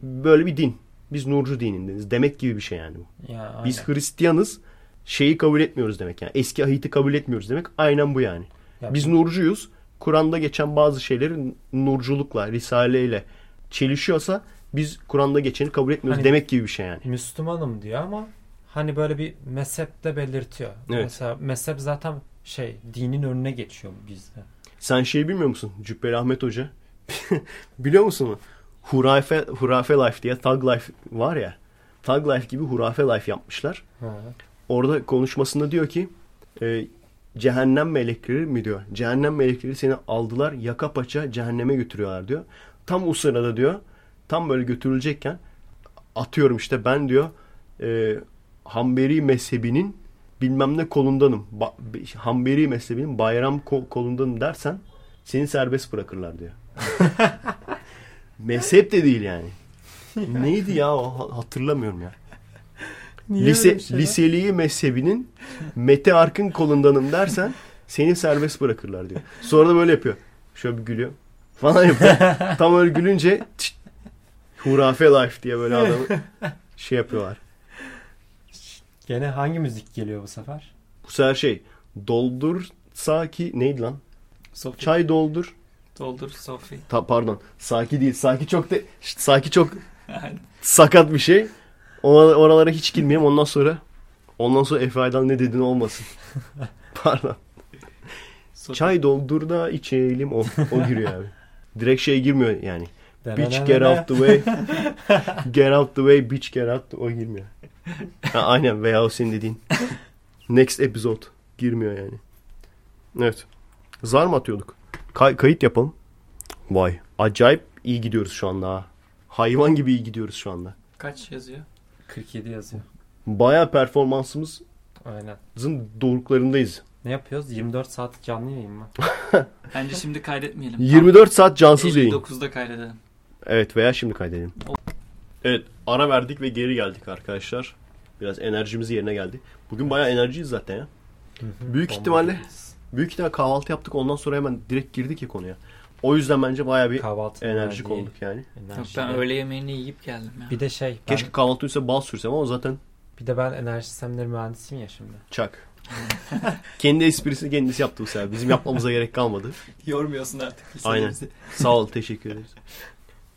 böyle bir din. Biz Nurcu dinindeniz demek gibi bir şey yani bu. Ya, aynen. Biz Hristiyanız şeyi kabul etmiyoruz demek yani. Eski ahiti kabul etmiyoruz demek. Aynen bu yani. Ya Biz Nurcuyuz. Kur'an'da geçen bazı şeyleri Nurculukla, Risale ile çelişiyorsa biz Kur'an'da geçeni kabul etmiyoruz Hani- demek gibi bir şey yani. Müslümanım diyor ama hani böyle bir mezhep de belirtiyor. Evet. Mesela mezhep zaten şey dinin önüne geçiyor bizde. Sen şey bilmiyor musun? Cübbeli Ahmet Hoca. Biliyor musun? Hurafe, Hurafe Life diye Thug Life var ya. Thug Life gibi Hurafe Life yapmışlar. Ha. Orada konuşmasında diyor ki e, cehennem melekleri mi diyor. Cehennem melekleri seni aldılar yaka paça cehenneme götürüyorlar diyor. Tam o sırada diyor tam böyle götürülecekken atıyorum işte ben diyor e, Hanberi mezhebinin bilmem ne kolundanım. Ba- Hanberi mezhebinin bayram ko- kolundanım dersen seni serbest bırakırlar diyor. Mezhep de değil yani. Neydi ya o Ha- hatırlamıyorum ya. Lise, liseliği mezhebinin Mete Arkın kolundanım dersen seni serbest bırakırlar diyor. Sonra da böyle yapıyor. Şöyle bir gülüyor. Falan yapıyor. Tam öyle gülünce "Çıt." Hurafe Life diye böyle adamı şey yapıyorlar. Gene hangi müzik geliyor bu sefer? Bu sefer şey doldur Saki neydi lan? Sofi. Çay doldur. Doldur Sofi. Ta, pardon. Saki değil. Saki çok de Saki çok sakat bir şey. Or- oralara hiç girmeyeyim. Ondan sonra ondan sonra Efe Aydal ne dediğini olmasın. pardon. Çay doldur da içelim. O, o giriyor abi. Direkt şey girmiyor yani. Bitch get out the way. Get out the way. Bitch get out the... O girmiyor. Ha, aynen veya o senin dediğin. Next episode. Girmiyor yani. Evet. Zar mı atıyorduk? Kay- kayıt yapalım. Vay. Acayip iyi gidiyoruz şu anda ha. Hayvan gibi iyi gidiyoruz şu anda. Kaç yazıyor? 47 yazıyor. Baya performansımızın Aynen. doruklarındayız. Ne yapıyoruz? 24 saat canlı yayın mı? Bence şimdi kaydetmeyelim. 24 saat cansız yayın. 59'da kaydedelim. Evet veya şimdi kaydedelim. Evet ara verdik ve geri geldik arkadaşlar. Biraz enerjimiz yerine geldi. Bugün bayağı enerjiyiz zaten ya. Büyük ihtimalle büyük ihtimalle kahvaltı yaptık ondan sonra hemen direkt girdik ya konuya. O yüzden bence bayağı bir Kahvaltı enerjik olduk yani. Yok enerji. ben öğle yemeğini yiyip geldim ya. Bir de şey, ben, Keşke kahvaltı üstüne bal sürsem ama zaten bir de ben enerji sistemleri mühendisiyim ya şimdi. çak. Kendi esprisini kendisi yaptı bu sefer. Bizim yapmamıza gerek kalmadı. Yormuyorsun artık. Aynen. Sağ ol teşekkür ederiz.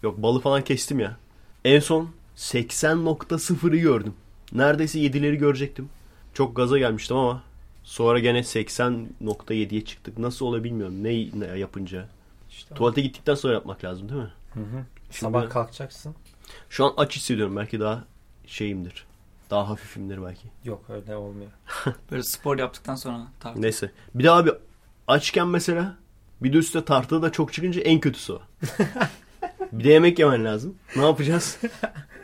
Yok balı falan kestim ya. En son 80.0'ı gördüm. Neredeyse 7'leri görecektim. Çok gaza gelmiştim ama sonra gene 80.7'ye çıktık. Nasıl olabilir bilmiyorum. Ne, ne yapınca. İşte Tuvalete gittikten sonra yapmak lazım değil mi? Hı hı. Şimdi- Sabah kalkacaksın. Şu an aç hissediyorum. Belki daha şeyimdir. Daha hafifimdir belki. Yok öyle olmuyor. Böyle spor yaptıktan sonra tartı. Neyse. Bir de abi açken mesela bir de üstte tartıda da çok çıkınca en kötüsü o. bir de yemek yemen lazım. Ne yapacağız?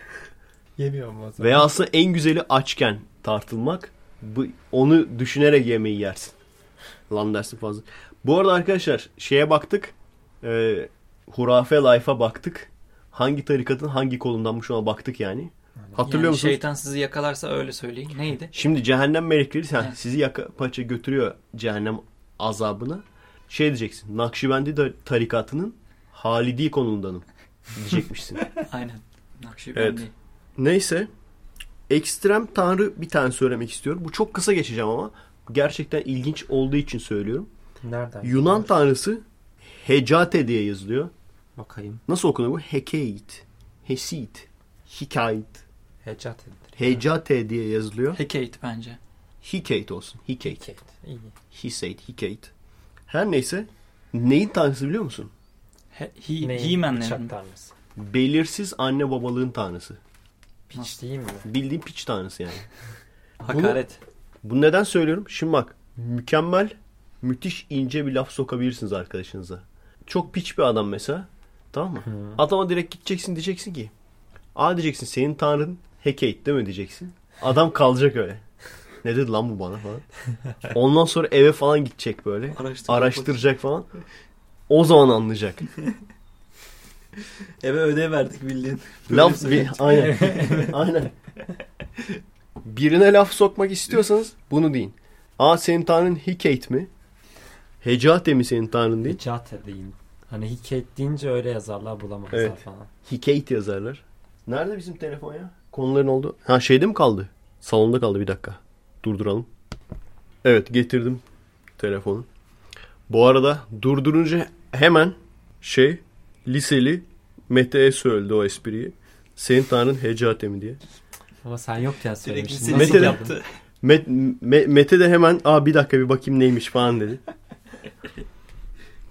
Yemiyorum o zaman. Veya aslında en güzeli açken tartılmak. Bu, onu düşünerek yemeği yersin. Lan dersin fazla. Bu arada arkadaşlar şeye baktık. E, hurafe life'a baktık. Hangi tarikatın hangi kolundanmış ona baktık yani. Hatırlıyor yani musunuz? şeytan sizi yakalarsa öyle söyleyin. Neydi? Şimdi cehennem melekleri sen, Evet. sizi yaka paça götürüyor cehennem azabına. Şey diyeceksin. Nakşibendi de tarikatının Halidi konundanım diyecekmişsin. Aynen. Nakşi Evet. evet. Neyse. Ekstrem tanrı bir tane söylemek istiyorum. Bu çok kısa geçeceğim ama gerçekten ilginç olduğu için söylüyorum. Nereden? Yunan tanrısı Hecate diye yazılıyor. Bakayım. Nasıl okunuyor bu? Hekeit. Hesit. Hikait. Hecat edilir. Hecate diye yazılıyor. Hekate bence. Hikate olsun. Hikate. Hecat. İyi. Hisate. Hikate. Her neyse. Neyin tanrısı biliyor musun? He, he, Neyin? He-Man'lerin. Tanrısı. Belirsiz anne babalığın tanrısı. Piç değil mi? Bildiğin piç tanrısı yani. Hakaret. Bunu neden söylüyorum? Şimdi bak mükemmel, müthiş ince bir laf sokabilirsiniz arkadaşınıza. Çok piç bir adam mesela. Tamam mı? Adama direkt gideceksin diyeceksin ki. Aa diyeceksin senin tanrın Hekate değil mi diyeceksin. Adam kalacak öyle. Ne dedi lan bu bana falan. Ondan sonra eve falan gidecek böyle. Araştıracak. Araştıracak falan. O zaman anlayacak. Eve ödev verdik bildiğin. Laf bir, aynen. aynen. Birine laf sokmak istiyorsanız bunu deyin. Aa senin tanrın Hikate mi? Hecate mi senin tanrın değil? Hecat deyin. Hani Hiket deyince öyle yazarlar bulamazlar Evet. falan. Hikate yazarlar. Nerede bizim telefon ya? Konuların oldu. Ha şeyde mi kaldı? Salonda kaldı bir dakika. Durduralım. Evet getirdim telefonu. Bu arada durdurunca hemen şey liseli Mete'ye söyledi o espriyi. Senin tanrın Hecate mi diye. Ama sen yokken söylemiştin. Mete'de- yaptın? yaptı. Met, Me- Mete de hemen aa bir dakika bir bakayım neymiş falan dedi.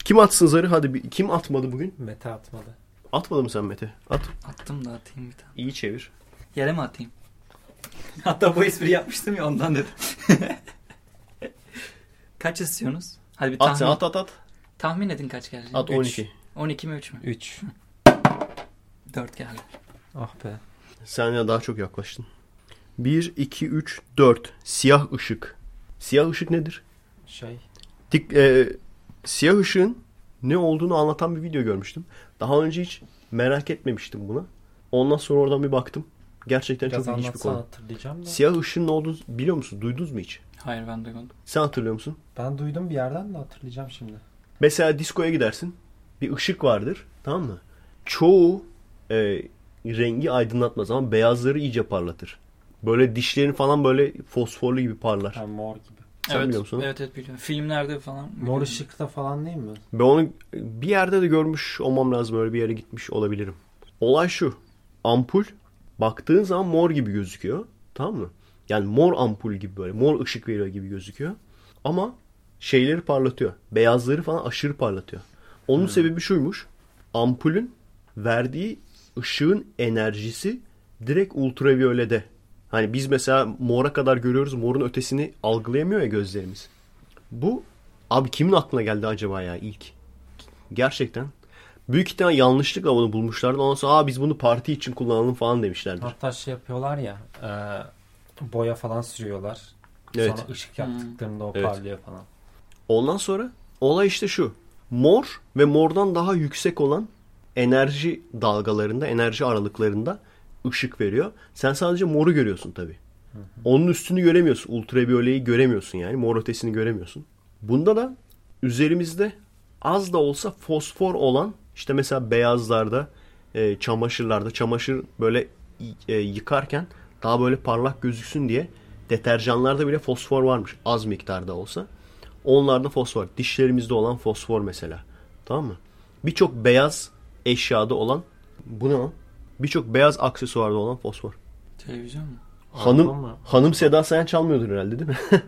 Kim atsın zarı? Hadi bir, kim atmadı bugün? Mete atmadı. Atmadı mı sen Mete? At. Attım da atayım bir tane. İyi çevir. Yere mi atayım? Hatta bu espri yapmıştım ya ondan dedim. kaç istiyorsunuz? Hadi bir At tahmin, sen at at at. tahmin edin kaç geldi. At Üç. 12. 12 mi 3 mü? 3. 4 geldi. Ah be. Sen ya daha çok yaklaştın. 1, 2, 3, 4. Siyah ışık. Siyah ışık nedir? Şey. Dik, e, siyah ışığın ne olduğunu anlatan bir video görmüştüm. Daha önce hiç merak etmemiştim buna. Ondan sonra oradan bir baktım. Gerçekten Biraz çok ilginç bir konu. hatırlayacağım da. Siyah ışığın ne olduğunu biliyor musun? Duydunuz mu hiç? Hayır ben duymadım. Sen hatırlıyor musun? Ben duydum bir yerden de hatırlayacağım şimdi. Mesela diskoya gidersin. Bir ışık vardır. Tamam mı? Çoğu e, rengi aydınlatmaz ama beyazları iyice parlatır. Böyle dişlerin falan böyle fosforlu gibi parlar. Ha, mor gibi. Sen evet, biliyor musun? Evet evet biliyorum. Filmlerde falan. Mor ışıkta falan değil mi? Ben onu bir yerde de görmüş olmam lazım. Öyle bir yere gitmiş olabilirim. Olay şu. Ampul baktığın zaman mor gibi gözüküyor. Tamam mı? Yani mor ampul gibi böyle. Mor ışık veriyor gibi gözüküyor. Ama şeyleri parlatıyor. Beyazları falan aşırı parlatıyor. Onun sebebi şuymuş. Ampulün verdiği ışığın enerjisi direkt ultraviyolede. Hani biz mesela mora kadar görüyoruz. Morun ötesini algılayamıyor ya gözlerimiz. Bu abi kimin aklına geldi acaba ya ilk? Gerçekten. Büyük ihtimal yanlışlıkla bunu bulmuşlardı. Ondan sonra Aa, biz bunu parti için kullanalım falan demişlerdir. Hatta şey yapıyorlar ya e, boya falan sürüyorlar. Evet. Sonra ışık yaktıklarında o Evet. parlıyor falan. Ondan sonra olay işte şu. Mor ve mordan daha yüksek olan enerji dalgalarında, enerji aralıklarında ışık veriyor. Sen sadece moru görüyorsun tabii. Onun üstünü göremiyorsun. Ultraviyoleyi göremiyorsun yani. Mor ötesini göremiyorsun. Bunda da üzerimizde az da olsa fosfor olan işte mesela beyazlarda, e, çamaşırlarda, çamaşır böyle e, yıkarken daha böyle parlak gözüksün diye deterjanlarda bile fosfor varmış. Az miktarda olsa. Onlarda fosfor. Dişlerimizde olan fosfor mesela. Tamam mı? Birçok beyaz eşyada olan bu ne lan? Birçok beyaz aksesuarda olan fosfor. Televizyon mu? Hanım mı? hanım Seda Sayan çalmıyordur herhalde değil mi?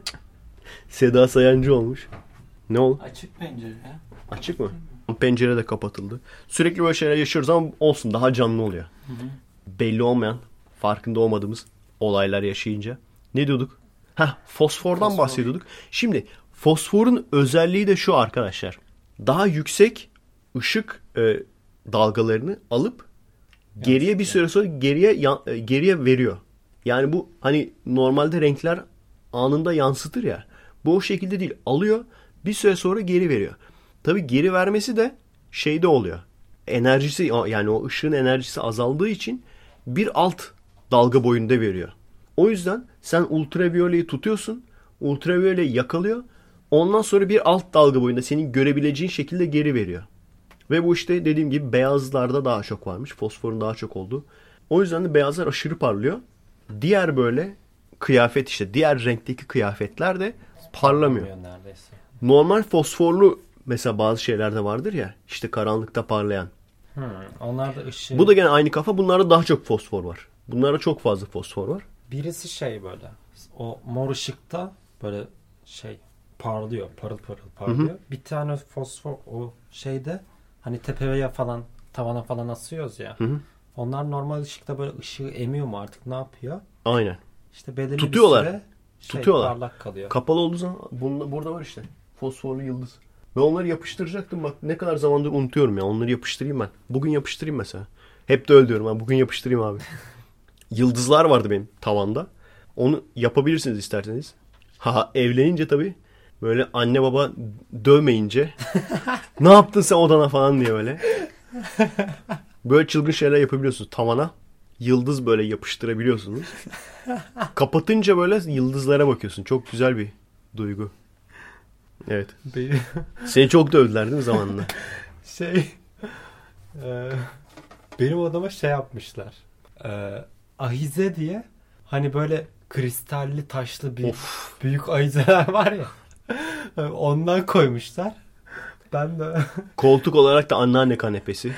Seda Sayancı olmuş. Ne oldu? Açık pencere ya. Açık mı? Pencere de kapatıldı. Sürekli böyle şeyler yaşıyoruz ama olsun daha canlı oluyor. Belli olmayan, farkında olmadığımız olaylar yaşayınca. Ne diyorduk? Heh, fosfordan Fosfor. bahsediyorduk. Şimdi fosforun özelliği de şu arkadaşlar. Daha yüksek ışık e, dalgalarını alıp geriye bir süre sonra geriye e, geriye veriyor. Yani bu hani normalde renkler anında yansıtır ya. Bu o şekilde değil. Alıyor bir süre sonra geri veriyor. Tabi geri vermesi de şeyde oluyor. Enerjisi yani o ışığın enerjisi azaldığı için bir alt dalga boyunda veriyor. O yüzden sen ultraviyoleyi tutuyorsun. Ultraviyoleyi yakalıyor. Ondan sonra bir alt dalga boyunda senin görebileceğin şekilde geri veriyor. Ve bu işte dediğim gibi beyazlarda daha çok varmış. Fosforun daha çok olduğu. O yüzden de beyazlar aşırı parlıyor. Diğer böyle kıyafet işte diğer renkteki kıyafetler de parlamıyor. neredeyse. Normal fosforlu mesela bazı şeylerde vardır ya işte karanlıkta parlayan. Hmm, onlar da ışığı. Bu da gene aynı kafa. Bunlarda daha çok fosfor var. Bunlarda çok fazla fosfor var. Birisi şey böyle. O mor ışıkta böyle şey parlıyor. Parıl parıl parlıyor. Bir tane fosfor o şeyde hani tepeye falan tavana falan asıyoruz ya. hı. Onlar normal ışıkta böyle ışığı emiyor mu artık ne yapıyor? Aynen. İşte belirli Tutuyorlar. bir süre şey, Tutuyorlar. parlak kalıyor. Kapalı olduğu zaman bunda, burada var işte. Fosforlu yıldız. Ve onları yapıştıracaktım bak ne kadar zamandır unutuyorum ya. Onları yapıştırayım ben. Bugün yapıştırayım mesela. Hep de öyle diyorum ben. Bugün yapıştırayım abi. Yıldızlar vardı benim tavanda. Onu yapabilirsiniz isterseniz. Ha evlenince tabii böyle anne baba dövmeyince ne yaptın sen odana falan diye böyle. Böyle çılgın şeyler yapabiliyorsunuz tavana. Yıldız böyle yapıştırabiliyorsunuz. Kapatınca böyle yıldızlara bakıyorsun. Çok güzel bir duygu. Evet. Seni çok dövdüler değil mi zamanında? şey e, benim odama şey yapmışlar. E, ahize diye hani böyle kristalli taşlı bir of. büyük ahizeler var ya. Ondan koymuşlar. Ben de Koltuk olarak da anneanne kanepesi.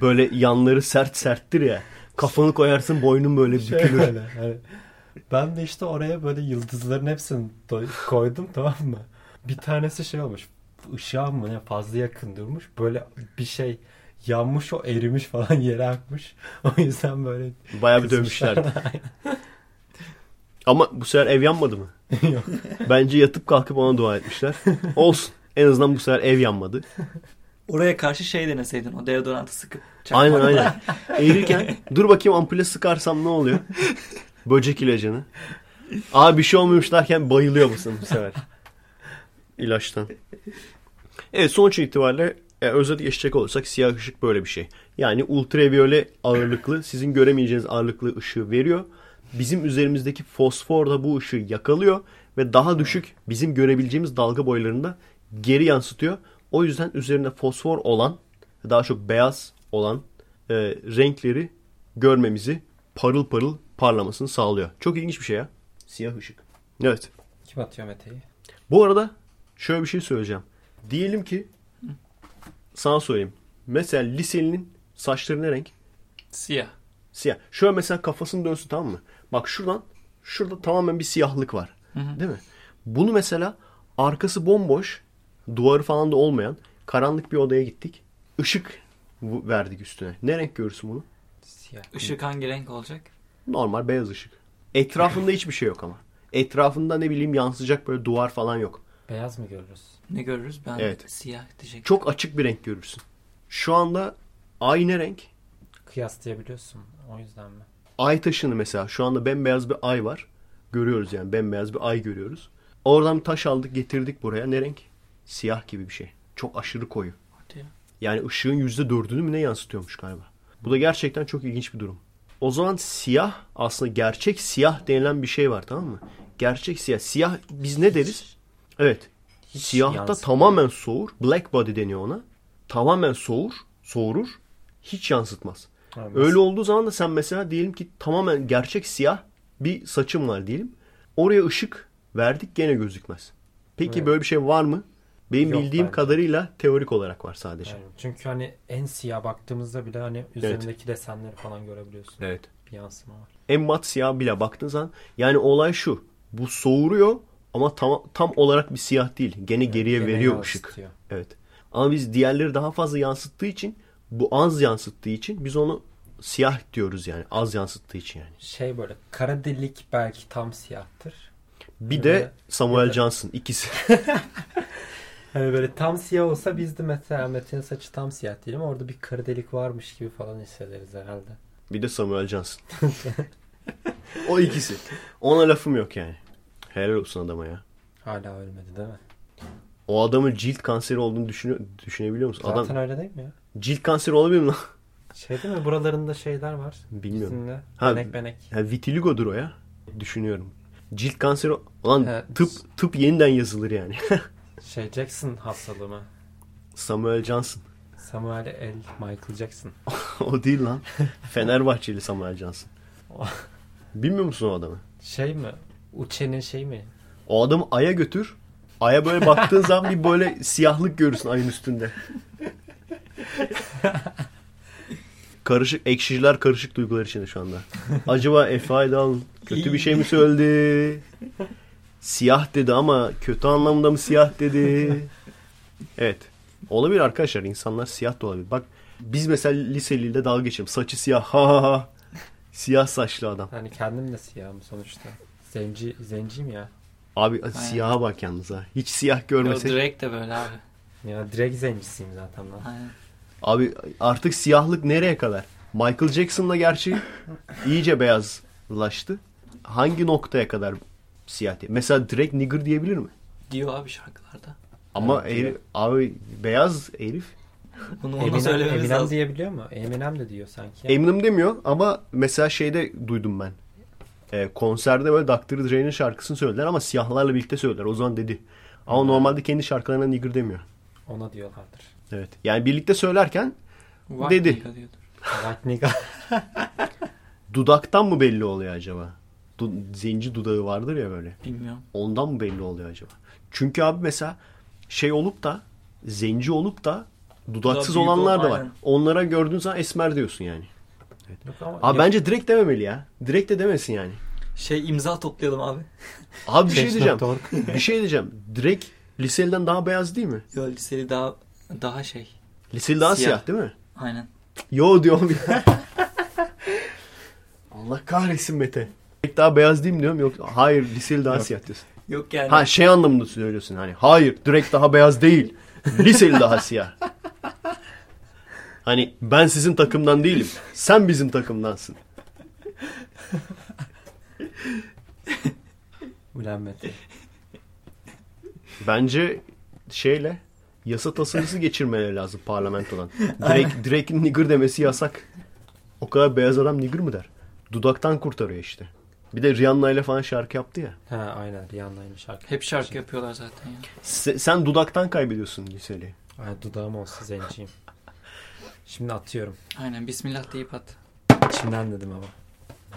Böyle yanları sert serttir ya. Kafanı koyarsın boynun böyle şey bükülür. böyle, hani ben de işte oraya böyle yıldızların hepsini koydum tamam mı? Bir tanesi şey olmuş. Işığa mı ne fazla yakın durmuş. Böyle bir şey yanmış o erimiş falan yere akmış. O yüzden böyle Bayağı bir dövmüşlerdi. Ama bu sefer ev yanmadı mı? Yok. Bence yatıp kalkıp ona dua etmişler. Olsun. En azından bu sefer ev yanmadı. Oraya karşı şey deneseydin o deodorantı sıkıp. Aynen aynen. Eğilirken dur bakayım ampule sıkarsam ne oluyor? Böcek ilacını. Aa bir şey olmuyormuş derken bayılıyor musun bu sefer? İlaçtan. Evet sonuç itibariyle e, özet geçecek olursak siyah ışık böyle bir şey. Yani ultraviyole ağırlıklı sizin göremeyeceğiniz ağırlıklı ışığı veriyor. Bizim üzerimizdeki fosfor da bu ışığı yakalıyor ve daha düşük bizim görebileceğimiz dalga boylarında geri yansıtıyor. O yüzden üzerinde fosfor olan daha çok beyaz olan e, renkleri görmemizi parıl parıl parlamasını sağlıyor. Çok ilginç bir şey ya. Siyah ışık. Evet. Kim atıyor Mete'yi? Bu arada şöyle bir şey söyleyeceğim. Diyelim ki sana söyleyeyim. Mesela liselinin saçları ne renk? Siyah. Siyah. Şöyle mesela kafasını dönsün tamam mı? Bak şuradan şurada tamamen bir siyahlık var. Değil mi? Bunu mesela arkası bomboş, duvarı falan da olmayan karanlık bir odaya gittik. Işık verdik üstüne. Ne renk görürsün bunu? Siyah. Işık hangi renk olacak? Normal beyaz ışık. Etrafında hiçbir şey yok ama. Etrafında ne bileyim yansıyacak böyle duvar falan yok. Beyaz mı görürüz? Ne görürüz? Ben Evet. siyah diyecektim. Çok açık bir renk görürsün. Şu anda ay ne renk? Kıyaslayabiliyorsun. O yüzden mi? Ay taşını mesela şu anda bembeyaz bir ay var. Görüyoruz yani bembeyaz bir ay görüyoruz. Oradan taş aldık getirdik buraya. Ne renk? Siyah gibi bir şey. Çok aşırı koyu. Yani ışığın yüzde dördünü mü ne yansıtıyormuş galiba. Bu da gerçekten çok ilginç bir durum. O zaman siyah aslında gerçek siyah denilen bir şey var tamam mı? Gerçek siyah. Siyah biz ne deriz? Evet. Hiç Siyahta yansımıyor. tamamen soğur. Black body deniyor ona. Tamamen soğur. Soğurur. Hiç yansıtmaz. Ha, Öyle olduğu zaman da sen mesela diyelim ki tamamen gerçek siyah bir saçın var diyelim. Oraya ışık verdik gene gözükmez. Peki Evet. böyle bir şey var mı? Benim Yok bildiğim bence. kadarıyla teorik olarak var sadece. Yani çünkü hani en siyah baktığımızda bile hani üzerindeki desenleri falan görebiliyorsun. Evet. Bir yansıma var. En mat siyah bile baktığın zaman yani olay şu. Bu soğuruyor ama tam, tam olarak bir siyah değil. Gene geriye Gene veriyor yansıtıyor. ışık. Evet. Ama biz diğerleri daha fazla yansıttığı için bu az yansıttığı için biz onu siyah diyoruz yani. Az yansıttığı için yani. Şey böyle kara delik belki tam siyahtır. Bir Evet. de Samuel Evet. Johnson ikisi. Hani böyle tam siyah olsa biz de mesela Mete'nin saçı tam siyah diyelim. Orada bir kara delik varmış gibi falan hissederiz herhalde. Bir de Samuel Johnson. o ikisi. Ona lafım yok yani. Helal olsun adama ya. Hala ölmedi değil mi? O adamın cilt kanseri olduğunu düşünü düşünebiliyor musun? Zaten Adam öyle değil mi ya? Cilt kanseri olabilir mi lan? Şey değil mi? Buralarında şeyler var. Bilmiyorum. Yüzünde. Ha, Benek benek. Ya vitiligodur o ya. Düşünüyorum. Cilt kanseri olan Evet. tıp tıp yeniden yazılır yani. Şey Jackson hastalığı mı? Samuel Johnson. Samuel L. Michael Jackson. o değil lan. Fenerbahçeli Samuel Johnson. Bilmiyor musun o adamı? Şey mi? Uçe'nin şey mi? O adamı Ay'a götür. Ay'a böyle baktığın zaman bir böyle siyahlık görürsün ayın üstünde. Karışık, ekşiciler karışık duygular içinde şu anda. Acaba Efe Aydal kötü bir şey mi söyledi? Siyah dedi ama kötü anlamda mı siyah dedi? Evet. Olabilir arkadaşlar. insanlar siyah da olabilir. Bak biz mesela liseliyle dalga geçelim. Saçı siyah. Ha ha ha. Siyah saçlı adam. Hani kendim de siyahım sonuçta. Zenci, zenciyim ya. Abi siyaha bak yalnız ha. Hiç siyah Yo, görmesek. direkt de böyle abi. Ya direkt zencisiyim zaten ben. Aynen. Abi artık siyahlık nereye kadar? Michael Jackson'la gerçi iyice beyazlaştı. Hangi noktaya kadar siyah diye? Mesela direkt nigger diyebilir mi? Diyor abi şarkılarda. Ama Evet, herif- abi beyaz herif. Bunu ona Eminem, söylememiz Eminem lazım. diyebiliyor mu? Eminem de diyor sanki. ya. Eminem demiyor ama mesela şeyde duydum ben. Ee, konserde böyle Dr. Dre'nin şarkısını söylediler ama siyahlarla birlikte söylediler. O zaman dedi. Ama normalde kendi şarkılarına nigger demiyor. Ona diyorlardır. Evet. Yani birlikte söylerken White dedi. nigga. dudaktan mı belli oluyor acaba? Du- zenci dudağı vardır ya böyle. Bilmiyorum. Ondan mı belli oluyor acaba? Çünkü abi mesela şey olup da zenci olup da dudaksız olanlar ol- da var. aynen. Onlara gördüğün zaman esmer diyorsun yani. Yok ama Abi ya- bence direkt dememeli ya. Direkt de demesin yani. Şey imza toplayalım abi. Abi bir şey diyeceğim. Bir şey diyeceğim. Direkt liseliden daha beyaz değil mi? Yo liseli daha daha şey. Liseli daha siyah, Siyah. değil mi? Aynen. Yo diyorum ya. Allah kahretsin Mete. Daha beyaz değil mi diyorum. Yok hayır liseli daha Yok. siyah diyorsun. Yok yani. Ha şey anlamında söylüyorsun hani. Hayır direkt daha beyaz değil. Liseli daha siyah. Hani ben sizin takımdan değilim. Sen bizim takımdansın. Ulan Mete. Bence şeyle yasa tasarısı geçirmeleri lazım parlamentodan. Direkt, direkt nigger demesi yasak. O kadar beyaz adam nigger mı der? Dudaktan kurtarıyor işte. Bir de Rihanna ile falan şarkı yaptı ya. Ha aynen Rihanna'ymış şarkı. Hep şarkı yapıyorlar zaten ya. Se- sen dudaktan kaybediyorsun liseli. Ay dudağım olsa zenciyim. Şimdi atıyorum. Aynen bismillah deyip at. içinden dedim ama.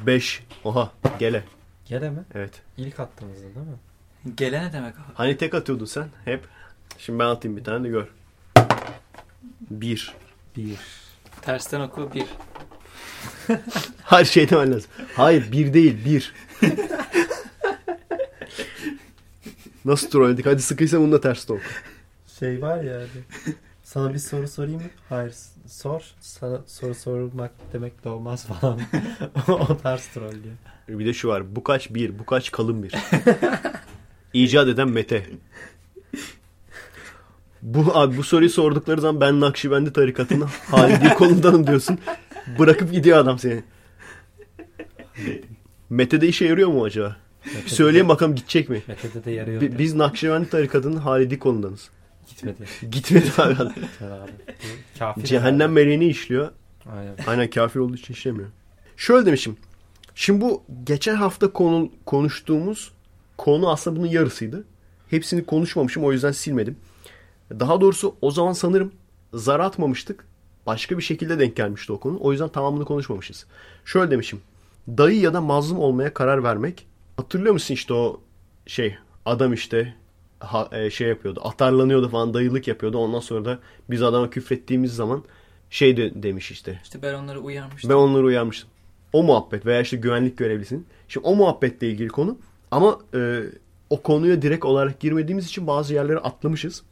5. Oha gele. Gele mi? Evet. İlk attığımızda değil mi? Gele ne demek abi? Hani tek atıyordun sen hep. Şimdi ben atayım bir tane de gör. 1. Bir. Tersten oku bir. Hayır şey demen lazım. Hayır bir değil bir. Nasıl trolledik? Hadi sıkıysa bunu da ters oku. Şey var ya hani, Sana bir soru sorayım mı? Hayır sor. Sana soru sormak demek de olmaz falan. o tarz troll diyor. Bir de şu var. Bu kaç bir, bu kaç kalın bir. İcat eden Mete. Bu abi bu soruyu sordukları zaman ben Nakşibendi tarikatının Halidi kolundanım diyorsun. Bırakıp gidiyor adam seni. Mete'de işe yarıyor mu acaba? Bir söyleyin bakalım gidecek mi? Mete'de de yarıyor. Bi- Biz Nakşibendi tarikatının Halidi kolundanız. Gitmedi. Gitmedi abi. Gitmedi abi. Kafir Cehennem meleğini işliyor. Aynen. Aynen kafir olduğu için işlemiyor. Şöyle demişim. Şimdi bu geçen hafta konu, konuştuğumuz konu aslında bunun yarısıydı. Hepsini konuşmamışım o yüzden silmedim. Daha doğrusu o zaman sanırım zar atmamıştık. Başka bir şekilde denk gelmişti o konu. O yüzden tamamını konuşmamışız. Şöyle demişim. Dayı ya da mazlum olmaya karar vermek. Hatırlıyor musun işte o şey adam işte ha- e, şey yapıyordu. Atarlanıyordu falan dayılık yapıyordu. Ondan sonra da biz adama küfrettiğimiz zaman şey de, demiş işte. İşte ben onları uyarmıştım. Ben onları uyarmıştım. O muhabbet veya işte güvenlik görevlisinin. Şimdi o muhabbetle ilgili konu. Ama e, o konuya direkt olarak girmediğimiz için bazı yerleri atlamışız.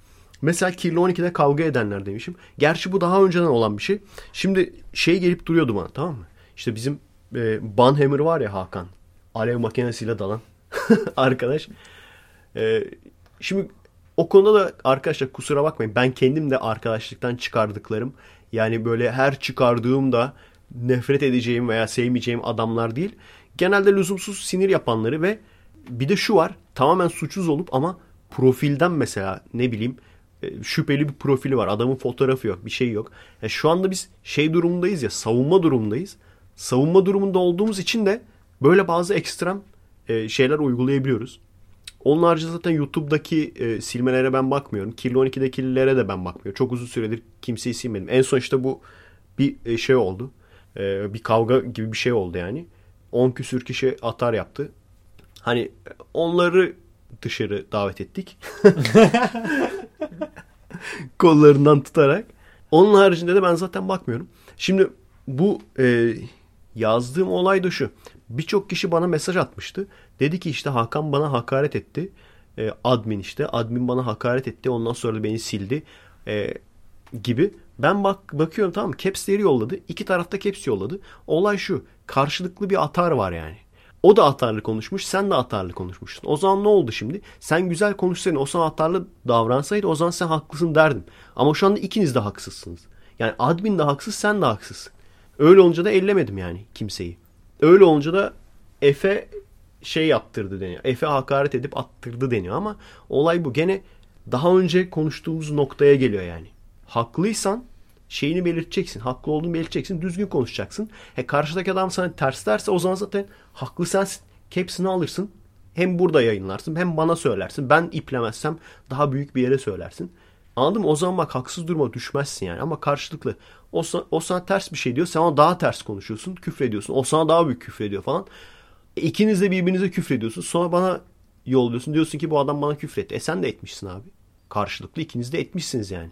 Mesela Kirli 12'de kavga edenler demişim. Gerçi bu daha önceden olan bir şey. Şimdi şey gelip duruyordu bana tamam mı? İşte bizim e, Banhammer var ya Hakan. Alev makinesiyle dalan arkadaş. E, şimdi o konuda da arkadaşlar kusura bakmayın. Ben kendim de arkadaşlıktan çıkardıklarım. Yani böyle her çıkardığımda nefret edeceğim veya sevmeyeceğim adamlar değil. Genelde lüzumsuz sinir yapanları ve bir de şu var. Tamamen suçsuz olup ama profilden mesela ne bileyim şüpheli bir profili var. Adamın fotoğrafı yok. Bir şey yok. Ya şu anda biz şey durumundayız ya savunma durumundayız. Savunma durumunda olduğumuz için de böyle bazı ekstrem e, şeyler uygulayabiliyoruz. Onun haricinde zaten YouTube'daki e, silmelere ben bakmıyorum. Kirli 12'dekilere de ben bakmıyorum. Çok uzun süredir kimseyi silmedim. En son işte bu bir e, şey oldu. E, bir kavga gibi bir şey oldu yani. 10 küsür kişi atar yaptı. Hani e, onları dışarı davet ettik. Kollarından tutarak. Onun haricinde de ben zaten bakmıyorum. Şimdi bu e, yazdığım olay da şu. Birçok kişi bana mesaj atmıştı. Dedi ki işte Hakan bana hakaret etti. E, admin işte. Admin bana hakaret etti. Ondan sonra da beni sildi. E, gibi. Ben bak bakıyorum tamam mı? Caps'leri yolladı. İki tarafta caps yolladı. Olay şu. Karşılıklı bir atar var yani. O da atarlı konuşmuş. Sen de atarlı konuşmuşsun. O zaman ne oldu şimdi? Sen güzel konuşsaydın. O sana atarlı davransaydı o zaman sen haklısın derdim. Ama şu anda ikiniz de haksızsınız. Yani admin de haksız sen de haksızsın. Öyle olunca da ellemedim yani kimseyi. Öyle olunca da Efe şey yaptırdı deniyor. Efe hakaret edip attırdı deniyor ama olay bu. Gene daha önce konuştuğumuz noktaya geliyor yani. Haklıysan şeyini belirteceksin. Haklı olduğunu belirteceksin. Düzgün konuşacaksın. He karşıdaki adam sana ters derse o zaman zaten haklı sensin. Caps'ini alırsın. Hem burada yayınlarsın hem bana söylersin. Ben iplemezsem daha büyük bir yere söylersin. Anladın mı? O zaman bak haksız duruma düşmezsin yani. Ama karşılıklı o, sa- o sana ters bir şey diyor. Sen ona daha ters konuşuyorsun. Küfrediyorsun. O sana daha büyük küfrediyor falan. E, İkiniz de birbirinize küfrediyorsunuz. Sonra bana yolluyorsun. Diyorsun ki bu adam bana küfretti. E sen de etmişsin abi. Karşılıklı ikiniz de etmişsiniz yani.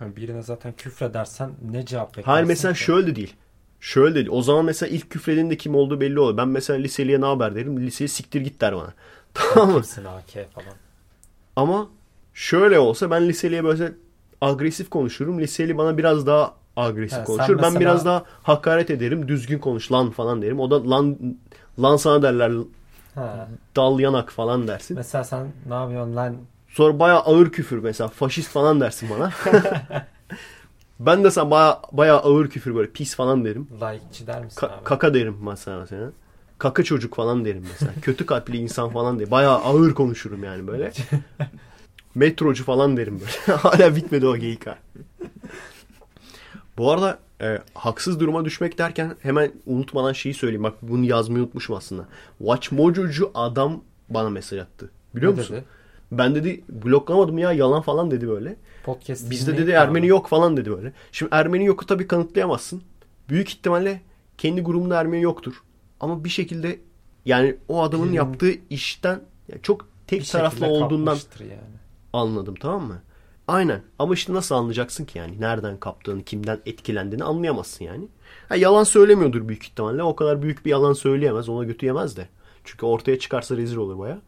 Birine zaten küfredersen ne cevap beklersin Hayır mesela ki? şöyle de değil. Şöyle değil. O zaman mesela ilk küfrediğinde kim olduğu belli olur. Ben mesela liseliye ne haber derim. Liseye siktir git der bana. Tamam mı? AK falan. Ama şöyle olsa ben liseliye böyle agresif konuşurum. Liseli bana biraz daha agresif sen konuşur. Ben mesela- biraz daha hakaret ederim. Düzgün konuş lan falan derim. O da lan lan sana derler Ha. dal yanak falan dersin. Mesela sen ne yapıyorsun lan? Sonra bayağı ağır küfür mesela faşist falan dersin bana. ben de sana bayağı, bayağı ağır küfür böyle pis falan derim. Layıkçı der misin Ka- abi? kaka derim mesela mesela. Kaka çocuk falan derim mesela. Kötü kalpli insan falan derim. Bayağı ağır konuşurum yani böyle. Metrocu falan derim böyle. Hala bitmedi o geyik ha. Bu arada e, haksız duruma düşmek derken hemen unutmadan şeyi söyleyeyim. Bak bunu yazmayı unutmuşum aslında. Watchmojo'cu adam bana mesaj attı. Biliyor Ne musun? dedi? Ben dedi bloklamadım ya yalan falan dedi böyle. Podcast Bizde dedi de Ermeni yok falan dedi böyle. Şimdi Ermeni yoku tabii kanıtlayamazsın. Büyük ihtimalle kendi grubunda Ermeni yoktur. Ama bir şekilde yani o adamın Birinin- yaptığı işten yani çok tek Bir taraflı olduğundan yani. anladım tamam mı? Aynen. Ama işte nasıl anlayacaksın ki yani? Nereden kaptığını, kimden etkilendiğini anlayamazsın yani. Ha, yalan söylemiyordur büyük ihtimalle. O kadar büyük bir yalan söyleyemez. Ona götü yemez de. Çünkü ortaya çıkarsa rezil olur baya.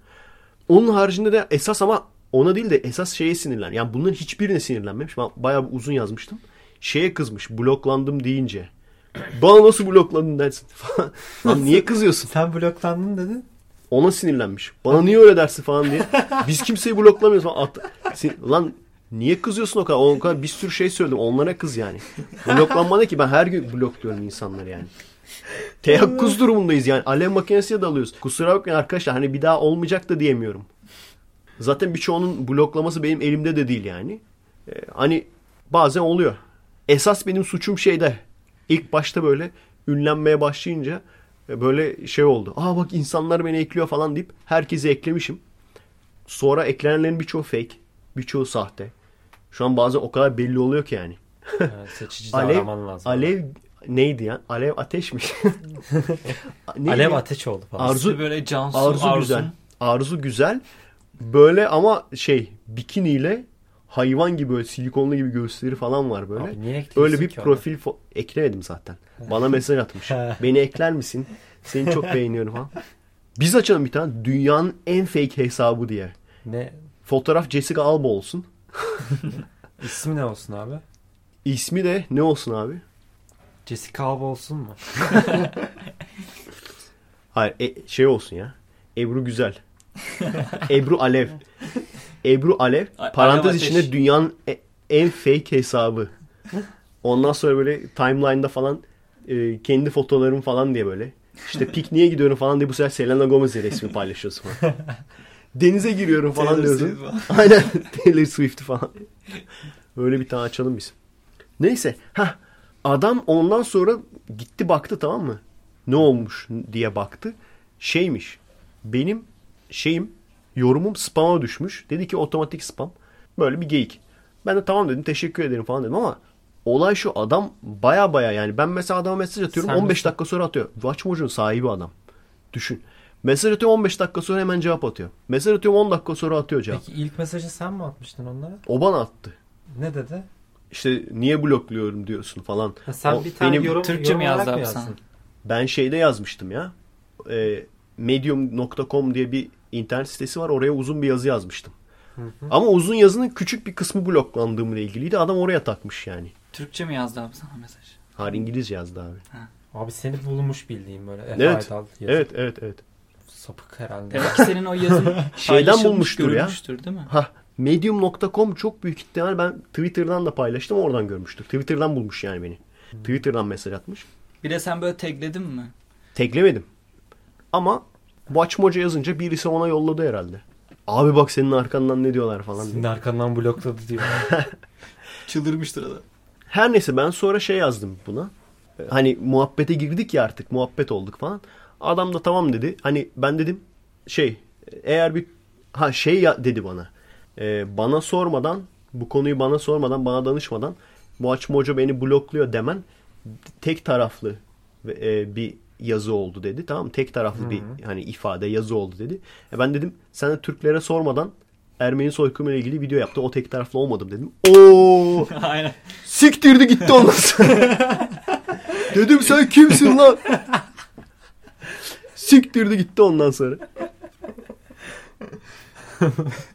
Onun haricinde de esas ama ona değil de esas şeye sinirlen. Yani bunların hiçbirine sinirlenmemiş. Ben bayağı bir uzun yazmıştım. Şeye kızmış. Bloklandım deyince. Bana nasıl blokladın dersin falan. Lan niye kızıyorsun? Sen bloklandın dedin. Ona sinirlenmiş. Bana niye öyle dersin falan diye. Biz kimseyi bloklamıyoruz falan. At, sin- lan niye kızıyorsun o kadar? O kadar bir sürü şey söyledim. Onlara kız yani. Bloklanma ne ki? Ben her gün blokluyorum insanları yani. Teyakkuz durumundayız yani. Alev makinesiyle dalıyoruz. Kusura bakmayın arkadaşlar. Hani bir daha olmayacak da diyemiyorum. Zaten birçoğunun bloklaması benim elimde de değil yani. Ee, hani bazen oluyor. Esas benim suçum şeyde. İlk başta böyle ünlenmeye başlayınca e, böyle şey oldu. Aa bak insanlar beni ekliyor falan deyip herkesi eklemişim. Sonra eklenenlerin birçoğu fake. Birçoğu sahte. Şu an bazen o kadar belli oluyor ki yani. Yani seçici Alev, lazım. Alev neydi ya? Alev ateşmiş. Alev ya? ateş oldu falan. Arzu- İşte böyle Cansu, Arzu, Arzu, güzel. Arzu güzel. Böyle ama şey bikiniyle hayvan gibi böyle silikonlu gibi göğüsleri falan var böyle. Abi niye Öyle bir profil fo- eklemedim zaten. Bana mesaj atmış. Beni ekler misin? Seni çok beğeniyorum falan. Biz açalım bir tane dünyanın en fake hesabı diye. Ne? Fotoğraf Jessica Alba olsun. İsmi ne olsun abi? İsmi de ne olsun abi? Jessica Alba olsun mu? Hayır e- şey olsun ya. Ebru Güzel. Ebru Alev. Ebru Alev. A- Parantez Alev Ateş. içinde dünyanın e- en fake hesabı. Ondan sonra böyle timeline'da falan e, kendi fotolarım falan diye böyle. İşte pikniğe gidiyorum falan diye bu sefer Selena Gomez'e resmi paylaşıyorsun falan. Denize giriyorum falan Taylor diyorsun. Aynen. Taylor Swift falan. Öyle bir tane açalım biz. Neyse. ha Adam ondan sonra gitti baktı tamam mı? Ne olmuş diye baktı. Şeymiş. Benim şeyim yorumum spam'a düşmüş. Dedi ki otomatik spam. Böyle bir geyik. Ben de tamam dedim teşekkür ederim falan dedim ama olay şu adam baya baya yani ben mesela adama mesaj atıyorum Sen 15 misin? dakika sonra atıyor. Watchmojo'nun sahibi adam. Düşün. Mesaj atıyorum 15 dakika sonra hemen cevap atıyor. Mesaj atıyorum 10 dakika sonra atıyor cevap. Peki ilk mesajı sen mi atmıştın onlara? O bana attı. Ne dedi? İşte niye blokluyorum diyorsun falan. Ha, sen O bir tane benim- yorum, Türkçe yorum mi yazdı abi yazdın? Ben şeyde yazmıştım ya. E, Medium.com diye bir internet sitesi var. Oraya uzun bir yazı yazmıştım. Ama uzun yazının küçük bir kısmı bloklandığımla ilgiliydi. Adam oraya takmış yani. Türkçe mi yazdı abi sana mesaj? Hayır İngilizce yazdı abi. Abi seni bulmuş bildiğim böyle. Efe Evet. Evet evet evet. Sapık herhalde. Demek ki senin o yazın Şeyden bulmuştur ya. değil mi? Ha Medium.com çok büyük ihtimal ben Twitter'dan da paylaştım oradan görmüştür. Twitter'dan bulmuş yani beni. Twitter'dan mesaj atmış. Bir de sen böyle tagledin mi? Teklemedim. Ama Watchmojo yazınca birisi ona yolladı herhalde. Abi bak senin arkandan ne diyorlar falan diye. Senin arkandan blokladı diyor. Çıldırmıştır adam. Her neyse ben sonra şey yazdım buna. Hani muhabbete girdik ya artık muhabbet olduk falan. Adam da tamam dedi. Hani ben dedim şey eğer bir ha şey ya dedi bana. Ee, bana sormadan bu konuyu bana sormadan bana danışmadan bu Mojo beni blokluyor demen tek taraflı e, bir yazı oldu dedi. Tamam? Tek taraflı bir hani ifade yazı oldu dedi. E ben dedim sen de Türklere sormadan Ermeni soykırımı ile ilgili video yaptı. O tek taraflı olmadım dedim. Oo! Aynen. Siktirdi gitti ondan sonra. Dedim sen kimsin lan? Siktirdi gitti ondan sonra.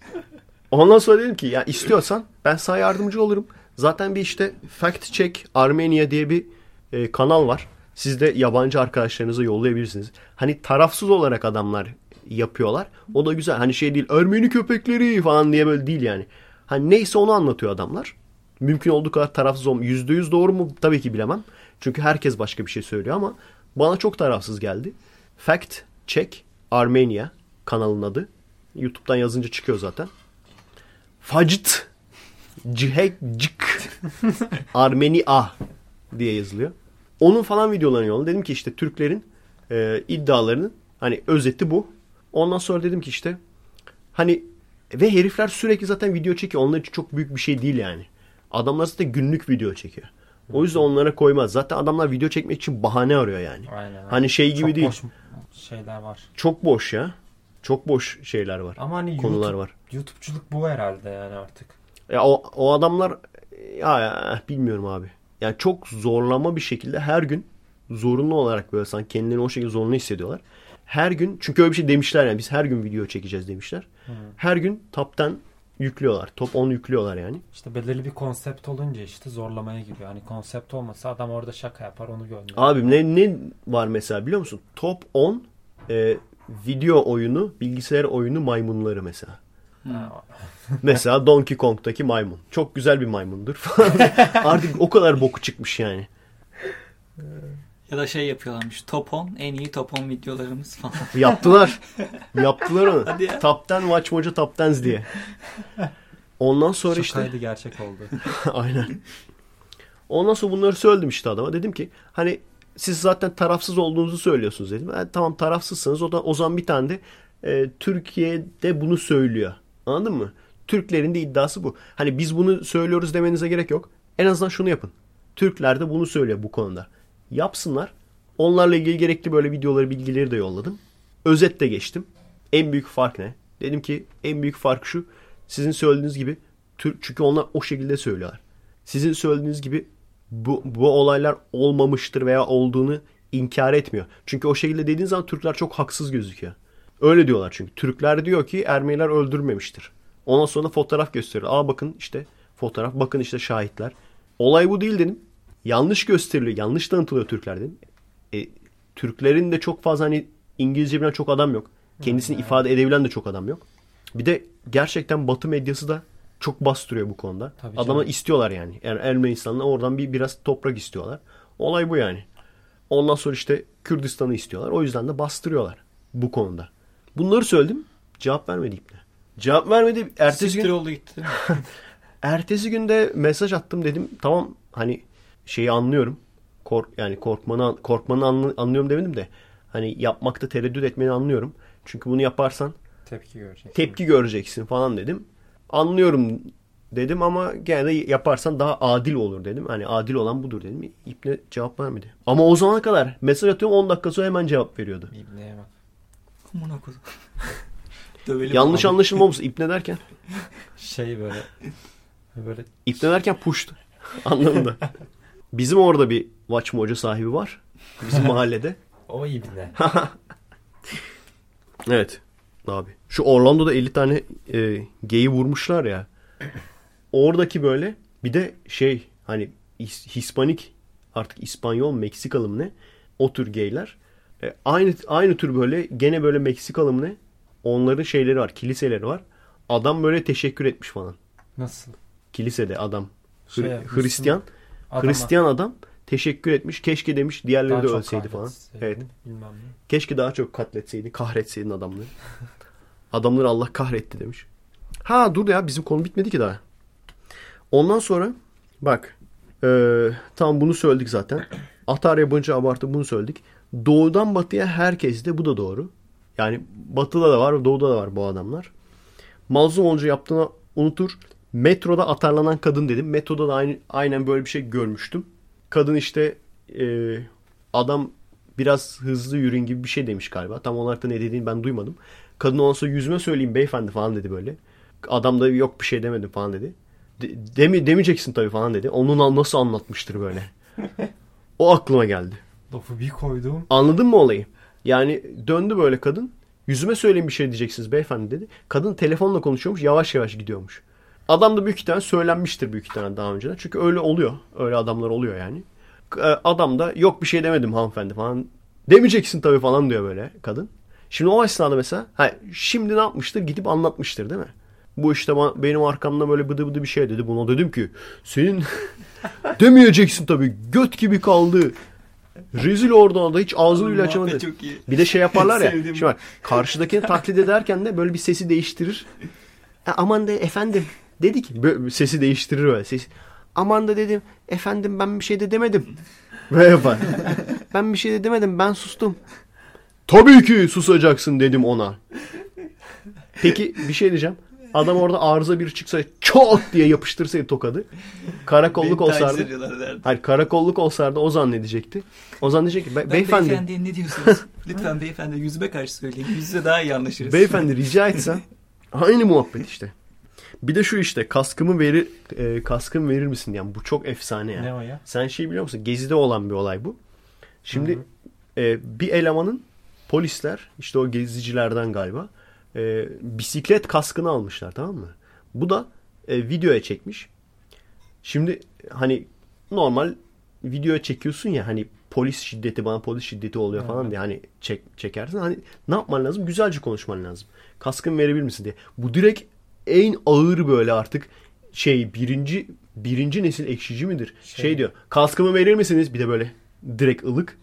Ondan sonra dedim ki ya istiyorsan ben sana yardımcı olurum. Zaten bir işte Fact Check Armenia diye bir e, kanal var. Siz de yabancı arkadaşlarınıza yollayabilirsiniz. Hani tarafsız olarak adamlar yapıyorlar. O da güzel. Hani şey değil Ermeni köpekleri falan diye böyle değil yani. Hani neyse onu anlatıyor adamlar. Mümkün olduğu kadar tarafsız olma. Yüzde yüz doğru mu tabii ki bilemem. Çünkü herkes başka bir şey söylüyor ama bana çok tarafsız geldi. Fact Check Armenia kanalın adı. YouTube'dan yazınca çıkıyor zaten. Facit Cihek Armenia diye yazılıyor. Onun falan videolarını yolladım. Dedim ki işte Türklerin e, iddialarının hani özeti bu. Ondan sonra dedim ki işte hani ve herifler sürekli zaten video çekiyor. Onlar için çok büyük bir şey değil yani. Adamlar zaten günlük video çekiyor. O yüzden onlara koymaz. Zaten adamlar video çekmek için bahane arıyor yani. Aynen. Hani şey gibi Çok değil. boş şeyler var. Çok boş ya. Çok boş şeyler var. Ama hani Konular YouTube, var. YouTube'culuk bu herhalde yani artık. Ya o, o adamlar ya, ya bilmiyorum abi. Yani çok zorlama bir şekilde her gün zorunlu olarak böyle sanki kendilerini o şekilde zorunlu hissediyorlar. Her gün çünkü öyle bir şey demişler yani biz her gün video çekeceğiz demişler. Her gün top'tan yüklüyorlar. Top 10 yüklüyorlar yani. İşte belirli bir konsept olunca işte zorlamaya giriyor. Hani konsept olmasa adam orada şaka yapar onu gönderiyor. Abi ne ne var mesela biliyor musun? Top 10 e, video oyunu, bilgisayar oyunu maymunları mesela. Ha, Mesela Donkey Kong'daki maymun. Çok güzel bir maymundur falan. Artık o kadar boku çıkmış yani. Ya da şey yapıyorlarmış. Top 10 en iyi top 10 videolarımız falan. Yaptılar. Yaptılar onu. Hadi ya. Top 10 Watch Mojo Top 10 diye. Ondan sonra işte Şakaydı gerçek oldu. aynen. Ondan sonra bunları söyledim işte adama. Dedim ki hani siz zaten tarafsız olduğunuzu söylüyorsunuz dedim. E, tamam tarafsızsınız. O da o zaman bir tane de e, Türkiye'de bunu söylüyor. Anladın mı? Türklerin de iddiası bu. Hani biz bunu söylüyoruz demenize gerek yok. En azından şunu yapın. Türkler de bunu söylüyor bu konuda. Yapsınlar. Onlarla ilgili gerekli böyle videoları, bilgileri de yolladım. Özet de geçtim. En büyük fark ne? Dedim ki en büyük fark şu. Sizin söylediğiniz gibi Türk çünkü onlar o şekilde söylüyorlar. Sizin söylediğiniz gibi bu, bu olaylar olmamıştır veya olduğunu inkar etmiyor. Çünkü o şekilde dediğin zaman Türkler çok haksız gözüküyor. Öyle diyorlar çünkü. Türkler diyor ki Ermeniler öldürmemiştir. Ondan sonra fotoğraf gösteriyor. Aa bakın işte fotoğraf, bakın işte şahitler. Olay bu değil dedim. Yanlış gösteriliyor, yanlış tanıtılıyor Türkler dedim. E, Türklerin de çok fazla hani İngilizce bilen çok adam yok. Kendisini ifade edebilen de çok adam yok. Bir de gerçekten Batı medyası da çok bastırıyor bu konuda. Tabii Adama canım. istiyorlar yani. yani Ermenistan'la oradan bir biraz toprak istiyorlar. Olay bu yani. Ondan sonra işte Kürdistan'ı istiyorlar. O yüzden de bastırıyorlar bu konuda. Bunları söyledim. Cevap vermedi İbni. Cevap vermedi. Ertesi Siktir gün, oldu gitti ertesi günde mesaj attım dedim. Tamam hani şeyi anlıyorum. Kork, yani korkmanı, korkmanı anlı- anlıyorum demedim de. Hani yapmakta tereddüt etmeni anlıyorum. Çünkü bunu yaparsan Tepki görecek. tepki göreceksin falan dedim. Anlıyorum dedim ama gene de yaparsan daha adil olur dedim. Hani adil olan budur dedim. İpne cevap vermedi. Ama o zamana kadar mesaj atıyorum 10 dakika sonra hemen cevap veriyordu. İbneye bak. Amına. Dövelim Yanlış abi. anlaşılmamış İpne derken. Şey böyle böyle İpne derken puşt anlamında. Bizim orada bir Watch Mojo sahibi var. Bizim mahallede. o ibne. Evet. Abi. Şu Orlando'da 50 tane e, geyi vurmuşlar ya. Oradaki böyle bir de şey hani His- Hispanik artık İspanyol Meksikalı mı ne? O tür geyler. E, aynı aynı tür böyle gene böyle Meksikalı mı ne? Onların şeyleri var, kiliseleri var. Adam böyle teşekkür etmiş falan. Nasıl? Kilisede adam. Hri- Şey, Hristiyan. Adama Hristiyan adam teşekkür etmiş. Keşke demiş diğerleri daha de ölseydi falan. Evet. Bilmem ne. Keşke daha çok katletseydin, kahretseydin adamları. Adamları Allah kahretti demiş. Ha dur ya bizim konu bitmedi ki daha. Ondan sonra bak e, tam bunu söyledik zaten. Atar yabancı abartı bunu söyledik. Doğudan batıya herkes de bu da doğru. Yani batıda da var doğuda da var bu adamlar. Mazlum olunca yaptığını unutur. Metroda atarlanan kadın dedim. Metroda da aynı, aynen böyle bir şey görmüştüm. Kadın işte e, adam biraz hızlı yürüyün gibi bir şey demiş galiba. Tam olarak da ne dediğini ben duymadım. Kadın ondan sonra yüzüme söyleyeyim beyefendi falan dedi böyle. Adam da yok bir şey demedim falan dedi. De, demi, demeyeceksin tabii falan dedi. Onun nasıl anlatmıştır böyle. O aklıma geldi. Lafı bir koydum. Anladın mı olayı? Yani döndü böyle kadın. Yüzüme söyleyin bir şey diyeceksiniz beyefendi dedi. Kadın telefonla konuşuyormuş yavaş yavaş gidiyormuş. Adam da büyük ihtimalle söylenmiştir büyük ihtimalle daha önceden. Çünkü öyle oluyor. Öyle adamlar oluyor yani. E, Adam da yok bir şey demedim hanımefendi falan. Demeyeceksin tabii falan diyor böyle kadın. Şimdi o esnada mesela ha, şimdi ne yapmıştır? Gidip anlatmıştır değil mi? Bu işte benim arkamda böyle bıdı bıdı bir şey dedi. Buna dedim ki senin demeyeceksin tabii. Göt gibi kaldı. Rezil oradan da hiç ağzını bile açamadı. Bir de şey yaparlar ya. Şimdi bak karşıdakini taklit ederken de böyle bir sesi değiştirir. "E, aman de efendim dedik. Böyle sesi değiştirir öyle. Ses. Aman da dedim efendim ben bir şey de demedim. Böyle yapar. ben bir şey de demedim ben sustum. Tabii ki susacaksın dedim ona. Peki bir şey diyeceğim. Adam orada arıza bir çıksa çok diye yapıştırsaydı tokadı. Karakolluk Beni taciz olsaydı. ediyorlar derdi. Hayır karakolluk olsaydı o zannedecekti. O zannedecek ki "Be- Ben beyefendi beyefendiye ne diyorsunuz? Lütfen beyefendi yüzüme karşı söyleyin. Yüz yüze daha iyi anlaşırız. beyefendi rica etsem aynı muhabbet işte. Bir de şu işte kaskımı verir e, kaskımı verir misin yani bu çok efsane yani. Ne o ya? Sen şey biliyor musun? Gezi'de olan bir olay bu. Şimdi e, bir elemanın polisler işte o gezicilerden galiba e, bisiklet kaskını almışlar tamam mı? Bu da e, videoya çekmiş. Şimdi hani normal videoya çekiyorsun ya hani polis şiddeti bana polis şiddeti oluyor falan diye hani çek, çekersin. Hani ne yapman lazım? Güzelce konuşman lazım. Kaskımı verebilir misin diye. Bu direkt en ağır böyle artık şey birinci birinci nesil ekşici midir? Şey, diyor. Kaskımı verir misiniz? Bir de böyle direkt ılık.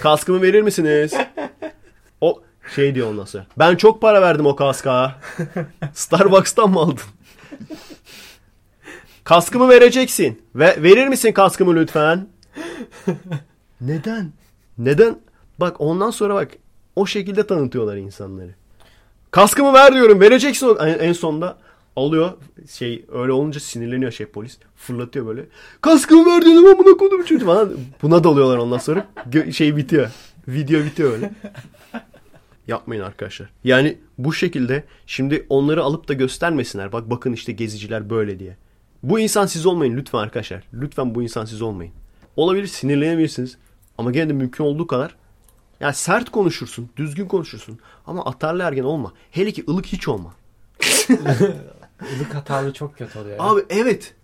Kaskımı verir misiniz? O şey diyor ondan sonra. Ben çok para verdim o kaska. Starbucks'tan mı aldın? Kaskımı vereceksin. Ve verir misin kaskımı lütfen? Neden? Neden? Bak ondan sonra bak o şekilde tanıtıyorlar insanları. Kaskımı ver diyorum. Vereceksin. En, en sonunda alıyor. Şey öyle olunca sinirleniyor şey polis. Fırlatıyor böyle. Kaskımı ver diyorum amına kodum çocuğu falan. Buna dalıyorlar ondan sonra. Gö- şey bitiyor. Video bitiyor öyle. Yapmayın arkadaşlar. Yani bu şekilde şimdi onları alıp da göstermesinler. Bak bakın işte geziciler böyle diye. Bu insan siz olmayın lütfen arkadaşlar. Lütfen bu insan siz olmayın. Olabilir sinirlenebilirsiniz. Ama gene de mümkün olduğu kadar yani sert konuşursun, düzgün konuşursun. Ama atarlı ergen olma. Hele ki ılık hiç olma. Ilık hatalı çok kötü oluyor. Abi evet.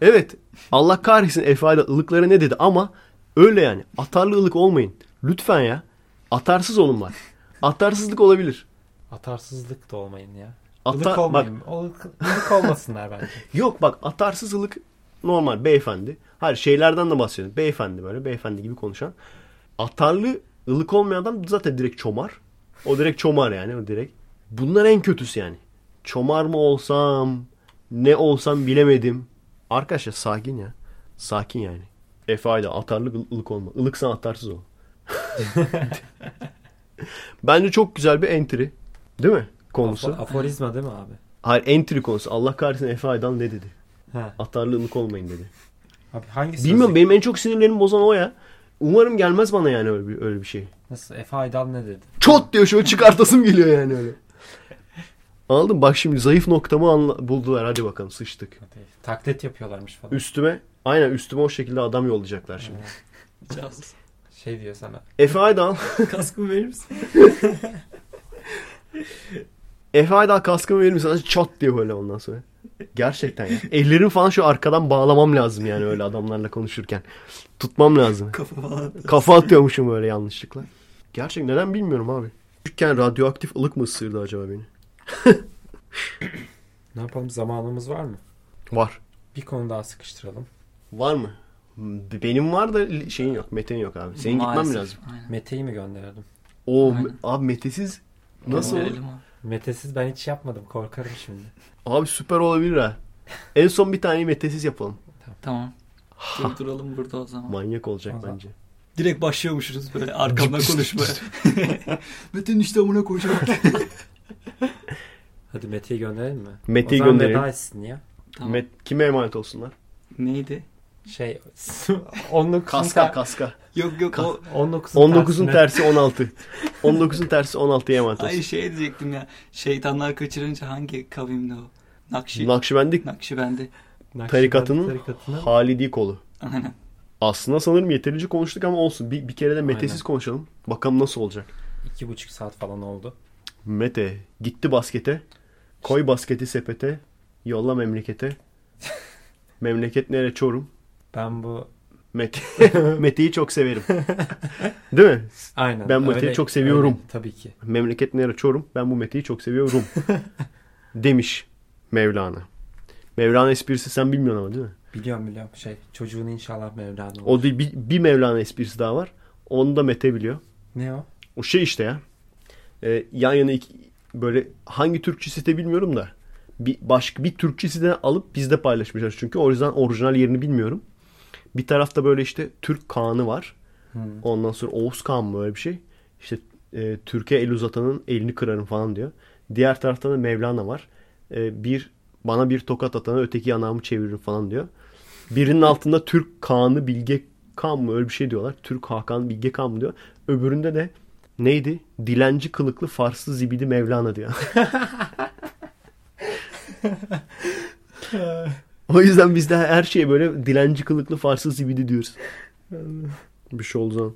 Evet. Allah kahretsin Efe'yle ılıklara ne dedi ama öyle yani. Atarlı ılık olmayın. Lütfen ya. Atarsız olun var. Atarsızlık olabilir. Atarsızlık da olmayın ya. Ata- Ilık bak olmayın. Ilık, ılık olmasınlar bence. yok bak atarsız ılık normal beyefendi. Hayır şeylerden de bahsediyorum. Beyefendi böyle beyefendi gibi konuşan. Atarlı ılık olmayan adam zaten direkt çomar. O direkt çomar yani o direkt. Bunlar en kötüsü yani. Çomar mı olsam ne olsam bilemedim. Arkadaşlar sakin ya. Sakin yani. Efe ile atarlı ıl- ılık olma. Ilıksan atarsız ol. Bence çok güzel bir entry. Değil mi? Konusu. Afo- aforizma değil mi abi? Hayır entry konusu. Allah kahretsin Efe Aydan ne dedi? Ha. Atarlı ılık olmayın dedi. Abi hangisi? Bilmiyorum benim en çok sinirlerimi bozan o ya. Umarım gelmez bana yani öyle bir, öyle bir şey. Nasıl? Efe Aydal ne dedi? Çot diyor şöyle çıkartasım geliyor yani öyle. Anladın? Bak şimdi zayıf noktamı anla- buldular. Hadi bakalım sıçtık. Hadi. Taklit yapıyorlarmış falan. Üstüme aynen üstüme o şekilde adam yollayacaklar şimdi. Şey diyor sana. Efe Aydal. Kaskımı verir misin? Efe Aydal kaskımı verir misin? Çat diyor böyle ondan sonra. Gerçekten ya. Ellerim falan şu arkadan bağlamam lazım yani öyle adamlarla konuşurken. Tutmam lazım. Kafa falan. Kafa atıyormuşum böyle yanlışlıkla. Gerçek neden bilmiyorum abi. Küçükken radyoaktif ılık mı ısırdı acaba beni? Ne yapalım? Zamanımız var mı? Var. Bir konu daha sıkıştıralım. Var mı? Benim var da şeyin yok. Mete'nin yok abi. Senin gitmem Maalesef. lazım. Aynen. Mete'yi mi gönderelim? O Aynen. abi Mete'siz nasıl olur? Gönderelim. Metesiz ben hiç yapmadım. Korkarım şimdi. Abi süper olabilir ha. En son bir tane Mete'siz yapalım. Tamam. Durduralım burada o zaman. Manyak olacak O zaman. bence. Direkt başlıyormuşuz böyle arkamdan konuşmaya. Metin işte amına koyacak. Hadi Mete'yi gönderelim mi? Mete'yi o zaman gönderelim. veda etsin ya. tamam. Met, kime emanet olsunlar? Neydi? Şey 19'un Kaska ter- kaska. Yok yok o 19'un 19'un tersine- tersi 16. 19'un tersi 16'ya emanet Ay şey diyecektim ya. Şeytanlar kaçırınca hangi kavimdi o? Nakşi. Nakşibendik Nakşibendi. Nakşibendi tarikatının tarikatının Halidi kolu. Aynen. Aslında sanırım yeterince konuştuk ama olsun. Bir, bir kere de Mete'siz Aynen. konuşalım. Bakalım nasıl olacak. iki buçuk saat falan oldu. Mete gitti baskete. Koy basketi sepete. Yolla memlekete. Memleket nere? Çorum. Ben bu Mete. Mete'yi çok severim. Değil mi? aynen. Ben Mete'yi çok seviyorum. öyle, tabii ki. Memleket nere? Çorum. Ben bu Mete'yi çok seviyorum. Demiş Mevlana. Mevlana esprisi sen bilmiyorsun ama değil mi? Biliyorum biliyorum. Şey çocuğun inşallah Mevlana olur. O değil bir, bir Mevlana esprisi daha var. Onu da Mete biliyor. Ne o? O şey işte ya. Ee, yan yana iki, böyle hangi Türkçe site bilmiyorum da bir başka bir Türkçe siteden alıp bizde paylaşmışlar. Çünkü o yüzden orijinal yerini bilmiyorum. Bir tarafta böyle işte Türk Kağan'ı var. Hmm. Ondan sonra Oğuz Kağan mı öyle bir şey. İşte e, Türkiye el uzatanın elini kırarım falan diyor. Diğer tarafta da Mevlana var. e, bir bana bir tokat atana öteki yanağımı çeviririm falan diyor. Birinin altında Türk Kaan'ı Bilge Kan mı öyle bir şey diyorlar. Türk Hakan Bilge Kan mı diyor. Öbüründe de neydi? Dilenci kılıklı Farslı zibidi Mevlana diyor. o yüzden biz de her şeye böyle dilenci kılıklı Farslı zibidi diyoruz. bir şey oldu zaman.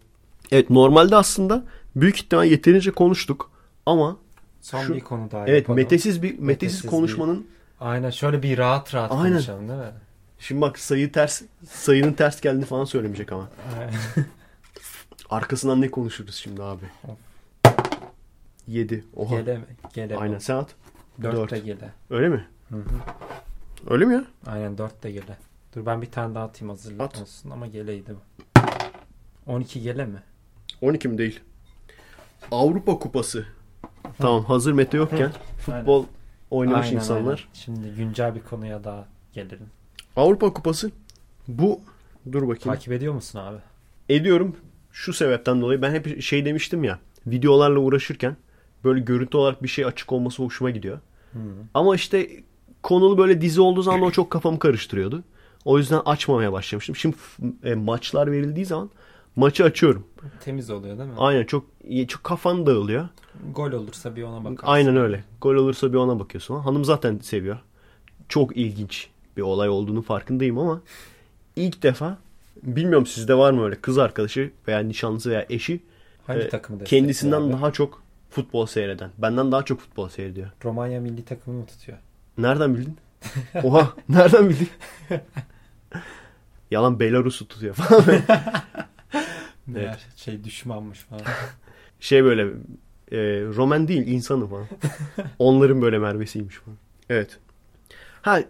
Evet normalde aslında büyük ihtimal yeterince konuştuk ama Son Şu- bir konu daha evet yapalım. metesiz bir metesiz, Metesiz bir- konuşmanın Aynen şöyle bir rahat rahat Aynen. konuşalım değil mi? şimdi bak sayı ters sayının ters geldiğini falan söylemeyecek ama. Arkasından ne konuşuruz şimdi abi? 7. Oha. Gele? Gele. Aynen sen at. 4 Dört. de gele. Öyle mi? Hı hı. Öyle mi ya? Aynen 4 de gele. Dur ben bir tane daha atayım hazırlık At. olsun ama geleydi bu. 12 gele mi? 12 mi değil? Avrupa Kupası. Tamam hazır Mete yokken futbol oynamış Aynen, insanlar. aynen. Şimdi güncel bir konuya daha gelirim. Avrupa Kupası bu dur bakayım. Takip ediyor musun abi? Ediyorum şu sebepten dolayı ben hep şey demiştim ya videolarla uğraşırken böyle görüntü olarak bir şey açık olması hoşuma gidiyor. Hı. Ama işte konulu böyle dizi olduğu zaman o çok kafamı karıştırıyordu. O yüzden açmamaya başlamıştım. Şimdi e, maçlar verildiği zaman maçı açıyorum. Temiz oluyor değil mi? Aynen çok çok kafan dağılıyor. Gol olursa bir ona bakarsın. Aynen öyle. Gol olursa bir ona bakıyorsun. Hanım zaten seviyor. Çok ilginç bir olay olduğunu farkındayım ama ilk defa bilmiyorum sizde var mı öyle kız arkadaşı veya nişanlısı veya eşi Hangi e, takımı kendisinden abi? daha çok futbol seyreden. Benden daha çok futbol seyrediyor. Romanya milli takımı mı tutuyor? Nereden bildin? Oha nereden bildin? Yalan Belarus'u tutuyor falan. Meğer şey düşmanmış falan. Şey böyle e, Roman değil insanı falan. Onların böyle mervesiymiş falan. Evet. Ha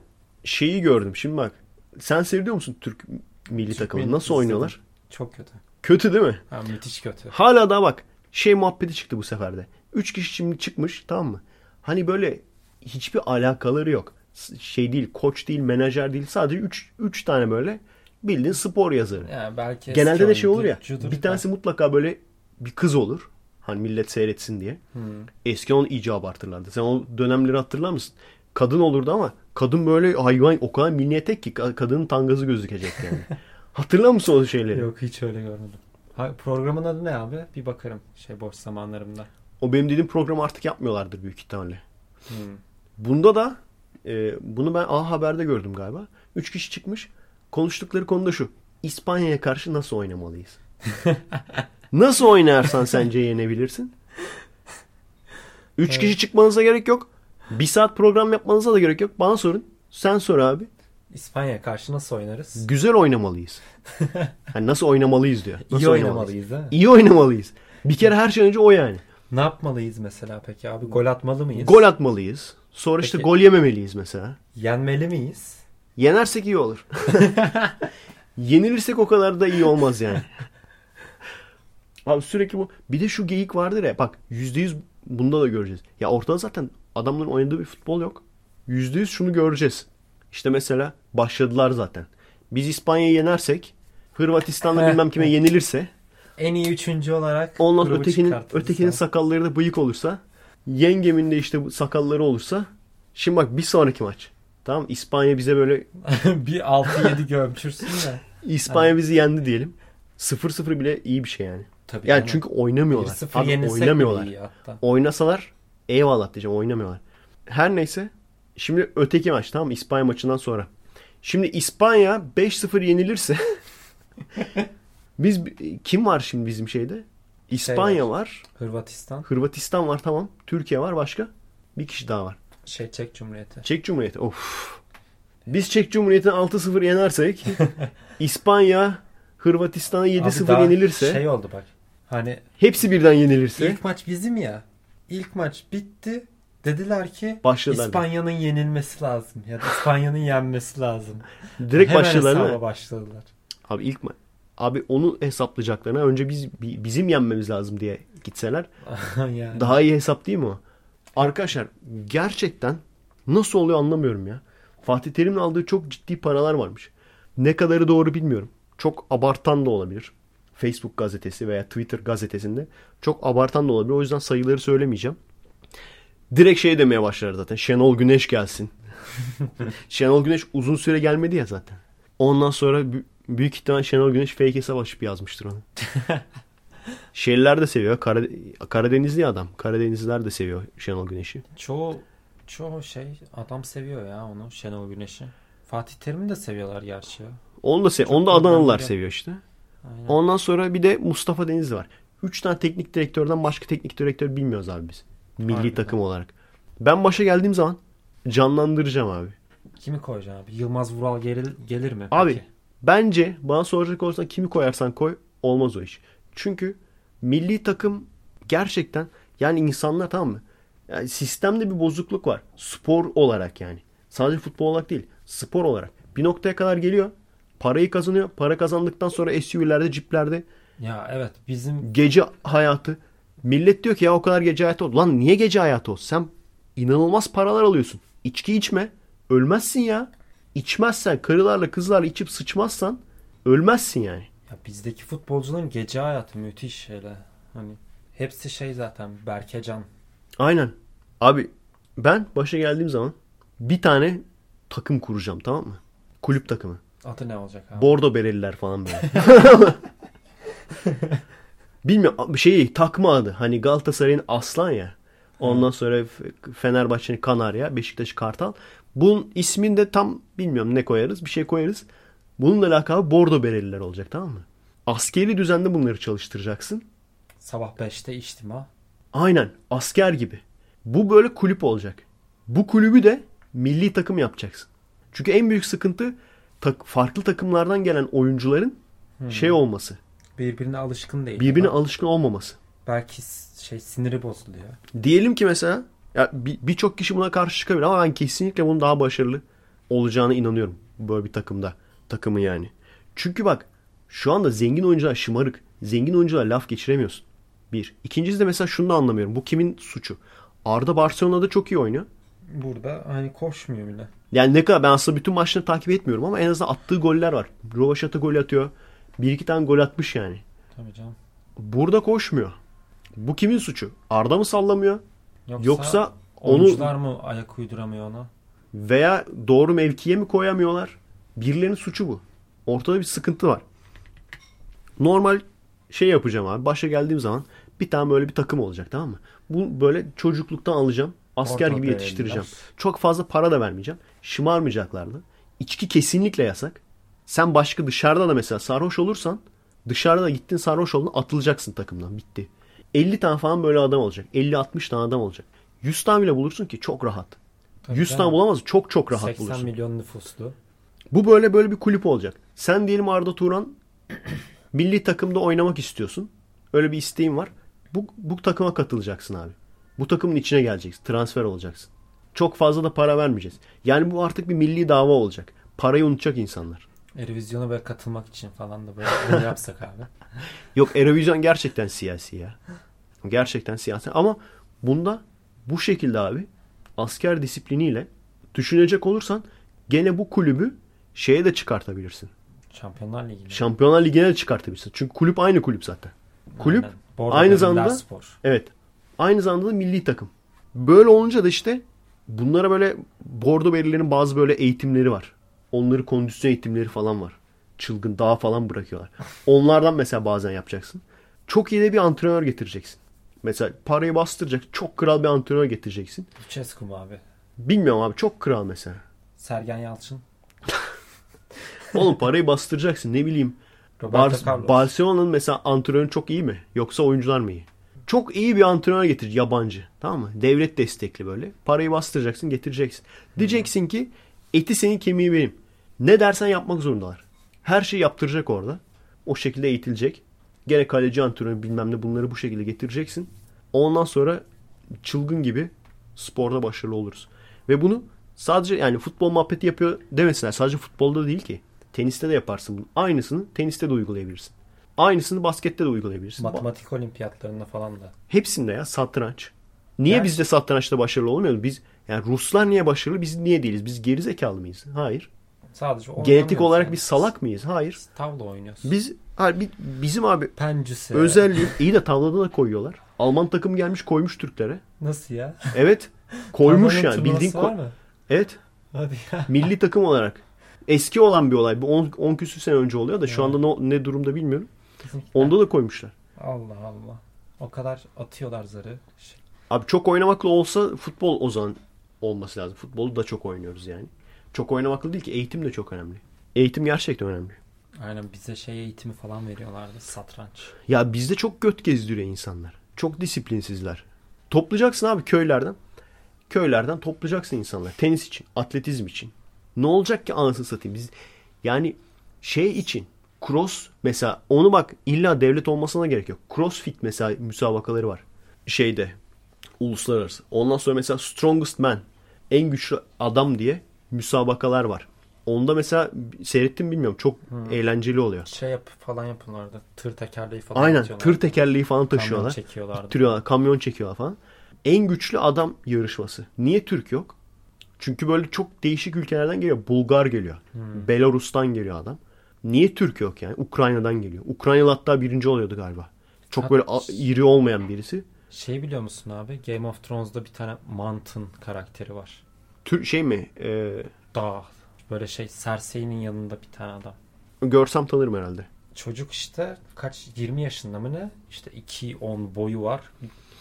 şeyi gördüm şimdi bak. Sen seviyor musun Türk milli Türk milli Nasıl izledim. oynuyorlar? Çok kötü. Kötü değil mi? Ha, müthiş kötü. Hala da bak şey muhabbeti çıktı bu seferde. Üç kişi şimdi çıkmış tamam mı? Hani böyle hiçbir alakaları yok. Şey değil koç değil menajer değil sadece üç, üç tane böyle bildiğin spor yazarı. Yani belki Genelde de şey olur ya bir tanesi mutlaka böyle bir kız olur. Hani millet seyretsin diye. Hı. Eski onu iyice abartırlardı. Sen o dönemleri hatırlar mısın? Kadın olurdu ama kadın böyle hayvan o kadar milliyetek ki ka- kadının tangazı gözükecek yani. Hatırlar mısın o şeyleri? Yok hiç öyle görmedim. Ha, programın adı ne abi? Bir bakarım şey boş zamanlarımda. O benim dediğim programı artık yapmıyorlardır büyük ihtimalle. Hı. Bunda da e, bunu ben A Haber'de gördüm galiba. Üç kişi çıkmış. Konuştukları konu da şu. İspanya'ya karşı nasıl oynamalıyız? nasıl oynarsan sence yenebilirsin? Üç kişi çıkmanıza gerek yok. Bir saat program yapmanıza da gerek yok. Bana sorun. Sen sor abi. İspanya'ya karşı nasıl oynarız? Güzel oynamalıyız. Hani nasıl oynamalıyız diyor. Nasıl İyi oynamalıyız mi? İyi oynamalıyız. Bir kere her şey önce o yani. Ne yapmalıyız mesela peki abi? Gol atmalı mıyız? Gol atmalıyız. Sonra işte Peki. gol yememeliyiz mesela. Yenmeli miyiz? Yenersek iyi olur. Yenilirsek o kadar da iyi olmaz yani. Abi sürekli bu. Bir de şu geyik vardır ya. Bak %100 bunda da göreceğiz. Ya ortada zaten adamların oynadığı bir futbol yok. %100 şunu göreceğiz. İşte mesela başladılar zaten. Biz İspanya'yı yenersek Hırvatistan'la bilmem kime yenilirse En iyi üçüncü olarak ondan ötekinin, ötekinin sakalları da bıyık olursa yengemin de işte bu sakalları olursa şimdi bak bir sonraki maç. Tamam İspanya bize böyle bir 6-7 gömçürsün de. İspanya bizi yendi diyelim. 0-0 bile iyi bir şey yani. Tabii Yani çünkü oynamıyorlar. 1-0 Abi oynamıyorlar. Oynasalar eyvallah diyeceğim oynamıyorlar. Her neyse şimdi öteki maç tamam? İspanya maçından sonra. Şimdi İspanya 5-0 yenilirse biz kim var şimdi bizim şeyde? İspanya var. Hırvatistan. Hırvatistan var tamam. Türkiye var başka. Bir kişi daha var. Şey Çek Cumhuriyeti. Çek Cumhuriyeti. Of. Biz Çek Cumhuriyeti'ne 6-0 yenersek İspanya Hırvatistan'a Abi 7-0 daha yenilirse Şey oldu bak. Hani hepsi birden yenilirse ilk maç bizim ya. İlk maç bitti. Dediler ki Başladılar. İspanya'nın yenilmesi lazım. Ya da İspanya'nın yenmesi lazım. direkt Hemen başladılar mi? başladılar. Abi ilk ma- Abi onu hesaplayacaklarına önce biz bi- bizim yenmemiz lazım diye gitseler yani. daha iyi hesap değil mi o? Arkadaşlar gerçekten nasıl oluyor anlamıyorum ya. Fatih Terim'in aldığı çok ciddi paralar varmış. Ne kadarı doğru bilmiyorum. Çok abartan da olabilir. Facebook gazetesi veya Twitter gazetesinde çok abartan da olabilir. O yüzden sayıları söylemeyeceğim. Direkt şey demeye başlar zaten. Şenol Güneş gelsin. Şenol Güneş uzun süre gelmedi ya zaten. Ondan sonra büyük ihtimal Şenol Güneş fake hesap açıp yazmıştır onu. Şeyliler de seviyor. Karade- Karadenizli adam. Karadenizliler de seviyor Şenol Güneş'i. Çoğu çoğu şey adam seviyor ya onu Şenol Güneş'i. Fatih Terim'i de seviyorlar gerçi. Onu da, se- Çok onu da Adanalılar yok. seviyor işte. Aynen. Ondan sonra bir de Mustafa Denizli var. Üç tane teknik direktörden başka teknik direktör bilmiyoruz abi biz. Milli Harbiden. takım olarak. Ben başa geldiğim zaman canlandıracağım abi. Kimi koyacaksın abi? Yılmaz Vural gelir, gelir mi? Abi peki? Bence bana soracak olursan kimi koyarsan koy olmaz o iş. Çünkü milli takım gerçekten yani insanlar tamam mı? Yani sistemde bir bozukluk var. Spor olarak yani. Sadece futbol olarak değil. Spor olarak. Bir noktaya kadar geliyor. Parayı kazanıyor. Para kazandıktan sonra SUV'lerde, ciplerde Ya evet bizim gece hayatı. Millet diyor ki ya o kadar gece hayatı oldu. Lan niye gece hayatı olsun? Sen inanılmaz paralar alıyorsun. İçki içme. Ölmezsin ya. İçmezsen, karılarla kızlarla içip sıçmazsan ölmezsin yani. ya bizdeki futbolcuların gece hayatı müthiş şeyler. Hani hepsi şey zaten Berkecan. Aynen. Abi ben başa geldiğim zaman bir tane takım kuracağım tamam mı? Kulüp takımı. Adı ne olacak abi? Bordo bereliler falan böyle. Bilmiyorum şeyi takma adı. Hani Galatasaray'ın aslan ya. Ondan sonra Fenerbahçe'nin Kanarya, Beşiktaş Kartal. Bunun ismini de tam bilmiyorum ne koyarız. Bir şey koyarız. Bununla alakalı Bordo bereliler olacak tamam mı? Askeri düzende bunları çalıştıracaksın. Sabah 5'te içtima. Aynen asker gibi. Bu böyle kulüp olacak. Bu kulübü de milli takım yapacaksın. Çünkü en büyük sıkıntı tak- farklı takımlardan gelen oyuncuların şey olması. Birbirine alışkın değil. Birbirine Bak, alışkın olmaması. Belki şey siniri bozuluyor. Diyelim ki mesela ya bir- birçok kişi buna karşı çıkabilir ama ben kesinlikle bunun daha başarılı olacağına inanıyorum. Böyle bir takımda. Takımı yani. Çünkü bak şu anda zengin oyuncular şımarık. Zengin oyuncular laf geçiremiyorsun. Bir. İkincisi de mesela şunu da anlamıyorum. Bu kimin suçu? Arda Barcelona'da çok iyi oynuyor. Burada hani koşmuyor bile. Yani ne kadar ben aslında bütün maçları takip etmiyorum ama en azından attığı goller var. Rovaşata gol atıyor. Bir iki tane gol atmış yani. Tabii canım. Burada koşmuyor. Bu kimin suçu? Arda mı sallamıyor? Yoksa, Yoksa onu oyuncular mı ayak uyduramıyor ona? veya doğru mevkiye mi koyamıyorlar? Birilerinin suçu bu. Ortada bir sıkıntı var. Normal şey yapacağım abi. Başa geldiğim zaman bir tane böyle bir takım olacak tamam mı? Bu böyle çocukluktan alacağım. Asker Orta gibi yetiştireceğim. Çok fazla para da vermeyeceğim. Şımarmayacaklar da. İçki kesinlikle yasak. Sen başka dışarıda da mesela sarhoş olursan dışarıda gittin sarhoş oldun atılacaksın takımdan. Bitti. 50 tane falan böyle adam olacak. 50-60 tane adam olacak. 100 tane bile bulursun ki çok rahat. Tabii 100 canım. tane bulamaz çok çok rahat 80 bulursun. milyon nüfuslu. Bu böyle böyle bir kulüp olacak. Sen diyelim Arda Turan milli takımda oynamak istiyorsun. Öyle bir isteğin var. Bu, bu takıma katılacaksın abi. Bu takımın içine geleceksin. Transfer olacaksın. Çok fazla da para vermeyeceğiz. Yani bu artık bir milli dava olacak. Parayı unutacak insanlar. Eurovizyona böyle katılmak için falan da böyle bunu yapsak abi. Yok Eurovision gerçekten siyasi ya. Gerçekten siyasi. Ama bunda bu şekilde abi asker disipliniyle düşünecek olursan gene bu kulübü şeye de çıkartabilirsin. Şampiyonlar Ligi'nde. Şampiyonlar Ligi'ne de çıkartabilirsin. Çünkü kulüp aynı kulüp zaten. Kulüp Aynen. Bordo aynı zamanda Spor. evet. Aynı zamanda da milli takım. Böyle olunca da işte bunlara böyle bordo belirlerin bazı böyle eğitimleri var. Onları kondisyon eğitimleri falan var. Çılgın dağ falan bırakıyorlar. Onlardan mesela bazen yapacaksın. Çok iyi de bir antrenör getireceksin. Mesela parayı bastıracak çok kral bir antrenör getireceksin. Lucescu mu abi? Bilmiyorum abi çok kral mesela. Sergen Yalçın. Oğlum parayı bastıracaksın ne bileyim. Roberto Bar-. Barcelona'nın mesela antrenörü çok iyi mi? Yoksa oyuncular mı iyi? Çok iyi bir antrenör getir yabancı. Tamam mı? Devlet destekli böyle. Parayı bastıracaksın getireceksin. Diyeceksin ki eti senin kemiği benim. Ne dersen yapmak zorundalar. Her şeyi yaptıracak orada. O şekilde eğitilecek. Gene kaleci antrenörü bilmem ne bunları bu şekilde getireceksin. Ondan sonra çılgın gibi sporda başarılı oluruz. Ve bunu sadece yani futbol muhabbeti yapıyor demesinler. Sadece futbolda değil ki. Teniste de yaparsın bunu. Aynısını teniste de uygulayabilirsin. Aynısını baskette de uygulayabilirsin. Matematik olimpiyatlarında falan da. Hepsinde ya satranç. Niye Ben- biz de satrançta başarılı olmuyoruz? Biz yani Ruslar niye başarılı? Biz niye değiliz? Biz geri zekalı mıyız? Hayır. Sadece Genetik olarak yani. biz salak mıyız? Hayır. Tavla oynuyoruz. Biz hayır, bi- bizim abi Pencüse. özelliği iyi de tavlada da koyuyorlar. Alman takım gelmiş koymuş Türklere. Nasıl ya? Evet. Koymuş yani. Bildiğin ko- mı? Evet. Hadi ya. Milli takım olarak. Eski olan bir olay. Bu 10 küsür sene önce oluyor da şu anda ne, ne durumda bilmiyorum. Onda da koymuşlar. Allah Allah. O kadar atıyorlar zarı. Şey, Abi çok oynamakla olsa futbol o zaman olması lazım. Futbolu da çok oynuyoruz yani. Çok oynamakla değil ki eğitim de çok önemli. Eğitim gerçekten önemli. Aynen bize şey eğitimi falan veriyorlardı. Satranç. Ya bizde çok göt gezdiriyor insanlar. Çok disiplinsizler. Toplayacaksın abi köylerden. Köylerden toplayacaksın insanlar. Tenis için, atletizm için. Ne olacak ki anasını satayım? Biz yani şey için cross mesela onu bak illa devlet olmasına gerek yok. Crossfit mesela müsabakaları var. Şeyde uluslararası. Ondan sonra mesela strongest man en güçlü adam diye müsabakalar var. Onda mesela seyrettim bilmiyorum. Çok eğlenceli oluyor. Şey yap falan yapıyorlardı. Tır tekerleği falan Aynen tır tekerleği falan Kamyon taşıyorlar. çekiyorlardı. Taşıyorlar, kamyon çekiyorlar falan. En güçlü adam yarışması. Niye Türk yok? Çünkü böyle çok değişik ülkelerden geliyor. Bulgar geliyor. Belarus'tan geliyor adam. Niye Türk yok yani? Ukrayna'dan geliyor. Ukraynalı hatta birinci oluyordu galiba. Çok böyle iri olmayan birisi. Şey biliyor musun abi? Game of Thrones'da bir tane Mountain karakteri var. Tür şey mi? Ee, Dağ. Böyle şey Cersei'nin yanında bir tane adam. görsem tanırım herhalde. Çocuk işte kaç 20 yaşında mı ne? İşte 2-10 boyu var.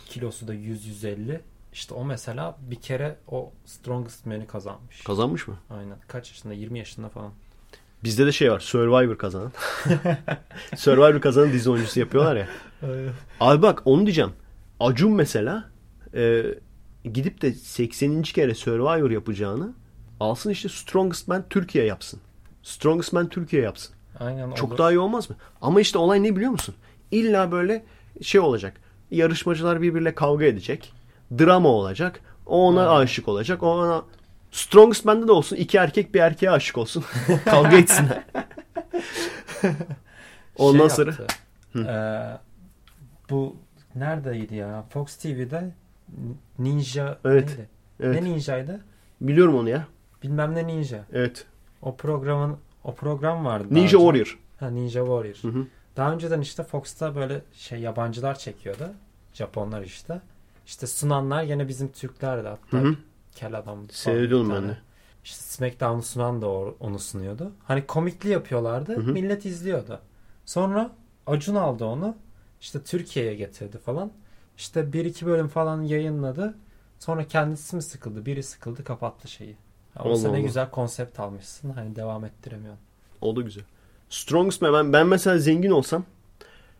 Kilosu da 100-150. İşte o mesela bir kere o Strongest Man'i kazanmış. Kazanmış mı? Aynen. Kaç yaşında? 20 yaşında falan. Bizde de şey var. Survivor kazanan. Survivor kazanan dizi oyuncusu yapıyorlar ya. Abi bak onu diyeceğim. Acun mesela e, gidip de 80. kere Survivor yapacağını alsın işte Strongest Man Türkiye yapsın. Strongest Man Türkiye yapsın. Aynen Çok olur. daha iyi olmaz mı? Ama işte olay ne biliyor musun? İlla böyle şey olacak. Yarışmacılar birbiriyle kavga edecek. Drama olacak. O ona Aynen. aşık olacak. O ona Strongest Man'de de olsun. iki erkek bir erkeğe aşık olsun. kavga etsinler. Ondan Şey sonra yaptı. Ee, bu neredeydi ya? Fox TV'de Ninja Evet. neydi? Evet. Ne ninjaydı? biliyorum onu ya. Bilmem ne ninja. Evet. O programın o program vardı. Ninja önce. Warrior. Ha Ninja Warrior. Hı hı. Daha önceden işte Fox'ta böyle şey yabancılar çekiyordu. Japonlar işte. İşte sunanlar gene bizim Türklerdi hatta. Hı hı. Kel adam. Seyrediyordum ben de. İşte SmackDown'u sunan da onu sunuyordu. Hani komikli yapıyorlardı. Hı hı. Millet izliyordu. Sonra Acun aldı onu. İşte Türkiye'ye getirdi falan. İşte bir iki bölüm falan yayınladı. Sonra kendisi mi sıkıldı? Biri sıkıldı kapattı şeyi. Allah Oysa ne güzel konsept almışsın. Hani devam ettiremiyorsun. O da güzel. Strongest Man. Ben, ben mesela zengin olsam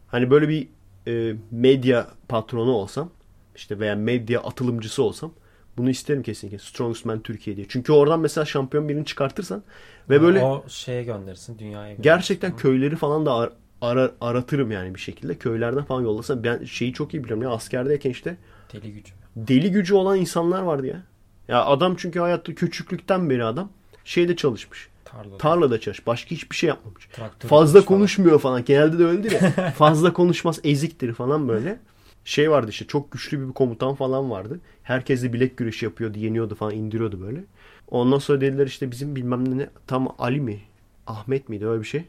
hani böyle bir e, medya patronu olsam işte veya medya atılımcısı olsam bunu isterim kesinlikle. Strongest Man Türkiye diye. Çünkü oradan mesela şampiyon birini çıkartırsan ve böyle O şeye gönderirsin. Dünyaya gönderirsin. gerçekten köyleri falan da ara- aratırım yani bir şekilde. Köylerden falan yollasam ben şeyi çok iyi biliyorum ya askerdeyken işte Deli gücü. deli gücü olan insanlar vardı ya. Ya adam çünkü hayatta küçüklükten beri adam şeyde çalışmış. Tarlada. Tarlada çalış. Başka hiçbir şey yapmamış. Traktör Fazla falan. konuşmuyor falan. Genelde de öyledir ya. Fazla konuşmaz eziktir falan böyle. Şey vardı işte çok güçlü bir komutan falan vardı. Herkes de bilek güreşi yapıyordu, yeniyordu falan, indiriyordu böyle. Ondan sonra dediler işte bizim bilmem ne- tam Ali mi? Ahmet miydi öyle bir şey?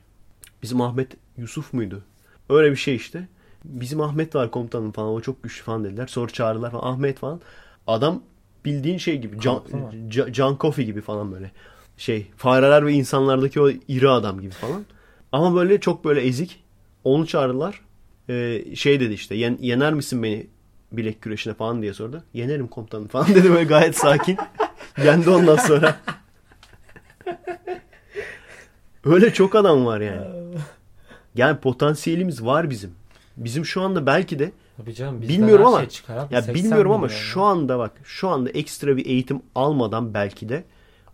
Bizim Ahmet Yusuf muydu? Öyle bir şey işte. Bizim Ahmet var komutanım falan o çok güçlü falan dediler. Sonra çağırdılar falan Ahmet falan. Adam bildiğin şey gibi Can, Can Coffey gibi falan böyle. Şey fareler ve insanlardaki o iri adam gibi falan. Ama böyle çok böyle ezik. Onu çağırdılar. Ee, şey dedi işte "Yen- yener misin beni bilek güreşine falan diye sordu. Yenerim komutanım falan dedi böyle gayet sakin. Yendi ondan sonra. Öyle çok adam var yani. Yani potansiyelimiz var bizim. Bizim şu anda belki de Tabii canım, bizden Bilmiyorum ama- şey çıkar abi. ya 80 bilmiyorum ama milyon ya. şu anda bak şu anda ekstra bir eğitim almadan belki de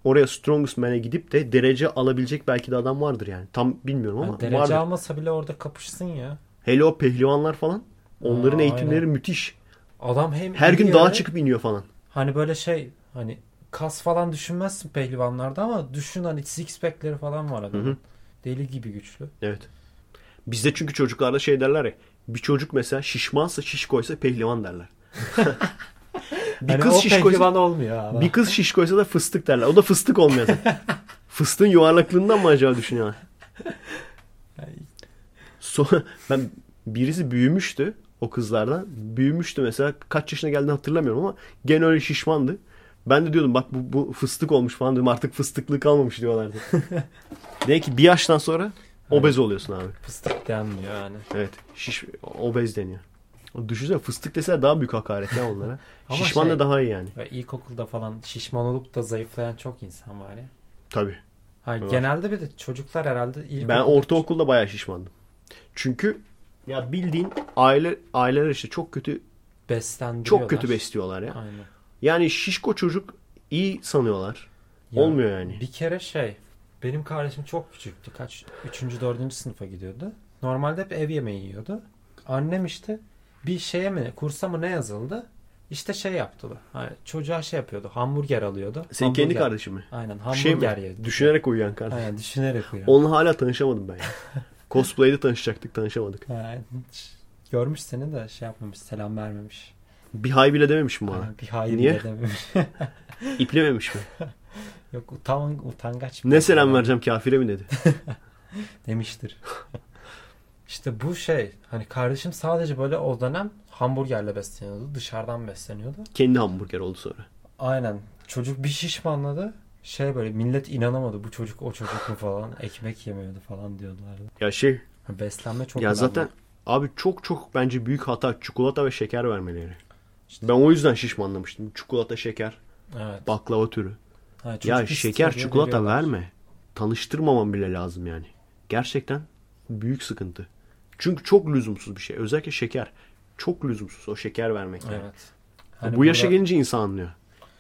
oraya Strongest Man'e gidip de derece alabilecek belki de adam vardır yani. Tam bilmiyorum ama Yani derece vardır. almasa bile orada kapışsın ya. Hele o pehlivanlar falan onların Aa, eğitimleri aynen. müthiş. Adam hem Her gün dağa çıkıp iniyor falan. Hani böyle şey hani kas falan düşünmezsin pehlivanlarda ama düşün hani six pack'leri falan var adamın. Hı hı. Deli gibi güçlü. Evet. Bizde çünkü çocuklarda şey derler ya. Bir çocuk mesela şişmansa şiş koysa pehlivan derler. bir Hani kız şiş koysa olmuyor abi. bir kız şiş koysa da fıstık derler. O da fıstık olmuyor zaten. Fıstığın yuvarlaklığından mı acaba düşünüyorlar? So- ben birisi büyümüştü. o kızlardan. Büyümüştü mesela. Kaç yaşına geldiğini hatırlamıyorum ama gene öyle şişmandı. Ben de diyordum bak bu, bu fıstık olmuş falan diyorum. Artık fıstıklı kalmamış diyorlardı. Demek ki bir yaştan sonra obez oluyorsun abi. Fıstık denmiyor yani. Evet. Şiş, obez deniyor. Düşünsene fıstık deseler daha büyük hakaret ya onlara. Şişman şey- da daha iyi yani. Ve ilkokulda falan şişman olup da zayıflayan çok insan var ya. Tabii. Hayır, Var. genelde bir de çocuklar herhalde ilk Ben ortaokulda bayağı şişmandım. Çünkü ya bildiğin aile aileler işte çok kötü beslendiriyorlar. çok kötü besliyorlar ya. Aynen. Yani şişko çocuk iyi sanıyorlar. Ya, Olmuyor yani. Bir kere şey benim kardeşim çok küçüktü. Kaç? Üçüncü, dördüncü sınıfa gidiyordu. Normalde hep ev yemeği yiyordu. Annem işte bir şeye mi kursa mı ne yazıldı? İşte şey yaptılar. Hani çocuğa şey yapıyordu. Hamburger alıyordu. Senin kendi Hamburger. kardeşin mi? Aynen şey hamburger yedi. Düşünerek uyuyan kardeş. Aynen düşünerek uyuyor. Onunla hala tanışamadım ben ya. Cosplay'de tanışacaktık tanışamadık. Aynen. Görmüş seni de şey yapmamış. Selam vermemiş. Bir hay bile dememişim bana. Aynen, bir hayır Niye? bile dememiş. İplememiş mi? Yok utan, utangaç. Ne selam adam. vereceğim kafire mi dedi. demiştir. işte bu şey hani kardeşim sadece böyle o dönem hamburgerle besleniyordu. Dışarıdan besleniyordu. Kendi hamburger oldu sonra. Aynen. Çocuk bir şişmanladı. Şey böyle millet inanamadı bu çocuk o çocuk mu falan. Ekmek yemiyordu falan diyorlardı. Ya şey Beslenme çok ya önemli. zaten abi çok çok bence büyük hata çikolata ve şeker vermeleri. İşte- Ben o yüzden şişmanlamıştım. Çikolata, şeker, Evet. baklava türü. Ha, Ya şeker, çikolata veriyorlar. verme. Tanıştırmamam bile lazım yani. Gerçekten büyük sıkıntı. Çünkü çok lüzumsuz bir şey. Özellikle şeker. Çok lüzumsuz o şeker vermek. yani. Evet. Hani Bu yaşa burada- gelince insan anlıyor.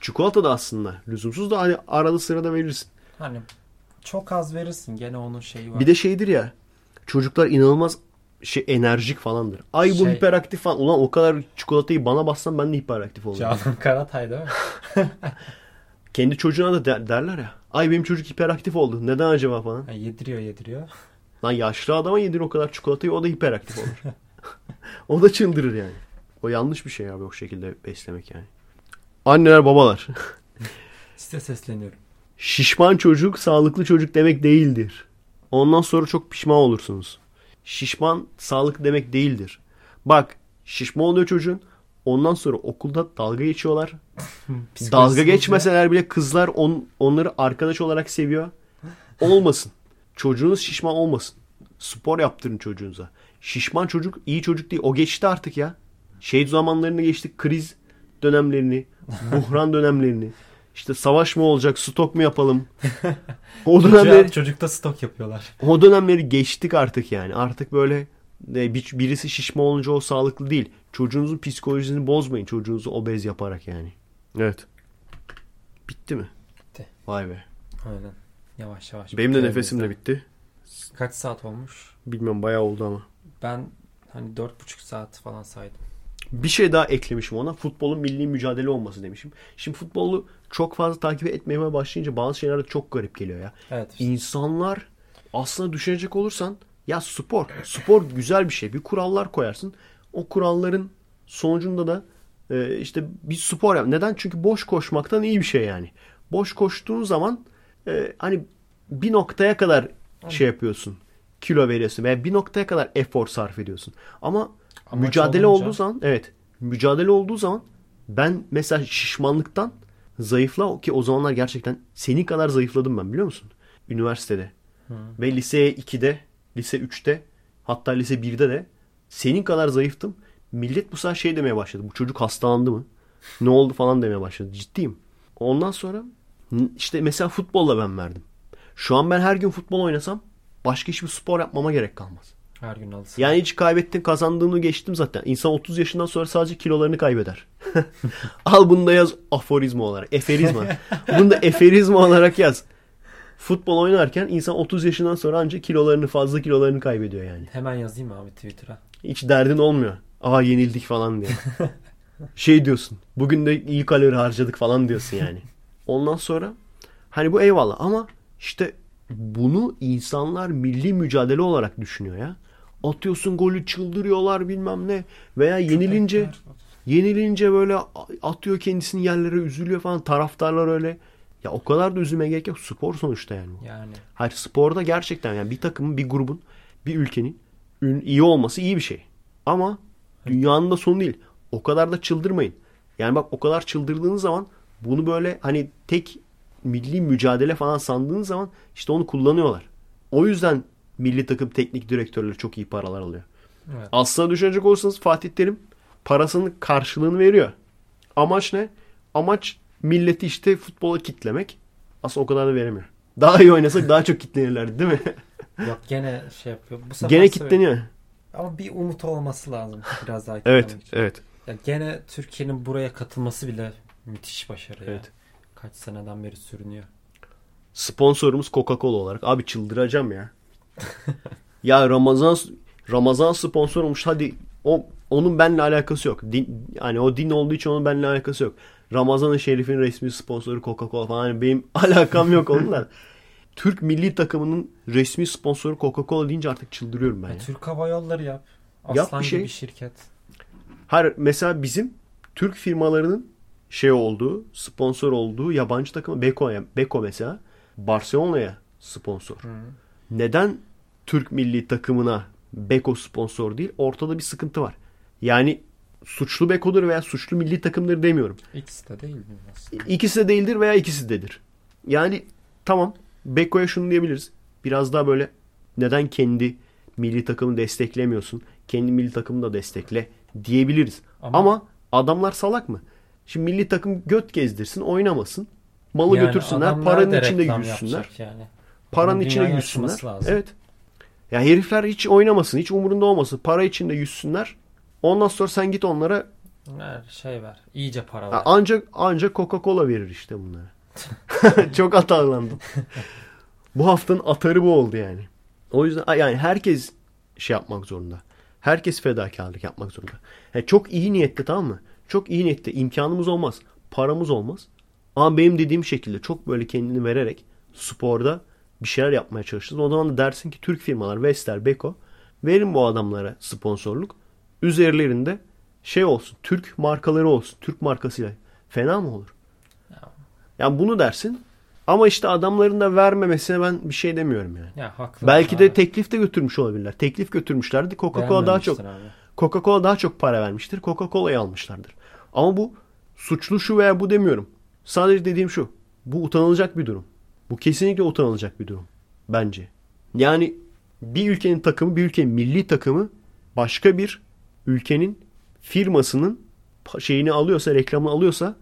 Çikolata da aslında lüzumsuz da hani arada sırada verirsin. Hani çok az verirsin gene onun şeyi var. Bir de şeydir ya. Çocuklar inanılmaz şey enerjik falandır. Ay bu Şey- hiperaktif falan. Ulan o kadar çikolatayı bana bassan ben de hiperaktif olurum. Canan Karatay değil mi? Kendi çocuğuna da der- derler ya. Ay benim çocuk hiperaktif oldu. Neden acaba falan. Ha, yediriyor yediriyor. Lan yaşlı adama yedir o kadar çikolatayı o da hiperaktif olur. o da çıldırır yani. O yanlış bir şey abi o şekilde beslemek yani. Anneler babalar. Size sesleniyorum. Şişman çocuk sağlıklı çocuk demek değildir. Ondan sonra çok pişman olursunuz. Şişman sağlıklı demek değildir. Bak şişman oluyor çocuğun. Ondan sonra okulda dalga geçiyorlar. Dalga geçmeseler bile kızlar on, onları arkadaş olarak seviyor. Olmasın. Çocuğunuz şişman olmasın. Spor yaptırın çocuğunuza. Şişman çocuk iyi çocuk değil. O geçti artık ya. Şey zamanlarını geçtik. Kriz dönemlerini, buhran dönemlerini. İşte savaş mı olacak, stok mu yapalım? O dönemleri, çocukta stok yapıyorlar. o dönemleri geçtik artık yani. Artık böyle e, bir- birisi şişman olunca o sağlıklı değil. Çocuğunuzun psikolojisini bozmayın. Çocuğunuzu obez yaparak yani. Evet. Bitti mi? Bitti. Vay be. Aynen. Yavaş yavaş. Benim de nefesim de bitti. Kaç saat olmuş? Bilmiyorum bayağı oldu ama. Ben hani dört buçuk saat falan saydım. Bir şey daha eklemişim ona. Futbolun milli mücadele olması demişim. Şimdi futbolu çok fazla takip etmeye başlayınca bazı şeyler de çok garip geliyor ya. Evet. işte. İnsanlar aslında düşünecek olursan ya spor. Spor güzel bir şey. Bir kurallar koyarsın. O kuralların sonucunda da e, işte bir spor yap. Neden? Çünkü boş koşmaktan iyi bir şey yani. Boş koştuğun zaman e, hani bir noktaya kadar şey yapıyorsun. Kilo veriyorsun veya bir noktaya kadar efor sarf ediyorsun. Ama Amaç mücadele olunca- olduğu zaman evet mücadele olduğu zaman ben mesela şişmanlıktan zayıfla ki o zamanlar gerçekten senin kadar zayıfladım ben biliyor musun? Üniversitede. Ve lise 2'de, lise 3'te hatta lise 1'de de senin kadar zayıftım. Millet bu sefer şey demeye başladı. Bu çocuk hastalandı mı? Ne oldu falan demeye başladı. Ciddiyim. Ondan sonra işte mesela futbolla ben verdim. Şu an ben her gün futbol oynasam başka hiçbir spor yapmama gerek kalmaz. Her gün alısın. Yani hiç kaybettin kazandığını geçtim zaten. İnsan 30 yaşından sonra sadece kilolarını kaybeder. Al bunu da yaz aforizma olarak. Eferizma. bunu da eferizma olarak yaz. Futbol oynarken insan 30 yaşından sonra ancak kilolarını fazla kilolarını kaybediyor yani. Hemen yazayım abi Twitter'a. Hiç derdin olmuyor. Aa yenildik falan diye. şey diyorsun. Bugün de iyi kalori harcadık falan diyorsun yani. Ondan sonra hani bu eyvallah ama işte bunu insanlar milli mücadele olarak düşünüyor ya. Atıyorsun golü çıldırıyorlar bilmem ne. Veya yenilince yenilince böyle atıyor kendisini yerlere üzülüyor falan. Taraftarlar öyle. Ya o kadar da üzülmeye gerek yok. Spor sonuçta yani. Yani Hayır sporda gerçekten yani bir takımın, bir grubun, bir ülkenin iyi olması iyi bir şey. Ama Dünyanın da sonu değil. O kadar da çıldırmayın. Yani bak o kadar çıldırdığınız zaman bunu böyle hani tek milli mücadele falan sandığınız zaman işte onu kullanıyorlar. O yüzden milli takım teknik direktörleri çok iyi paralar alıyor. Evet. Aslında düşünecek olursanız Fatih Terim parasının karşılığını veriyor. Amaç ne? Amaç milleti işte futbola kitlemek. Aslında o kadar da veremiyor. Daha iyi oynasak daha çok kitlenirlerdi değil mi? Yok gene şey yapıyor. Bu sefer Gene kitleniyor. Ama bir umut olması lazım biraz daha Evet, için. evet. Ya gene Türkiye'nin buraya katılması bile müthiş başarı ya. Evet. Kaç seneden beri sürünüyor. Sponsorumuz Coca-Cola olarak. Abi çıldıracağım ya. Ya Ramazan Ramazan sponsor olmuş. Hadi o onun benimle alakası yok. Din, yani o din olduğu için onun benimle alakası yok. Ramazan-ı Şerif'in resmi sponsoru Coca-Cola falan. Yani benim alakam yok onunla. Türk milli takımının resmi sponsoru Coca-Cola deyince artık çıldırıyorum ben Ya. Türk Hava Yolları yap. Yap Aslan bir şey. gibi şirket. Hayır mesela bizim Türk firmalarının şey olduğu, sponsor olduğu yabancı takımı Beko, Beko mesela Barcelona'ya sponsor. Neden Türk milli takımına Beko sponsor değil? Ortada bir sıkıntı var. Yani suçlu Beko'dur veya suçlu milli takımdır demiyorum. İkisi de değil mi aslında? İkisi de değildir veya ikisi dedir. Yani tamam Beko'ya şunu diyebiliriz. Biraz daha böyle neden kendi milli takımı desteklemiyorsun? Kendi milli takımını da destekle diyebiliriz. Ama- Ama, adamlar salak mı? Şimdi milli takım göt gezdirsin, oynamasın. Malı Yani götürsünler, paranın içinde yüzsünler. Yani. Paranın Bunun içine yüzsünler. lazım. Evet. Ya herifler hiç oynamasın, hiç umurunda olmasın. Para içinde yüzsünler. Ondan sonra sen git onlara Ver, şey ver. İyice para ver. Ancak ancak Coca-Cola verir işte bunları. Çok atarlandım. bu haftanın atarı bu oldu yani. O yüzden yani herkes şey yapmak zorunda. Herkes fedakarlık yapmak zorunda. Yani çok iyi niyette tamam mı? Çok iyi niyette imkanımız olmaz. Paramız olmaz. Ama benim dediğim şekilde çok böyle kendini vererek sporda bir şeyler yapmaya çalışırsın. O zaman da dersin ki Türk firmalar Vestel, Beko verin bu adamlara sponsorluk. Üzerlerinde şey olsun. Türk markaları olsun. Türk markasıyla. Fena mı olur? Yani bunu dersin. Ama işte adamların da vermemesine ben bir şey demiyorum yani. Ya haklı. Belki de Abi. teklif de götürmüş olabilirler. Teklif götürmüşlerdi. Coca-Cola daha çok abi. Coca-Cola daha çok para vermiştir. Coca-Cola'yı almışlardır. Ama bu suçlu şu veya bu demiyorum. Sadece dediğim şu. Bu utanılacak bir durum. Bu kesinlikle utanılacak bir durum. Bence. Yani bir ülkenin takımı, bir ülkenin milli takımı başka bir ülkenin firmasının şeyini alıyorsa, reklamını alıyorsa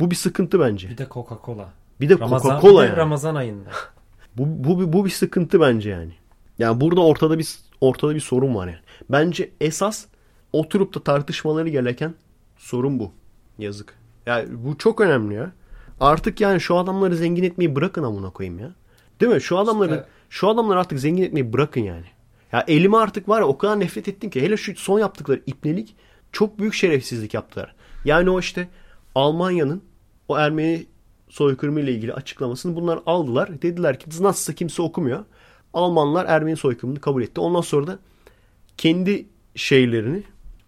bu bir sıkıntı bence. Bir de Coca-Cola. Bir de Ramazan, Coca-Cola bir de yani. Ramazan ayında. Bu, bu, bu bir sıkıntı bence yani. Yani burada ortada bir ortada bir sorun var yani. Bence esas oturup da tartışmaları gereken sorun bu. Yazık. Yani bu çok önemli ya. Artık yani şu adamları zengin etmeyi bırakın amına koyayım ya. Değil mi? Şu adamları İşte- şu adamları artık zengin etmeyi bırakın yani. Ya elime artık var ya o kadar nefret ettim ki hele şu son yaptıkları ipnelik çok büyük şerefsizlik yaptılar. Yani o işte Almanya'nın o Ermeni soykırımı ile ilgili açıklamasını bunlar aldılar. Dediler ki nasılsa kimse okumuyor. Almanlar Ermeni soykırımını kabul etti. Ondan sonra da kendi şeylerini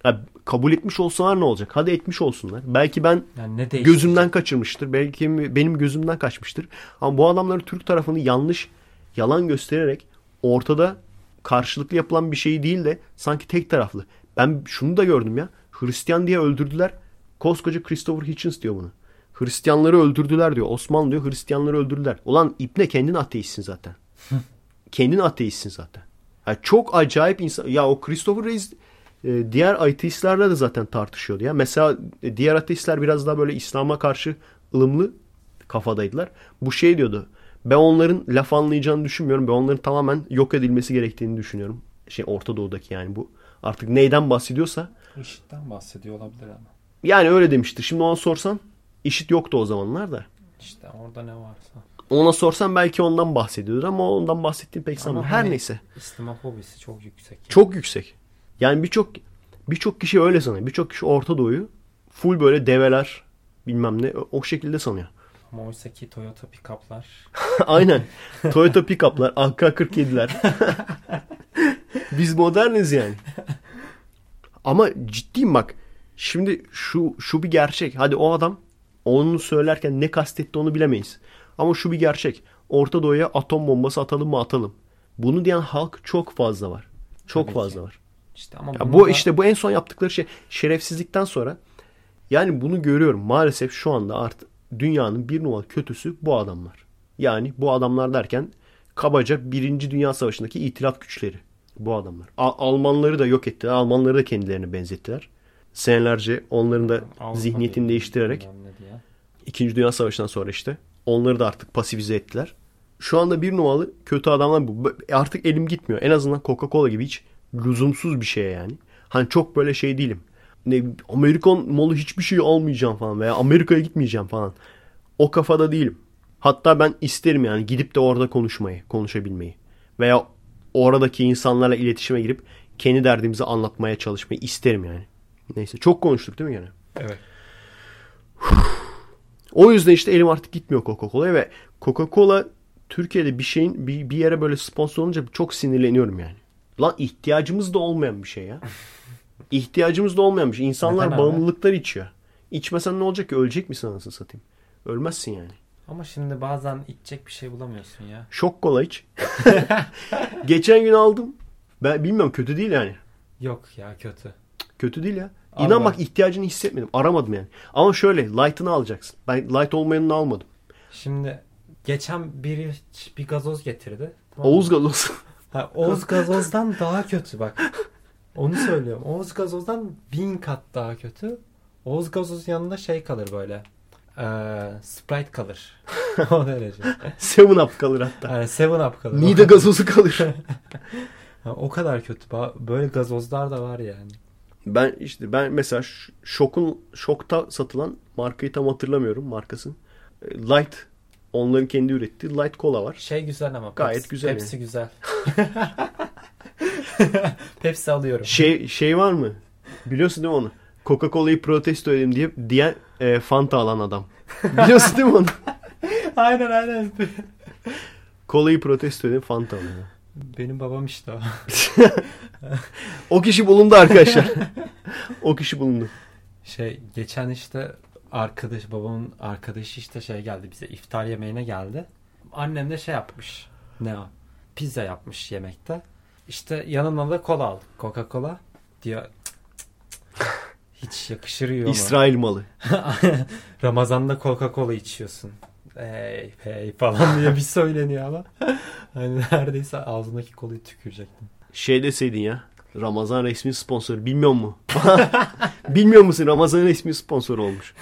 ya kabul etmiş olsalar ne olacak? Hadi etmiş olsunlar. Belki ben Yani ne gözümden kaçırmıştır. Belki benim gözümden kaçmıştır. Ama bu adamları Türk tarafını yanlış, yalan göstererek ortada karşılıklı yapılan bir şey değil de sanki tek taraflı. Ben şunu da gördüm ya. Hristiyan diye öldürdüler. Koskoca Christopher Hitchens diyor bunu. Hristiyanları öldürdüler diyor. Osmanlı diyor Hristiyanları öldürdüler. Ulan ipne kendin ateistsin zaten. kendin ateistsin zaten. Ya çok acayip insan. Ya o Christopher Reis e, diğer ateistlerle de zaten tartışıyordu ya. Mesela e, diğer ateistler biraz daha böyle İslam'a karşı ılımlı kafadaydılar. Bu şey diyordu. Ben onların laf anlayacağını düşünmüyorum. Ben onların tamamen yok edilmesi gerektiğini düşünüyorum. Şey Orta Doğu'daki yani bu. Artık neyden bahsediyorsa. IŞİD'den bahsediyor olabilir ama. Yani öyle demişti. Şimdi ona sorsan işit yoktu o zamanlar da. İşte orada ne varsa. Ona sorsan belki ondan bahsediyordur ama ondan bahsettiğim pek sanmıyorum. hani- Her neyse. İslamofobisi çok yüksek. yani. Çok yüksek. Yani birçok birçok kişi öyle sanıyor. Birçok kişi Orta Doğu'yu full böyle develer bilmem ne o şekilde sanıyor. Ama oysa ki Toyota pick-up'lar Aynen. Toyota pick-up'lar, AK-47'ler. Biz moderniz yani. Ama ciddiyim bak. Şimdi şu şu bir gerçek. Hadi o adam onu söylerken ne kastetti onu bilemeyiz. Ama şu bir gerçek. Orta Doğu'ya atom bombası atalım mı atalım. Bunu diyen halk çok fazla var. Çok Tabii fazla ki. var. İşte ama Ya bu da- işte bu en son yaptıkları şey şerefsizlikten sonra. Yani bu Bunu görüyorum. Maalesef şu anda artık dünyanın bir numaralı kötüsü bu adamlar. Yani bu adamlar derken kabaca Birinci Dünya Savaşı'ndaki itilaf güçleri. Bu adamlar. A- Almanları da yok ettiler. Almanları da kendilerine benzettiler. Senelerce onların da Avrupa zihniyetini değiştirerek. İkinci Dünya Savaşı'ndan sonra işte. Onları da artık pasifize ettiler. Şu anda bir numaralı kötü adamlar bu. Artık elim gitmiyor. En azından Coca-Cola gibi hiç lüzumsuz bir şeye yani. Hani çok böyle şey değilim. Ne Amerikan malı hiçbir şey almayacağım falan veya Amerika'ya gitmeyeceğim falan. O kafada değilim. Hatta ben isterim yani gidip de orada konuşmayı, konuşabilmeyi. Veya oradaki insanlarla iletişime girip kendi derdimizi anlatmaya çalışmayı isterim yani. Neyse çok konuştuk değil mi gene? Evet. O yüzden işte elim artık gitmiyor Coca-Cola'ya ve Coca-Cola Türkiye'de bir şeyin bir, bir yere böyle sponsor olunca çok sinirleniyorum yani. Lan ihtiyacımız da olmayan bir şey ya. İhtiyacımız da olmayan bir şey. İnsanlar Neden abi? bağımlılıklar içiyor. İçmesen ne olacak ki? Ölecek misin anasını satayım? Ölmezsin yani. Ama şimdi bazen içecek bir şey bulamıyorsun ya. Şok kola iç. Geçen gün aldım. Ben bilmiyorum kötü değil yani. Yok ya kötü. Kötü değil ya. Allah. İnan bak ihtiyacını hissetmedim. Aramadım yani. Ama şöyle light'ını alacaksın. Ben light olmayanını almadım. Şimdi geçen biri bir gazoz getirdi. Tamam? Oğuz gazoz. Ha, Oğuz gazozdan daha kötü bak. Onu söylüyorum. Oğuz gazozdan bin kat daha kötü. Oğuz gazoz yanında şey kalır böyle. Ee, Sprite kalır. o derece. Seven Up kalır hatta. Yani Seven Up kalır. Nide gazozu kalır. Ha, o kadar kötü. Böyle gazozlar da var yani. Ben işte ben mesela Şok'un Şok'ta satılan markayı tam hatırlamıyorum markasını. Light onların kendi ürettiği Light Cola var. Şey güzel ama. Gayet Pepsi- güzel Pepsi güzel. Pepsi alıyorum. Şey şey var mı? Biliyorsun değil mi onu? Coca-Cola'yı protesto edeyim diye diyen e, Fanta alan adam. Biliyorsun değil mi onu? aynen aynen. Kolayı protesto edeyim Fanta alan adam. Benim babam işte o. O kişi bulundu arkadaşlar. o kişi bulundu. Şey geçen işte arkadaş babamın arkadaşı işte şey geldi bize iftar yemeğine geldi. Annem de şey yapmış. Ne o? Pizza yapmış yemekte. İşte yanına da kola aldık. Coca-Cola diyor. "Cık, cık, cık. Hiç yakışır yiyor mu? İsrail malı. Ramazan'da Coca-Cola içiyorsun. Hey hey falan diye bir söyleniyor ama. Hani neredeyse ağzındaki kolayı tükürecektim. Şey deseydin ya. Ramazan resmi sponsoru. Bilmiyor mu? Bilmiyor musun? Ramazan resmi sponsor olmuş.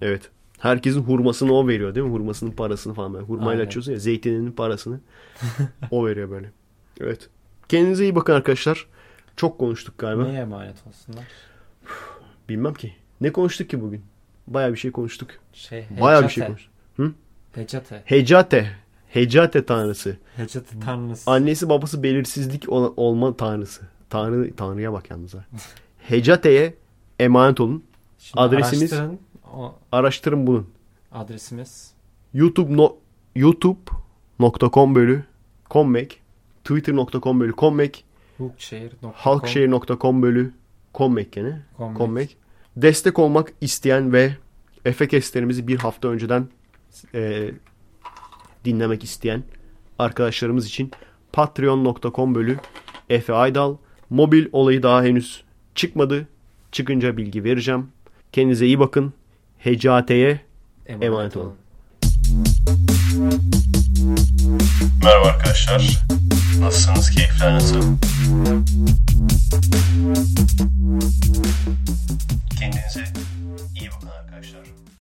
Evet. Herkesin hurmasını o veriyor değil mi? Hurmasının parasını falan. Böyle. Hurmayla Aynen. açıyorsun ya. Zeytininin parasını. o veriyor böyle. Evet. Kendinize iyi bakın arkadaşlar. Çok konuştuk galiba. Neye emanet olsunlar? Bilmem ki. Ne konuştuk ki bugün? Baya bir şey konuştuk. Şey, Baya bir şey konuştuk. Hecate. Hecate. Hecate tanrısı. Hecate tanrısı. Annesi babası belirsizlik ol- olma tanrısı. Tanrı Tanrı'ya bak yalnız ha. Hecate'ye emanet olun. Şimdi adresimiz- araştırın. O Araştırın bunun. adresimiz YouTube no, youtube.com bölü kommek twitter.com bölü kommek halkşehir.com bölü kommek gene kommek destek olmak isteyen ve Efekeslerimizi bir hafta önceden e, dinlemek isteyen arkadaşlarımız için patreon.com bölü Efe Aydal mobil olayı daha henüz çıkmadı çıkınca bilgi vereceğim kendinize iyi bakın Hecate'ye Emanet, Emanet olun. Merhaba arkadaşlar. Nasılsınız? Keyifler nasıl? Kendinize iyi bakın arkadaşlar.